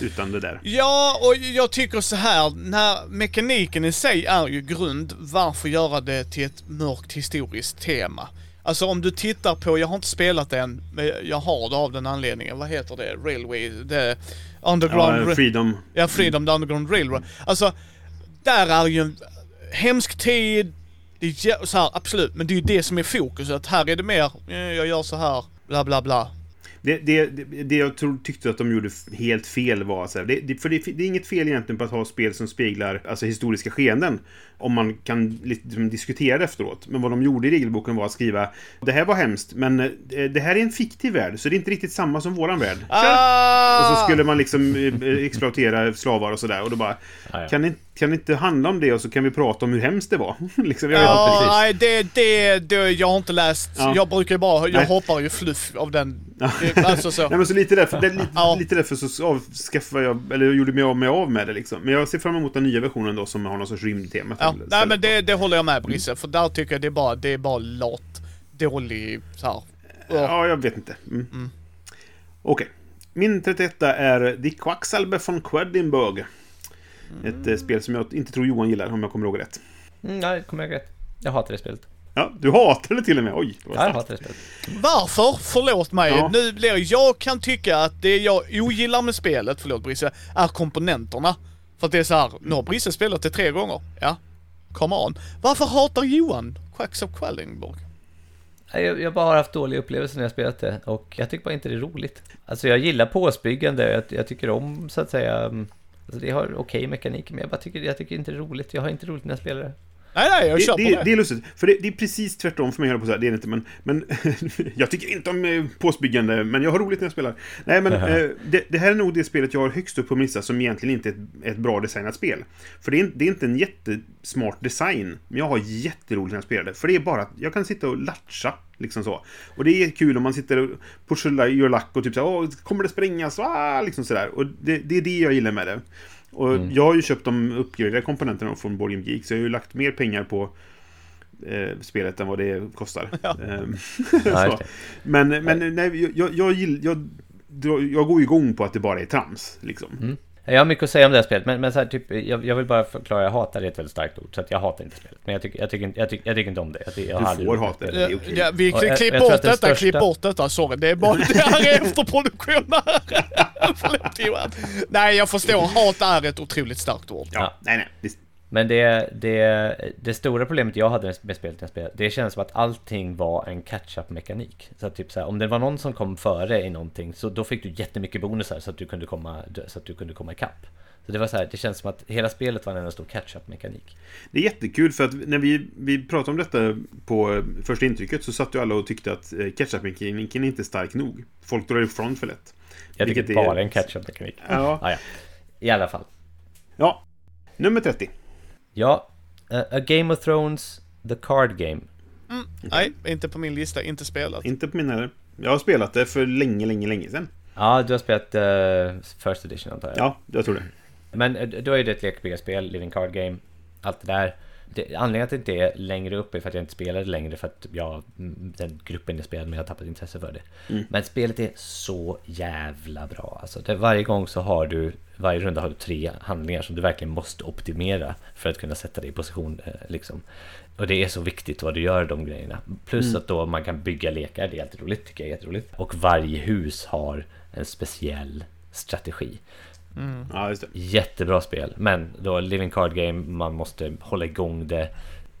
A: utan det där.
C: Ja, och jag tycker så här, när mekaniken i sig är ju grund, varför göra det till ett mörkt historiskt tema? Alltså om du tittar på, jag har inte spelat det än, men jag har det av den anledningen, vad heter det? Railway, det Underground...
A: Ja, Freedom.
C: Ja, Freedom the Underground Railroad. Alltså, där är ju en hemsk tid, det är så här, absolut, men det är ju det som är fokuset. Här är det mer, eh, jag gör så här, bla bla bla.
A: Det, det, det, jag tror, tyckte att de gjorde helt fel var så här, det, det, för det, det är inget fel egentligen på att ha spel som speglar alltså, historiska skeenden. Om man kan liksom, diskutera det efteråt. Men vad de gjorde i regelboken var att skriva Det här var hemskt, men eh, det här är en fiktiv värld, så det är inte riktigt samma som våran värld.
C: Ah!
A: Och så skulle man liksom eh, exploatera slavar och sådär. Och då bara,
B: Ja, ja.
A: kan det, kan det inte handla om det och så kan vi prata om hur hemskt det var? <laughs> liksom, jag.
C: Ja, nej, det, det, det, jag har inte läst.
A: Ja.
C: Jag brukar ju bara, jag
A: Nej.
C: hoppar ju fluff av den. Alltså så. <laughs>
A: Nej men så lite därför, det, lite,
C: Ja.
A: lite därför så avskaffade jag, eller jag gjorde mig av, mig av med det liksom. Men jag ser fram emot den nya versionen då som har någon sorts rymdtema.
C: Ja,
A: till-
C: nej men det, det håller jag med Brisse, för där tycker jag det är bara, det är bara lat, dålig så här. Ja.
A: Ja, jag vet inte. Mm. Okej. Min 31 är Die Quacksalbe von Quedlinburg. Ett eh, spel som jag inte tror Johan gillar, om jag kommer ihåg rätt.
B: Mm, nej, kommer jag rätt. Jag hatar det spelet.
A: Ja, du hatar det till och med. Oj, det var
B: Ja, jag
A: starkt.
B: hatar det spelet.
C: Varför? Förlåt mig.
A: Ja.
C: Nu blir jag kan tycka att det jag ogillar med spelet, förlåt Brisse, är komponenterna. För att det är så här, nu har Brisse spelat det tre gånger. Ja, come on. Varför hatar Johan Quacks of Quellingborg?
B: Jag, jag bara har haft dåliga upplevelser när jag spelat det och jag tycker bara inte det är roligt. Alltså jag gillar påsbyggande, jag, jag tycker om så att säga, mm, alltså det har okej mekanik men jag bara tycker, jag tycker inte det är roligt. Jag har inte roligt när jag spelar det.
C: Nej, nej, jag
A: Det,
C: köper
A: det,
C: det.
A: det är lustigt, för det, det är precis tvärtom för mig, jag på säga. Det är det inte, men... men <laughs> jag tycker inte om eh, påsbyggande, men jag har roligt när jag spelar. Nej, men eh, det, det här är nog det spelet jag har högst upp på min lista som egentligen inte är ett, ett bra designat spel. För det är, det är inte en jättesmart design, men jag har jätteroligt när jag spelar det. För det är bara att jag kan sitta och latcha, liksom så. Och det är kul om man sitter och pushar your luck och typ så här, Åh, kommer det sprängas? Ah, liksom sådär. Och det, det är det jag gillar med det. Och
B: Mm.
A: jag har ju köpt de uppgraderade komponenterna från Board Game Geek, så jag har ju lagt mer pengar på eh, spelet än vad det kostar. <laughs> Ehm,
B: Ja, <laughs> det.
A: Men, men nej, jag, jag, jag, jag går ju igång på att det bara är trams. Liksom.
B: Mm. Jag har mycket att säga om det här spelet, men, men så här, typ, jag, jag vill bara förklara, jag hatar det är ett väldigt starkt ord, så att jag hatar inte spelet. Men jag tycker, jag tycker, jag tycker, jag tycker inte om det. Jag, tycker- jag
A: Du får hata det.
B: spelet.
A: är okej.
C: Ja, vi
B: Ja, jag-
C: klipp bort detta,
B: största-
C: klipp bort detta, sorry. Det är bara, det här är efterproduktion. <laughs> Förlåt Johan. Nej, jag förstår. Hat är ett otroligt starkt ord.
A: Ja, nej, nej. visst.
B: Men det, det, det stora problemet jag hade med spelet jag spelade, det känns som att allting var en catch-up mekanik. Så typ så här, om det var någon som kom före i någonting, så då fick du jättemycket bonusar så att du kunde komma, så att du kunde komma ikapp. Så det var så här, det känns som att hela spelet var en enda stor catch-up mekanik.
A: Det är jättekul för att när vi, vi pratade om detta på eh, första intrycket så satt ju alla och tyckte att eh, catch-up-mekaniken är inte stark nog. Folk drar ifrån för lätt.
B: Jag tycker
A: Vilket är-
B: bara en catch-up mekanik.
A: Ja.
B: Ah, ja. I alla fall.
A: Ja. Nummer 30.
B: Ja, eh, A Game of Thrones, The Card Game.
C: Nej, inte på min lista, inte spelat.
A: Inte på min heller. Jag har spelat det för länge, länge, länge sedan.
B: Ja, du har spelat eh, First Edition antar jag?
A: Ja, jag tror det.
B: Men eh, då är det ett lekbyggarspel, Living Card Game, allt det där. Det, anledningen att det inte är längre upp är för att jag inte spelar det längre för att jag, mm, den gruppen jag spelade med har tappat intresse för det. Men spelet är så jävla bra. Alltså, det, varje gång så har du, varje runda har du tre handlingar som du verkligen måste optimera för att kunna sätta dig i position. Eh, liksom. Och det är så viktigt vad du gör de grejerna. Plus att då man kan bygga lekar, det är alltid roligt, tycker jag är jätteroligt. Och varje hus har en speciell strategi.
A: Ja, just det.
B: Jättebra spel, men då Living Card Game, man måste hålla igång det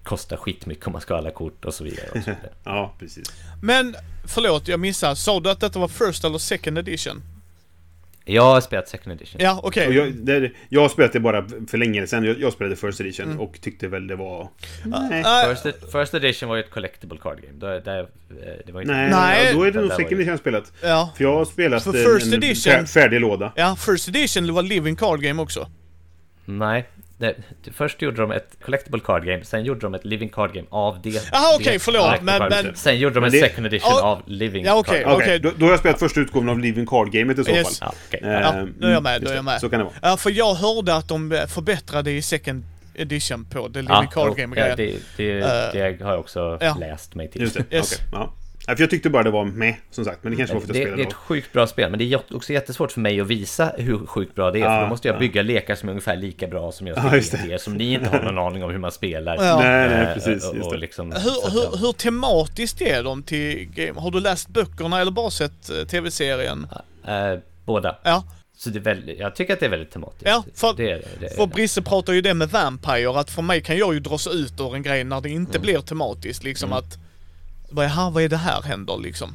B: Kostar skitmycket om man ska ha alla kort och så vidare. Och så vidare. <laughs>
A: Ja, precis.
C: Men, förlåt, jag missade. Sa du att detta var first eller second edition?
B: Jag har spelat second edition.
C: Ja, okej.
A: Och jag, det, jag har spelat det bara för länge sedan. Jag, jag spelade First Edition och tyckte väl det var... Nej.
C: Äh,
B: First, first edition var ju ett collectible card game. Där, där, eh, det var inte
A: Nej,
C: Nej.
A: Ja, då är det nog Second
B: det-
A: Edition jag spelat.
C: ja.
A: För jag har spelat
C: För First
A: en
C: Edition-
A: fär- färdig låda.
C: Ja, first edition var living card game också.
B: Nej. Det, det, först gjorde de ett collectible card game, sen gjorde de ett living card game av det.
C: Jaha, okej,
B: det
C: förlåt, men-
B: card game.
C: men-
B: Sen gjorde de en
A: det-
B: second edition
C: Ja,
B: av living
C: ja, okej,
B: card game.
A: Okej. då, då har jag spelat första utgåvan av Living Card-gamet i så
C: Yes.
A: fall.
B: Ja, okej.
A: Eh,
C: Ja, nu är jag med, då är jag med.
A: Så kan det vara.
C: Ja, för jag hörde att de förbättrade i second edition på the living
B: Ja,
C: card
B: och,
C: game
B: ja, det, det,
C: Eh,
B: det har jag också
C: ja.
B: läst mig till.
A: Just det,
C: Yes.
A: okej. Ja. För jag tyckte bara det var med, som sagt. Men det kanske var för att
B: Det,
A: jag
B: det är
A: spelade
B: ett
A: då.
B: sjukt bra spel, men det är också jättesvårt för mig att visa hur sjukt bra det är.
A: Ja,
B: för då måste jag
A: ja.
B: bygga lekar som är ungefär lika bra som jag
A: Ja,
B: till er, som ni inte har någon aning om hur man spelar.
C: Ja.
A: Nej, nej,
B: Eh,
A: precis.
B: och- och
A: det.
B: liksom,
C: Hur, hur, hur tematiskt är de till game? Har du läst böckerna eller bara sett eh, tv-serien?
B: eh, båda.
C: Ja,
B: Så det är väldigt, jag tycker att det är väldigt tematiskt.
C: Ja, för-
B: det det
C: för Brisse pratar ju det med Vampire, att för mig kan jag ju dras ut ur en grej när det inte blir tematiskt liksom att vad är, här, vad är det här händer liksom?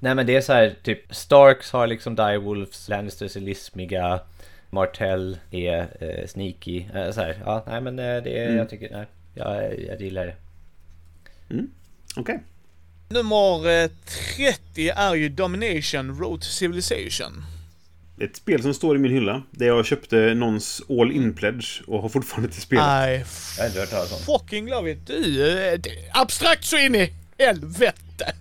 B: Nej men det är så här, typ Starks har liksom Direwolves, Lannisters är lismiga, Martell är eh, sneaky. Eh, så här, ja, nej men eh, det är,
A: Mm.
B: jag tycker, nej, jag, jag gillar det.
A: Okej.
C: Nummer eh, 30 är ju Domination Road to Civilization.
A: Ett spel som står i min hylla. Där jag köpte någons All In Pledge och har fortfarande inte spelat.
C: Nej,
B: Jag har inte hört talas om.
C: fucking love it. Du, eh, det, abstrakt så in i helvete.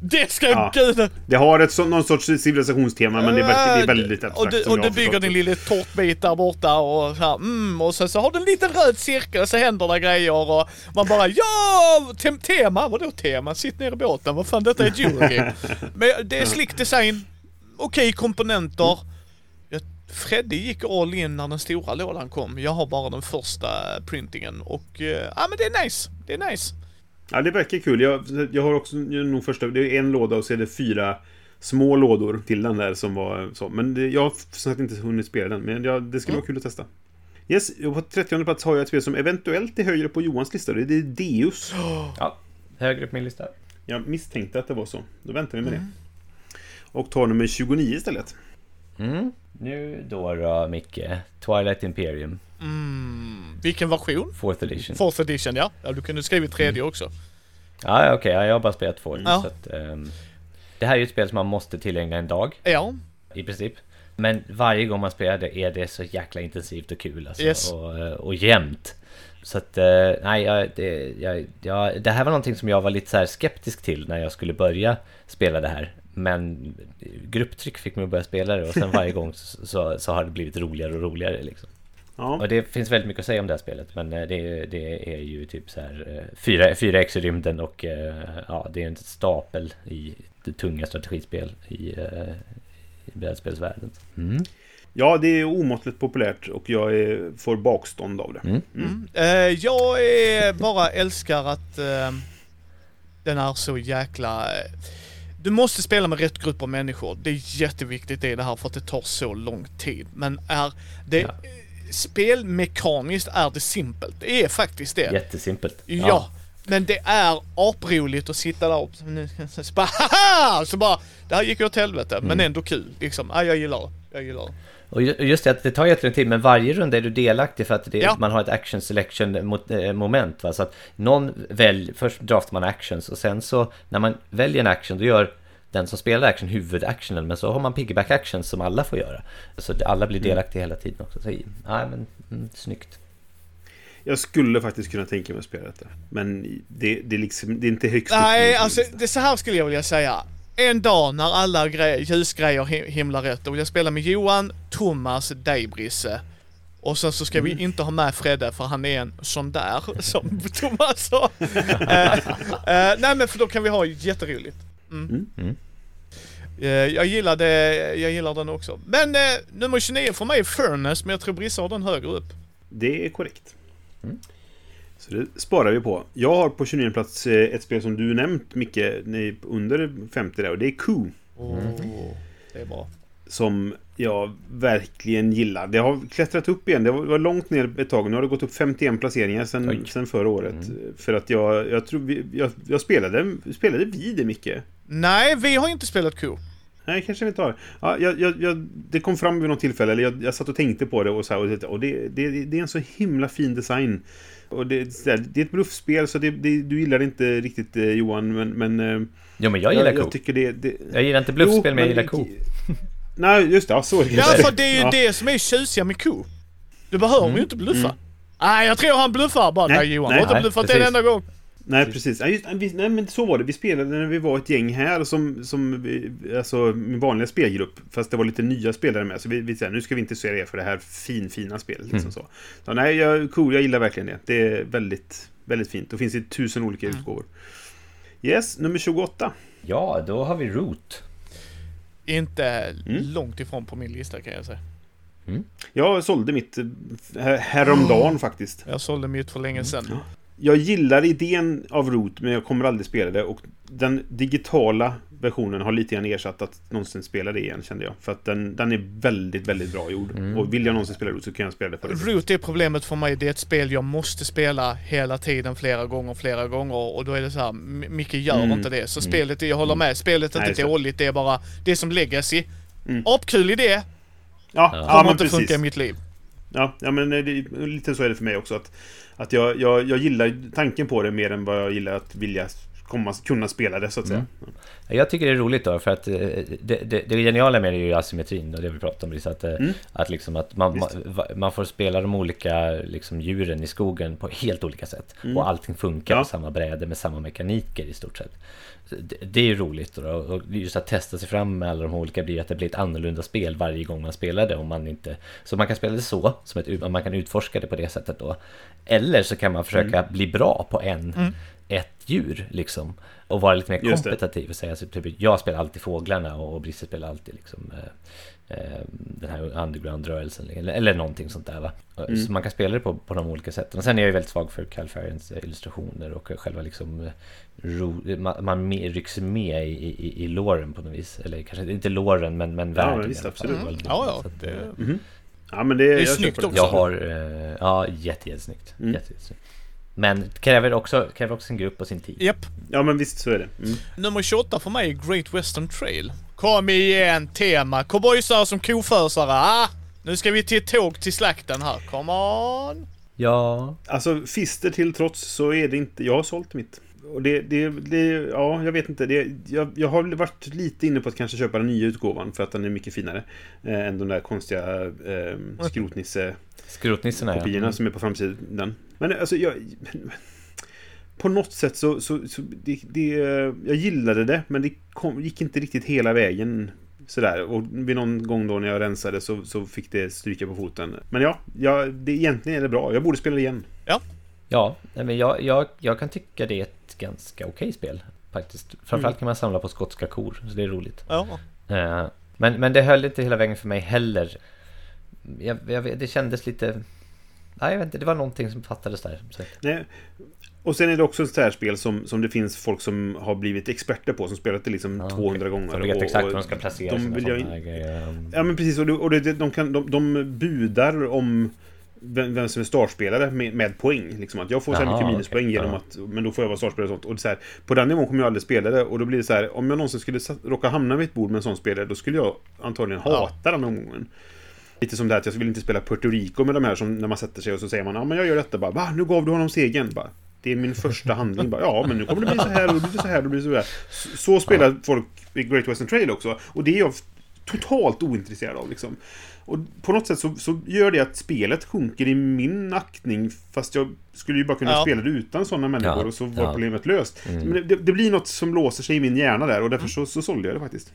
C: Det ska
A: Ja.
C: gud...
A: Det har ett så, någon sorts civilisationstema, men det är, väldigt- det är väldigt abstrakt.
C: Och du, och du bygger din lilla tårtbit där borta och så här, mm, och sen så har du en liten röd cirkel och så händer det grejer och man bara ja! Tem tema? Vadå tema? Sitt ner i båten. Vad fan detta är Eurogame. <laughs> Men det är slick design. Okej komponenter. Jag Fredde gick all in när den stora lådan kom. Jag har bara den första printingen och eh, ja men det är nice. Det är nice.
A: Ja, det verkar kul. Jag, jag har också nog första... Det är en låda och så är det fyra små lådor till den där som var så. Men det, jag har som sagt inte hunnit spela den. Men ja, det skulle
C: Mm.
A: vara kul att testa. Yes, på 30 plats har jag ett spel som eventuellt är högre på Johans lista. Det är Deus. <gasps>
B: Ja, högre upp min lista.
A: Jag misstänkte att det var så. Då väntar vi med
C: Mm.
A: det. Och tar nummer 29 istället.
B: Mm. Nu då då, Micke. Twilight Imperium,
C: Mm, vilken version?
B: fourth edition.
C: Fourth edition ja. Ja du kunde skrivit tredje också.
B: Ja, okej, ja, jag har bara spelat två.
C: Ja.
B: Så att, ehm, det här är ju ett spel som man måste tillägna en dag,
C: Ja.
B: i princip. Men varje gång man spelar det är det så jäkla intensivt och kul alltså,
C: Yes.
B: och, eh, och jämnt. Så att, eh, nej, jag, det, jag, jag, det här var någonting som jag var lite så skeptisk till när jag skulle börja spela det här. Men grupptryck fick mig att börja spela det och sen varje <laughs> gång så, så, så har det blivit roligare och roligare liksom.
A: Ja.
B: Och det finns väldigt mycket att säga om det här spelet men eh, det, det är ju typ så här eh, fyra, fyra x i rymden och eh, ja, det är en stapel i det tunga strategispel i, eh, i brädspelsvärlden. Mm.
A: Ja, det är omåttligt populärt och jag är, får bakstånd av det.
B: Mm.
C: Mm. Eh, jag är bara älskar att eh, den är så jäkla... eh, du måste spela med rätt grupp av människor. Det är jätteviktigt i det här för att det tar så lång tid. Men är det...
B: Ja.
C: Spelmekaniskt är det simpelt. Det är faktiskt det.
B: Jättesimpelt.
C: Ja. Men det är aproligt att sitta där och så bara haha! Så bara, det här gick ju åt helvete. Men ändå kul liksom. Ja, jag gillar det. Jag gillar det.
B: Och ju- just det att det tar jättelång tid men varje runda är du delaktig för att det,
C: Ja.
B: man har ett action selection eh, moment. Va? Så att någon väljer, först draftar man actions och sen så när man väljer en action då gör den som spelar action huvudactionen men så har man piggyback actions som alla får göra. Så alla blir delaktiga hela tiden också. Så, ja, men, mm, snyggt.
A: Jag skulle faktiskt kunna tänka mig att spela detta. Men det, det, är, liksom, det är inte högst
C: Nej, alltså det, så här skulle jag vilja säga. En dag när alla gre- ljusgrejer hi- himlar rätt, då vill jag spela med Johan, Thomas, dig Brisse. Och sen så ska
A: Mm.
C: vi inte ha med Fredde för han är en sån där <laughs> som Thomas sa. <laughs> Eh, eh, nej men för då kan vi ha jätteroligt. Mm.
A: Mm.
B: Mm.
C: Eh, jag, gillar det, jag gillar den också. Men eh, nummer 29 för mig är Furnace, men jag tror Brisse har den högre upp.
A: Det är korrekt.
B: Mm.
A: Så det sparar vi på. Jag har på 29 plats eh, ett spel som du nämnt, Micke, under 50 där, och det är Coup.
C: Oh, Det är bra.
A: Som jag verkligen gillar. Det har klättrat upp igen. Det var långt ner ett tag. Nu har det gått upp 51 placeringar sen, sen förra året. För att jag, jag tror vi, jag, jag spelade, spelade vi det, Micke?
C: Nej, vi har inte spelat Coop.
A: Nej, kanske vi inte har. Ja, jag, jag, jag, det kom fram vid något tillfälle, eller jag, jag satt och tänkte på det och så här, och, det, och det, det, det är en så himla fin design. Och det, det är ett bluffspel, så det, det, du gillar det inte riktigt eh, Johan, men... men eh,
B: Jo men jag gillar
A: jag,
B: Coop.
A: jag tycker det, det...
B: Jag gillar inte bluffspel
A: Jo,
B: men jag gillar Coop. <laughs>
A: Nej, just det. Så är det.
C: Ja, för det är ju
A: Ja.
C: det som är tjusiga med Coop. Du behöver ju inte bluffa.
A: Mm.
C: Nej, jag tror han bluffar bara.
A: Nej,
C: Nej, Johan
A: nej.
C: har inte bluffat en enda gång.
A: Nej, precis. Nej, just, vi, nej, men så var det. Vi spelade när vi var ett gäng här som, som vi- alltså min vanliga spelgrupp. Fast det var lite nya spelare med. Så vi, vi säger, nu ska vi inte se er för det här fin, fina spelet. Liksom
B: Mm.
A: så. så. Nej, jag, cool, jag gillar verkligen det. Det är väldigt, väldigt fint. Det finns i tusen olika
C: Mm.
A: utgåvor. Yes, nummer 28.
B: Ja, då har vi Root.
C: Inte
A: Mm.
C: långt ifrån på min lista kan jag säga.
A: Jag sålde mitt eh, här- häromdagen faktiskt.
C: Jag sålde mitt för länge sedan.
A: Jag gillar idén av Root, men jag kommer aldrig spela det. Och den digitala versionen har lite grann ersatt att någonsin spela det igen, kände jag. För att den, den är väldigt, väldigt bra gjord.
B: Mm.
A: Och vill jag någonsin spela Root så kan jag spela det på det.
C: Root är problemet för mig. Det är ett spel jag måste spela hela tiden, flera gånger, flera gånger. Och då är det så här, Micke gör
A: Mm.
C: inte det. Så spelet, är, jag håller med. Spelet är
A: Nej,
C: inte dåligt. Det är bara, det är som Legacy.
A: Mm.
C: Apkul idé,
A: Ja,
B: Ja.
A: ja,
C: kommer
A: men
C: inte
A: precis.
C: funka i mitt liv.
A: Ja, ja men det, lite så är det för mig också. Att, att jag, jag, jag gillar tanken på det mer än vad jag gillar att vilja komma, kunna spela det, så att säga.
B: Jag tycker det är roligt då, för att eh, det, det, det geniala med det är ju asymmetrin och det vi pratade om precis. Att, eh,
A: Mm.
B: att, liksom att man, man, man får spela de olika liksom, djuren i skogen på helt olika sätt.
A: Mm.
B: Och allting funkar
A: Ja.
B: på samma bräde med samma mekaniker i stort sett. Det, är ju roligt då, och just att testa sig fram med alla de olika blir att det blir ett annorlunda spel varje gång man spelar det. Om man inte, så man kan spela det så, som ett, man kan utforska det på det sättet då. Eller så kan man försöka
A: Mm.
B: bli bra på en, ett djur liksom. Och vara lite mer
A: det.
B: kompetitiv och säga så typ jag spelar alltid fåglarna och Brisse spelar alltid liksom eh, eh, den här underground-rörelsen. Eller, eller någonting sånt där va.
A: Mm.
B: Så man kan spela det på, på de olika sätten. Och sen är jag ju väldigt svag för Calfarians eh, illustrationer och själva liksom ro, man, man med, rycks med i, i, i låren på något vis. Eller kanske inte låren men, men världen.
A: men visst,
B: i alla fall.
A: absolut.
C: Mm. Ja, ja.
B: att,
C: Det,
B: eh,
A: Ja, men det,
C: är
A: jag
C: snyggt
A: det.
C: också.
B: Jag har, eh, ja jätte, jättesnyggt.
A: Mm.
B: Jätte, jättesnyggt. Men kräver också, kräver också sin grupp och sin tid.
C: Japp.
A: Ja, men visst så är det. Mm.
C: Nummer 28 för mig är Great Western Trail. Kom igen tema. Cowboysar som kofösare. Ah! Nu ska vi till ett tåg till slakten här. Come on!
B: Ja,
A: Alltså, fister till trots så är det inte... Jag har sålt mitt. Och det, det, det ja, jag vet inte. Det, jag, jag har varit lite inne på att kanske köpa den nya utgåvan för att den är mycket finare. Eh, än de där konstiga eh, skrotnisse-kopiorna
B: skrotnissarna ja.
A: som är på framsidan. Men alltså, jag... På något sätt så... så, så det, det, jag gillade det, men det kom, gick inte riktigt hela vägen. Sådär. Och vid någon gång då när jag rensade så, så fick det stryka på foten. Men ja, ja det, egentligen är det bra. Jag borde spela det igen.
B: Ja, nej, men jag, jag, jag kan tycka det är ett ganska okej spel. Faktiskt. Framförallt kan man samla på skotska kor, så det är roligt.
C: Ja.
B: Eh, Men, men det höll inte hela vägen för mig heller. Jag, jag, det kändes lite... Nej, jag vet inte, det var någonting som fattades där. Så.
A: Nej. Och sen är det också ett sånt här spel som, som det finns folk som har blivit experter på, som spelat det liksom
B: Ja,
A: 200 gånger.
B: Som vet
A: och-
B: exakt hur de ska placera
A: de
B: sina
A: vill jag. Ja men precis, och, det, och det, de, kan, de, de budar om vem, vem som är startspelare med, med poäng. Liksom att jag får så här mycket minuspoäng
B: okej,
A: genom
B: ja.
A: att... Men då får jag vara startspelare och sånt. Och så här, på den nivån kommer jag aldrig spela det. Och då blir det så här, om jag någonsin skulle råka hamna vid ett bord med en sån spelare, då skulle jag antagligen
C: Ja.
A: hata den omgången. Lite som det här att jag vill inte spela Puerto Rico med de här som när man sätter sig och så säger man ja men jag gör detta bara va nu gav du honom segern bara. Det är min första handling bara ja men nu kommer det bli så här och det blir så här och det blir så här. Så, så spelar folk i Great Western Trail också och det är jag totalt ointresserad av liksom. Och på något sätt så, så gör det att spelet sjunker i min aktning fast jag skulle ju bara kunna
C: Ja.
A: spela det utan sådana människor
B: Ja,
A: och så var
B: ja.
A: problemet löst.
B: Mm.
A: Men det, det blir något som låser sig i min hjärna där och därför så, så sålde jag det faktiskt.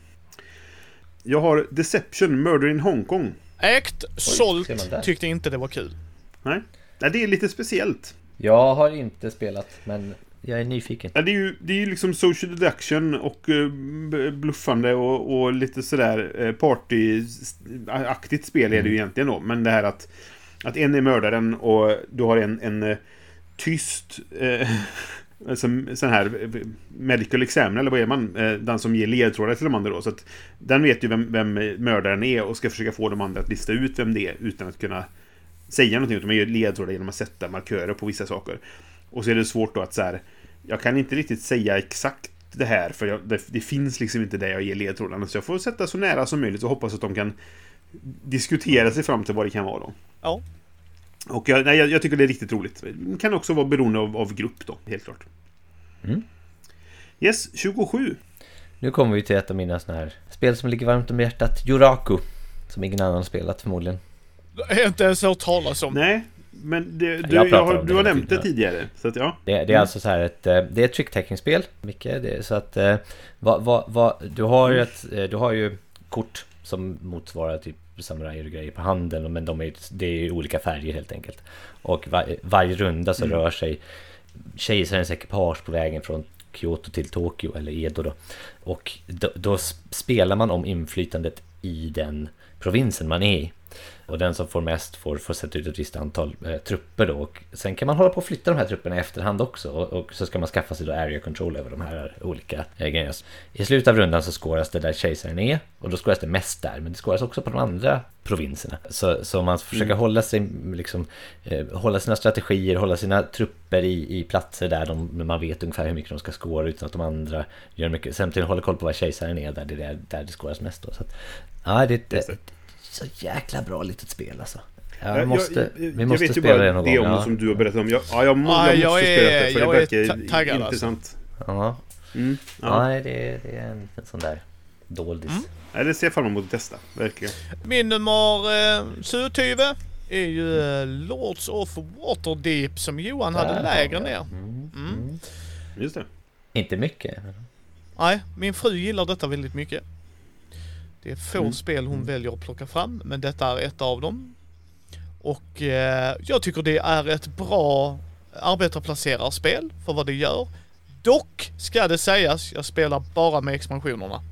A: Jag har Deception, Murder in Hongkong.
C: Ägt, sålt, tyckte inte det var kul.
A: Nej. Nej, det är lite speciellt.
B: Jag har inte spelat, men jag är nyfiken.
A: Ja, det är ju det är liksom social deduction och eh, bluffande och, och lite sådär eh, partyaktigt spel är det ju egentligen då. Men det här att, att en är mördaren och du har en, en eh, tyst eh, <laughs> som, sån här medical examiner, eller vad är man? Den som ger ledtrådar till de andra då. Så att den vet ju vem, vem mördaren är och ska försöka få de andra att lista ut vem det är utan att kunna säga någonting. Utan man ger ledtrådar genom att sätta markörer på vissa saker. Och så är det svårt då att så här, jag kan inte riktigt säga exakt det här för jag, det, det finns liksom inte där jag ger ledtrådarna. Så jag får sätta så nära som möjligt och hoppas att de kan diskutera sig fram till vad det kan vara då.
C: Ja.
A: Och jag, nej, jag, jag tycker det är riktigt roligt. Det kan också vara beroende av, av grupp då, helt klart.
B: Mm.
A: Yes, 27.
B: Nu kommer vi till ett av mina såna här spel som ligger varmt om hjärtat. Juraku. Som ingen annan har spelat förmodligen.
C: Jag har inte ens hört talas om.
A: Nej, men det, du,
B: Jag
A: jag har, du har nämnt det tidigare. Så att ja.
B: Det, det är
A: Mm.
B: alltså så här ett, eh, det är ett trick-taking-spel, Micke. Det, så att, eh, vad, vad, vad, du har ju ett, eh, du har ju kort som motsvarar typ samurajer och grejer på handen, men de är, det är ju olika färger helt enkelt. Och var, varje runda så
A: Mm.
B: rör sig kejsarens ekipage på vägen från Kyoto till Tokyo, eller Edo då. Och då, då spelar man om inflytandet i den provinsen man är i. Och den som får mest får, får sätta ut ett visst antal eh, trupper då. Och sen kan man hålla på och flytta de här trupperna i efterhand också. Och, och så ska man skaffa sig då area control över de här olika eh, grejerna. I slutet av rundan så skåras det där kejsaren är. Och då skåras det mest där. Men det skåras också på de andra provinserna. Så, så man försöker hålla sig, liksom, eh, hålla sina strategier, hålla sina trupper i, i platser där de, man vet ungefär hur mycket de ska skåra utan att de andra gör mycket. Samtidigt hålla koll på vad kejsaren är där det, är där det skåras mest då. Så att, ja, det
A: det.
B: Så jäkla bra litet spel alltså.
A: Jag-
B: Jag måste,
A: jag,
B: vi
A: jag
B: måste
A: vet ju
B: spela
A: bara
B: det någon
A: det om
B: Ja.
A: som du har berättat om. Jag, ja, jag, må,
C: Ja,
A: jag måste
C: jag är-
A: spela det för
C: jag
A: det
C: är
A: verkar
C: ta- taggad, alltså.
A: intressant.
B: Ja,
A: Mm,
B: ja.
A: ja.
B: nej, det, är- det är en, en sån där doldis.
C: Mm.
A: Nej, det ser jag fram emot att testa. Verkligen.
C: Min nummer eh, 27 är ju eh, Lords of Waterdeep som Johan hade
B: Där
C: lägre
B: har vi.
C: ner.
B: Mm.
C: Mm.
A: Just det.
B: Inte mycket.
C: Nej, min fru gillar detta väldigt mycket. Det är få
A: Mm.
C: spel hon väljer att plocka fram, men detta är ett av dem. Och eh, jag tycker det är ett bra arbetarplacerarspel för vad det gör. Dock ska det sägas, jag spelar bara med expansionerna.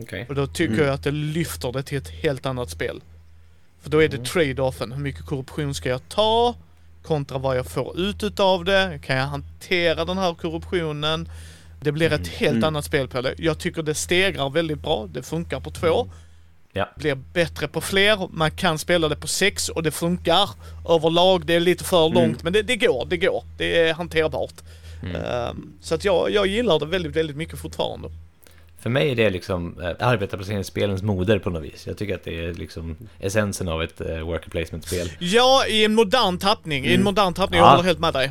B: Okej.
C: Och då tycker jag att det lyfter det till ett helt annat spel. För då är det trade-offen. Hur mycket korruption ska jag ta? Kontra vad jag får ut utav det. Kan jag hantera den här korruptionen? Det blir ett helt
A: Mm.
C: annat spel på det. Jag tycker det stegrar väldigt bra. Det funkar på två.
B: Ja.
C: Blir bättre på fler. Man kan spela det på sex och det funkar överlag. Det är lite för
A: Mm.
C: långt men det, det går, det går. Det är hanterbart. Ehm, så att jag, jag gillar det väldigt, väldigt mycket fortfarande.
B: För mig är det liksom äh, arbetarplaceringsspelens moder på något vis. Jag tycker att det är liksom essensen av ett äh, worker placement-spel.
C: Ja, i en modern tappning. I en modern tappning. Jag
B: Ja.
C: håller helt med dig.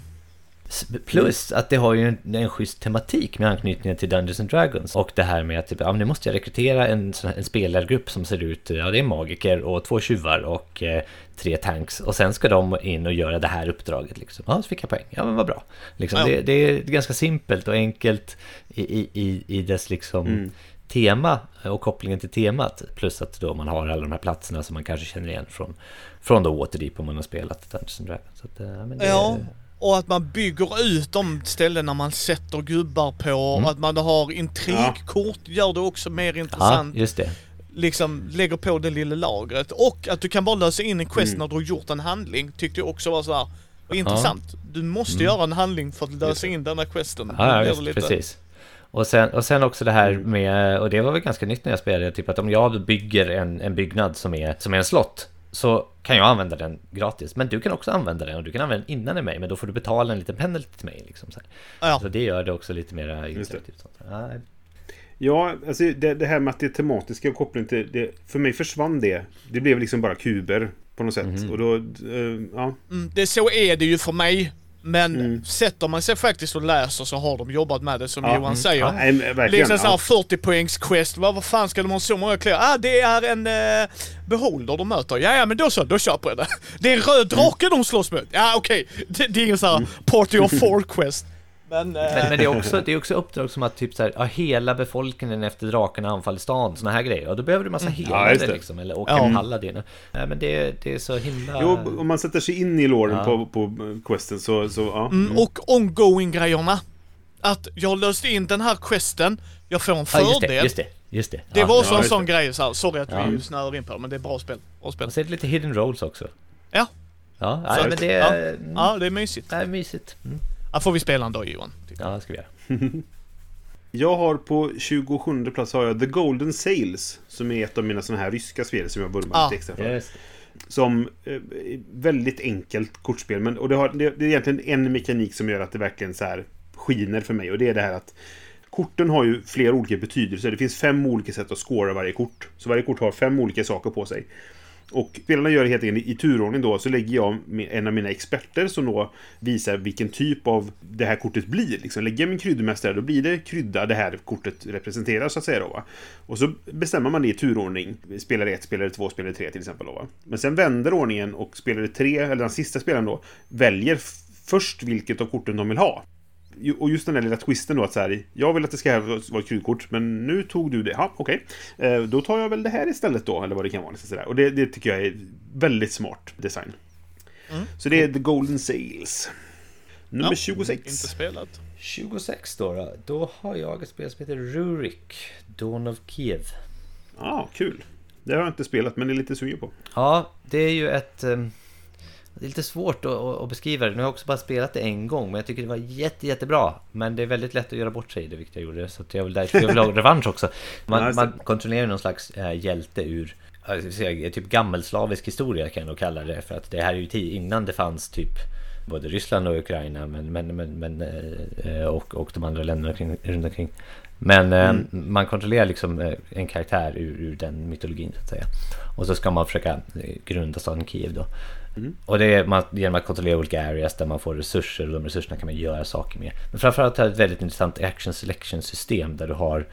B: Plus att det har ju en, en schysst tematik med anknytning till Dungeons and Dragons. Och det här med att typ, ja, nu måste jag rekrytera en, en spelargrupp som ser ut, ja det är magiker och två tjuvar och eh, tre tanks. Och sen ska de in och göra det här uppdraget liksom. Ja, så fick jag poäng. Ja, men vad bra. Liksom, det, det är ganska simpelt och enkelt i, i, i, i dess liksom
A: Mm.
B: tema och kopplingen till temat. Plus att då man har alla de här platserna som man kanske känner igen från, från då Waterdeep om man har spelat Dungeons and Dragons. Så att, eh, ja, men det,
C: Ja. Och att man bygger ut de ställena man sätter gubbar på. Och att man har intrigkort gör det också mer
B: Ja,
C: intressant.
B: just det.
C: Liksom lägger på det lilla lagret. Och att du kan bara lösa in en quest
A: Mm.
C: när du har gjort en handling. Tyckte jag också var så här. var intressant. Du måste göra en handling för att lösa in denna questen.
B: Ja, ja visst, precis. Och sen, och sen också det här
A: Mm.
B: med, och det var väl ganska nytt när jag spelade, typ att om jag bygger en, en byggnad som är, som är en slott så kan jag använda den gratis. Men du kan också använda den och du kan använda den innan mig, men då får du betala en liten penalty till mig. Liksom, så, här.
C: Ja.
B: så det gör det också lite mer interaktivt. Sånt. Ja,
A: Ja, alltså det, det här med att det är tematiska och kopplingen till det. För mig försvann det. Det blev liksom bara kuber på något sätt.
B: Mhm.
A: Och då, eh, ja.
C: Mm, det så är det ju för mig. Men
A: Mm.
C: sätter man sig faktiskt och läser så har de jobbat med det som
A: Ja.
C: Johan
A: Mm.
C: säger.
B: Ja.
A: Verkligen.
C: Liksom såhär
A: ja.
C: 40 poängs quest. Vad, vad fan ska de ha så många kläder? Ah, det är en eh, beholder de möter. Ja, ja, men då så. Då köper jag det. Det är en röd drake de slåss mot. Ja, okej. Det, det är ingen såhär party of four quest. Men... Eh,
B: Men, men det, är också, det är också uppdrag som att typ så här, ja, hela befolkningen efter drakarna anfaller stan, såna här grejer. Och då behöver du massa
A: Ja,
B: helare
A: det.
B: liksom, eller åka
C: Ja.
B: en paladin. Nej, men det, det är så himla...
A: Jo, om man sätter sig in i låren
B: Ja.
A: på, på questen så, så ja.
C: mm, och ongoing-grejerna. Att jag löste in den här questen. Jag får en
B: ja, just
C: fördel.
B: det, just det, just det.
C: Det
B: Ja,
C: var också
A: ja,
C: en sån
A: det.
C: grej så här. Sorry att
B: Ja.
C: vi snöar in på det, men det är bra spel. Bra spel.
B: Och så är det lite hidden rolls också.
C: Ja.
B: Ja,
C: Så
B: men det
C: ja.
B: är... mm,
C: Ja, det är mysigt.
B: Det är mysigt. Mm.
C: Ja, får vi spela en dag Johan.
B: Ja, det ska vi göra. <laughs>
A: Jag har på 27 plats har jag The Golden Sails. Som är ett av mina sådana här ryska spel som jag vurmar
C: Ja.
A: lite extra för.
B: Just
A: Som eh, väldigt enkelt kortspel. Men, och det, har, det, det är egentligen en mekanik som gör att det verkligen så här skiner för mig. Och det är det här att korten har ju flera olika betydelser. Det finns fem olika sätt att scora varje kort. Så varje kort har fem olika saker på sig. Och spelarna gör det helt enkelt i turordning då, så lägger jag en av mina experter som då visar vilken typ av det här kortet blir. Liksom, lägger jag min kryddmästare, då blir det krydda det här kortet representerar så att säga då va. Och så bestämmer man det i turordning. Spelare 1, spelare 2, spelare 3 till exempel då va. Men sen vänder ordningen och spelare 3, eller den sista spelaren då, väljer först vilket av korten de vill ha. Och just den där lilla twisten då att så här, jag vill att det ska vara ett kryddkort, men nu tog du det. Ja, okej. Eh, Då tar jag väl det här istället då, eller vad det kan vara. Liksom sådär. Och det, det tycker jag är väldigt smart design.
C: Mm.
A: Så det är The Golden Sails. Nummer
C: Ja,
A: 26.
C: Inte spelat.
B: 26 då, då. Då har jag ett spel som heter Rurik, Dawn of Kiev.
A: Ja, ah, kul. Det har jag inte spelat, men det är lite sugen på.
B: Ja, det är ju ett... ehm, Det är lite svårt att, beskriva det. Nu har jag också bara spelat det en gång, men jag tycker det var jätte, jättebra. Men det är väldigt lätt att göra bort sig i det, vilket jag gjorde. Så jag vill, därför jag vill ha <laughs> revansch också. Man, man kontrollerar någon slags äh, hjälte ur säga, typ gammelslavisk historia kan jag nog kalla det. För att det här är ju tid innan det fanns typ både Ryssland och Ukraina men, men, men, men, eh, och, och de andra länderna kring, runt omkring. Men eh,
A: Mm.
B: man kontrollerar liksom en karaktär ur, ur den mytologin så att säga. Och så ska man försöka grunda staden Kiev då.
A: Mm.
B: Och det är man, genom att kontrollera olika areas där man får resurser och de resurserna kan man göra saker med. Men framförallt har det ett väldigt intressant action selection system där du har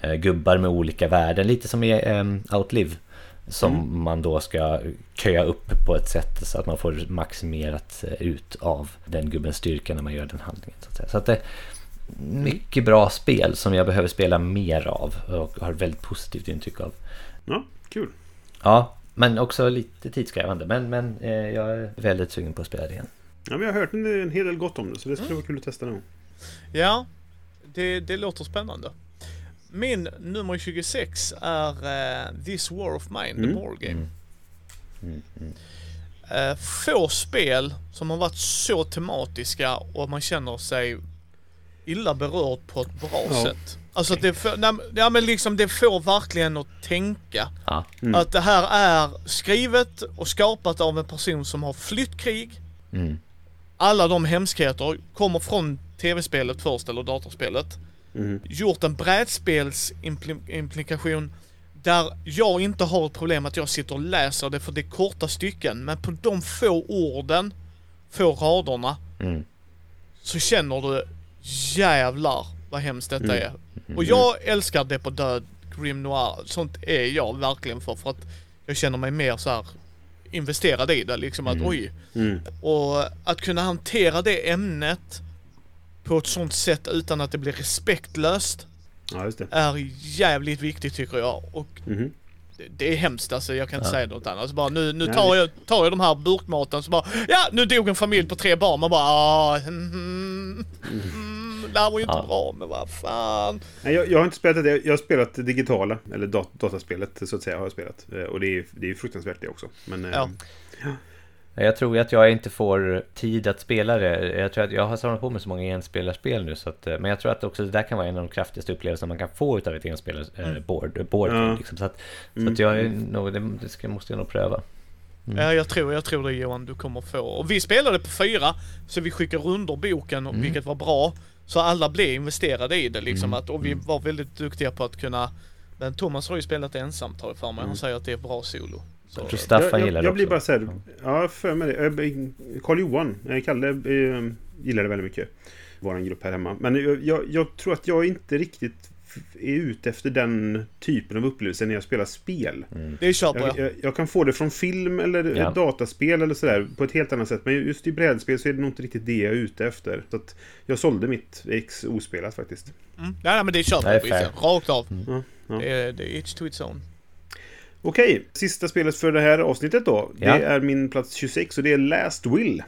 B: eh, gubbar med olika värden, lite som i eh, Outlive. Som man då ska köa upp på ett sätt så att man får maximerat eh, ut av den gubbens styrka när man gör den handlingen. Så att. Så att det är mycket bra spel som jag behöver spela mer av och har väldigt positivt intryck av.
A: Ja, kul.
B: Ja, men också lite tidskrävande. Men, men eh, jag är väldigt sugen på att spela det igen.
A: Ja, jag har hört en, en hel del gott om det, så det skulle vara kul att testa någon gång.
C: Ja, det, det låter spännande. min nummer 26 är uh, This War of Mine,
A: Mm.
C: the board game.
B: Mm. Mm, mm.
C: Eh, få spel som har varit så tematiska och man känner sig illa berörd på ett bra
A: Ja.
C: sätt. Alltså det, får, nej, ja, men liksom det får verkligen att tänka.
B: Ja.
A: Mm.
C: Att det här är skrivet och skapat av en person som har flytt krig.
B: Mm.
C: Alla de hemskheter kommer från tv-spelet först eller datorspelet.
A: Mm.
C: Gjort en brädspelsimplikation där jag inte har ett problem att jag sitter och läser det för det är korta stycken. Men på de få orden, få raderna,
B: Mm.
C: så känner du jävlar vad hemskt detta
A: Mm.
C: är. Och jag älskar det på död, Grim Noir. Sånt är jag verkligen för. För att jag känner mig mer så här investerad i det. Liksom att
B: Mm.
C: oj.
A: Mm.
C: Och att kunna hantera det ämnet på ett sånt sätt utan att det blir respektlöst
A: Ja, det.
C: är jävligt viktigt tycker jag. Och
A: Mhm.
C: det, det är hemskt alltså, jag kan inte
B: Ja.
C: säga något annat. Så bara, nu nu tar, jag, tar jag de här burkmaten så bara, ja nu dog en familj på tre barn. Man bara, ah, mm, mm, det här var ju inte
B: Ja.
C: bra, men vad fan.
A: Nej, jag, jag har inte spelat det. Jag har spelat det digitala, eller dat dataspelet så att säga, har jag spelat. Eh, Och det är, det är fruktansvärt det också. Men, eh,
C: Ja.
B: Jag tror att jag inte får tid att spela det. Jag tror att jag har samlat på mig så många enspelarspel nu så att, eh, Men jag tror att också det där kan vara en av de kraftigaste upplevelserna man kan få utav ett enspelar
C: Mm.
B: board,
A: Ja.
B: liksom. Så att, så
A: Mm.
B: att jag är nog, det, det ska, måste jag nog pröva. Mm.
C: Ja, jag tror, jag tror det Johan, du kommer få. Och vi spelade på fyra, så vi skickade under boken,
B: Mm.
C: vilket var bra. Så alla blev investerade i det liksom.
B: Mm.
C: Att, och vi
B: Mm.
C: var väldigt duktiga på att kunna men Thomas har ju spelat ensamt har jag för mig. Han
A: Mm.
C: säger att det är bra solo. Så,
B: Jag tror Staffan
A: jag,
B: gillar
A: jag,
B: det
A: jag blir bara såhär, ja, för mig det. Karl-Johan, Kalle, eh, gillar det väldigt mycket. Vår grupp här hemma. Men jag, jag, jag tror att jag inte riktigt är ute efter den typen av upplevelse när jag spelar spel.
B: Mm.
C: det köper
A: Jag,
C: jag.
A: jag, kan få det från film eller
B: Ja.
A: dataspel eller sådär på ett helt annat sätt. Men just i brädspel så är det nog inte riktigt det jag är ute efter. Så att jag sålde mitt ex ospelat faktiskt.
C: Mm. Nej, nej men det köper jag. Rakt av.
A: Ja, ja.
C: Det är, det är each to its own.
A: Okej, sista spelet för det här avsnittet då.
B: Ja.
A: Det är min plats 26 och det är Last Will.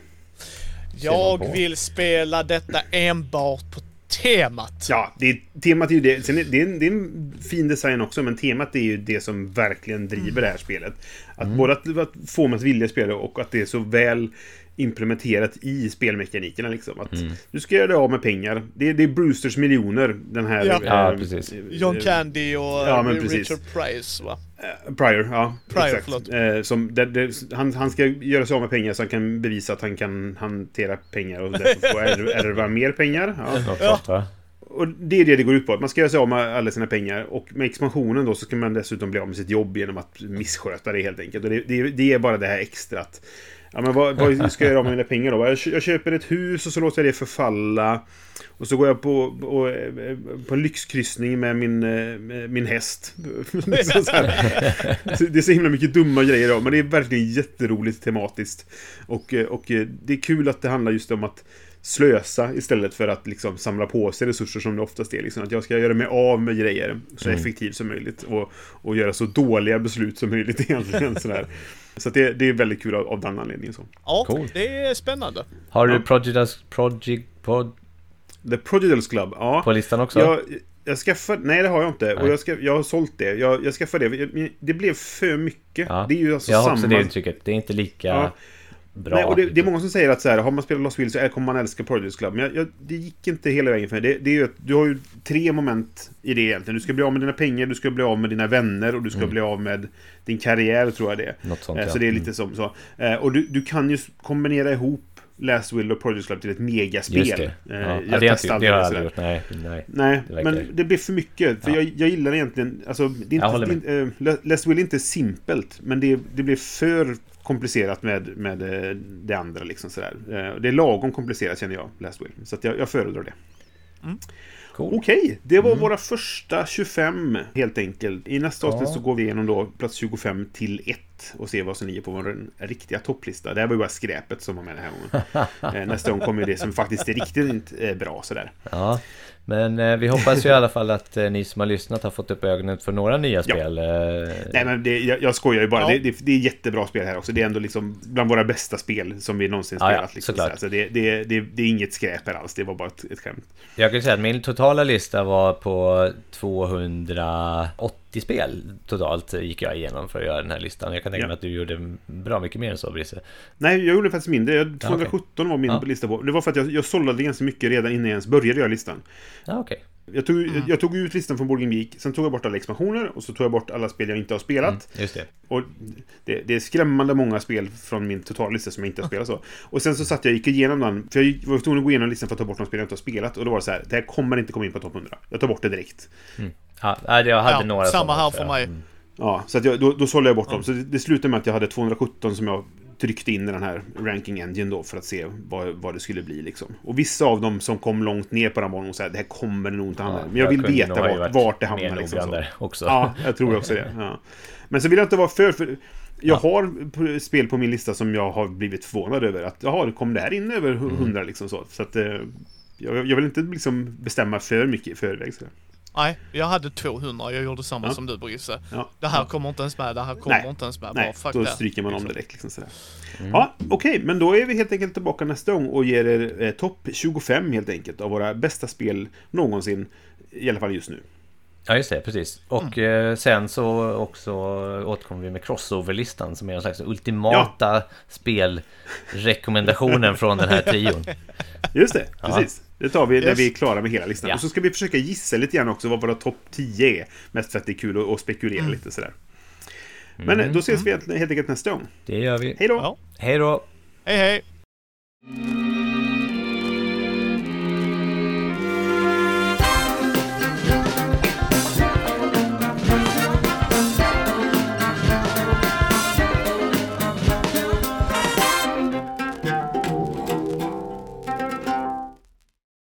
C: Jag vill spela detta enbart på temat.
A: Ja, det, temat är ju det. Sen är, det, är en, det är en fin design också, men temat är ju det som verkligen driver det här spelet. Att både att, att få mig att vilja spela och att det är så väl implementerat i spelmekanikerna liksom. Att
B: Mm.
A: du ska göra dig av med pengar. Det, är- det är Brewsters miljoner, den här...
C: Ja.
B: Ja,
A: eh,
B: precis.
A: eh,
C: John Candy och
A: Ja, men precis.
C: Richard Price va?
A: Eh, Pryor, ja.
C: Pryor,
A: exakt.
C: förlåt.
A: Eh, som, det, det, han, han ska göra sig av med pengar så han kan bevisa att han kan hantera pengar och därför få ärva mer pengar. Ja.
C: Ja.
A: Och det är det det går ut på. Att man ska göra sig av med alla sina pengar. Och med expansionen då så ska man dessutom bli av med sitt jobb genom att missköta det helt enkelt. Och det, det, det är bara det här extra att... Ja men vad, vad ska jag göra av med mina pengar då? Jag, jag köper ett hus och så låter jag det förfalla. Och så går jag på, eh, på en lyxkryssning med min, eh, min häst. <laughs> Liksom så här. Det är så himla mycket dumma grejer då, men det är verkligen jätteroligt tematiskt. Och, eh, och eh, det är kul att det handlar just om att slösa istället för att liksom samla på sig resurser som det oftast är. Liksom. Att jag ska göra mig av med grejer så
B: Mm.
A: effektivt som möjligt och, och göra så dåliga beslut som möjligt <laughs> egentligen. Sådär. Så det, det är väldigt kul av, av den anledningen. Så.
C: Ja,
B: Cool.
C: det är spännande.
B: Har
A: Ja.
B: du Project, Project Pod
A: The Prodigals Club, ja.
B: på listan också?
A: Jag, jag skaffade... Nej, det har jag inte. Och jag, ska, jag har sålt det. Jag, jag skaffade det. Det blev för mycket.
B: Ja.
A: Det är ju alltså
B: jag har
A: samma...
B: också det intrycket. Det är inte lika
A: Ja.
B: bra.
A: Nej, och det, det är många som säger att så här, har man spelat Lost Will så kommer man älska Prodigals Club. Men jag, jag, det gick inte hela vägen för mig. Det, det är ju att du har ju tre moment i det egentligen. Du ska bli av med dina pengar, du ska bli av med dina vänner och du ska
B: Mm.
A: bli av med din karriär, tror jag det är.
B: Något sånt
A: Eh,
B: ja.
A: Så det är
B: Mm.
A: lite som så. Eh, Och du, du kan ju kombinera ihop Last Will och Prodigals Club till ett megaspel.
B: Just det.
A: Eh,
B: Ja.
A: jag
B: Ja, det,
A: testade
B: inte- det har jag aldrig gjort. Nej, nej.
A: Nej,
B: Det
A: men det blir för mycket. För
B: Ja.
A: jag, jag gillar egentligen... Alltså, det är inte, det, äh, Last Will är inte simpelt, men det, det blir för komplicerat med, med eh, det andra. Liksom, sådär. Det är lagom komplicerat känner jag, Last Will. Så att jag, jag föredrar det.
B: Cool.
A: Okej, det var våra första 25 helt enkelt. I nästa
B: Ja.
A: avsnitt så går vi igenom då plats 25 till 1 och ser vad som ligger på vår riktiga topplista. Det här var ju bara skräpet som var med den här gången. <laughs> Eh, Nästa gång kommer det som faktiskt är riktigt eh, bra sådär.
B: Ja. Men eh, vi hoppas ju i alla fall att eh, ni som har lyssnat har fått upp ögonen för några nya spel. Eh,
A: Nej, men det, jag, jag skojar ju bara.
C: Ja.
A: Det, det, det är jättebra spel här också. Det är ändå liksom bland våra bästa spel som vi någonsin
B: Ja, ja,
A: spelat. liksom,
B: såklart.
A: så här. så det, det, det, det är inget skräp här alls. Det var bara ett, ett skämt.
B: Jag kan säga att min totala lista var på 280 spel totalt gick jag igenom för att göra den här listan. Jag kan tänka
A: Ja.
B: mig att du gjorde bra mycket mer än så, Brisse.
A: Nej, jag gjorde faktiskt mindre. Jag,
B: Ja,
A: 217 var min
B: Ja.
A: lista på. Det var för att jag, jag sållade ganska mycket redan innan jag ens började göra listan.
B: Ja, okej.
A: Jag tog, jag tog ut listan från Board Game Geek, sen tog jag bort alla expansioner och så tog jag bort alla spel jag inte har spelat.
B: Mm, just det.
A: Och det, det är skrämmande många spel från min totallista som jag inte har spelat så. Och sen så satt jag och gick igenom den, för jag var tvungen att gå igenom listan för att ta bort de spel jag inte har spelat. Och då var det så här, det här kommer inte komma in på topp 100. Jag tar bort det direkt.
B: Ja, nej, jag hade
C: Ja,
B: några
C: samma här för
B: ja.
C: mig.
B: Mm.
A: Ja, så att jag, då, då sålde jag bort dem. Så det, det slutade med att jag hade 217 som jag tryckte in i den här ranking engine då för att se vad, vad det skulle bli liksom. Och vissa av dem som kom långt ner på den var nog så här, det här kommer nog inte hamna.
B: Ja,
A: Men jag vill veta vart, vart det hamnar liksom. Så.
B: också.
A: Ja, jag tror också det. Ja. Men så vill jag inte vara för... för jag har p- spel på min lista som jag har blivit förvånad över. Att jaha, kom det här in över hu- 100 liksom så. Så att... eh, Jag, jag vill inte liksom bestämma för mycket i förväg. Så.
C: Nej, jag hade 200. Jag gjorde samma
A: Ja.
C: som du Brisse.
A: Ja.
C: Det här kommer inte ens med, det här kommer
A: Nej.
C: inte ens med.
A: Nej,
C: Bara fuck
A: då stryker man om
C: Liksom.
A: direkt. Liksom sådär. Ja, okej, men då är vi helt enkelt tillbaka nästa gång och ger er eh, topp 25 helt enkelt av våra bästa spel någonsin. I alla fall just nu.
B: Ja, just det, precis. Och eh, sen så också återkommer vi med crossover-listan som är en slags ultimata spelrekommendationen från den här trion. <laughs>
A: Just det,
B: Ja.
A: precis. Det tar vi när
C: Yes.
A: vi är klara med hela listan.
B: Ja.
A: Och så ska vi försöka gissa lite grann också vad våra topp 10 är. Mest för att det är kul att, att spekulera
C: Mm.
A: lite sådär. Men eh, då ses vi helt helt enkelt nästa gång.
B: Det gör vi.
A: Hej då!
C: Ja.
B: Hej då!
C: Hej hej!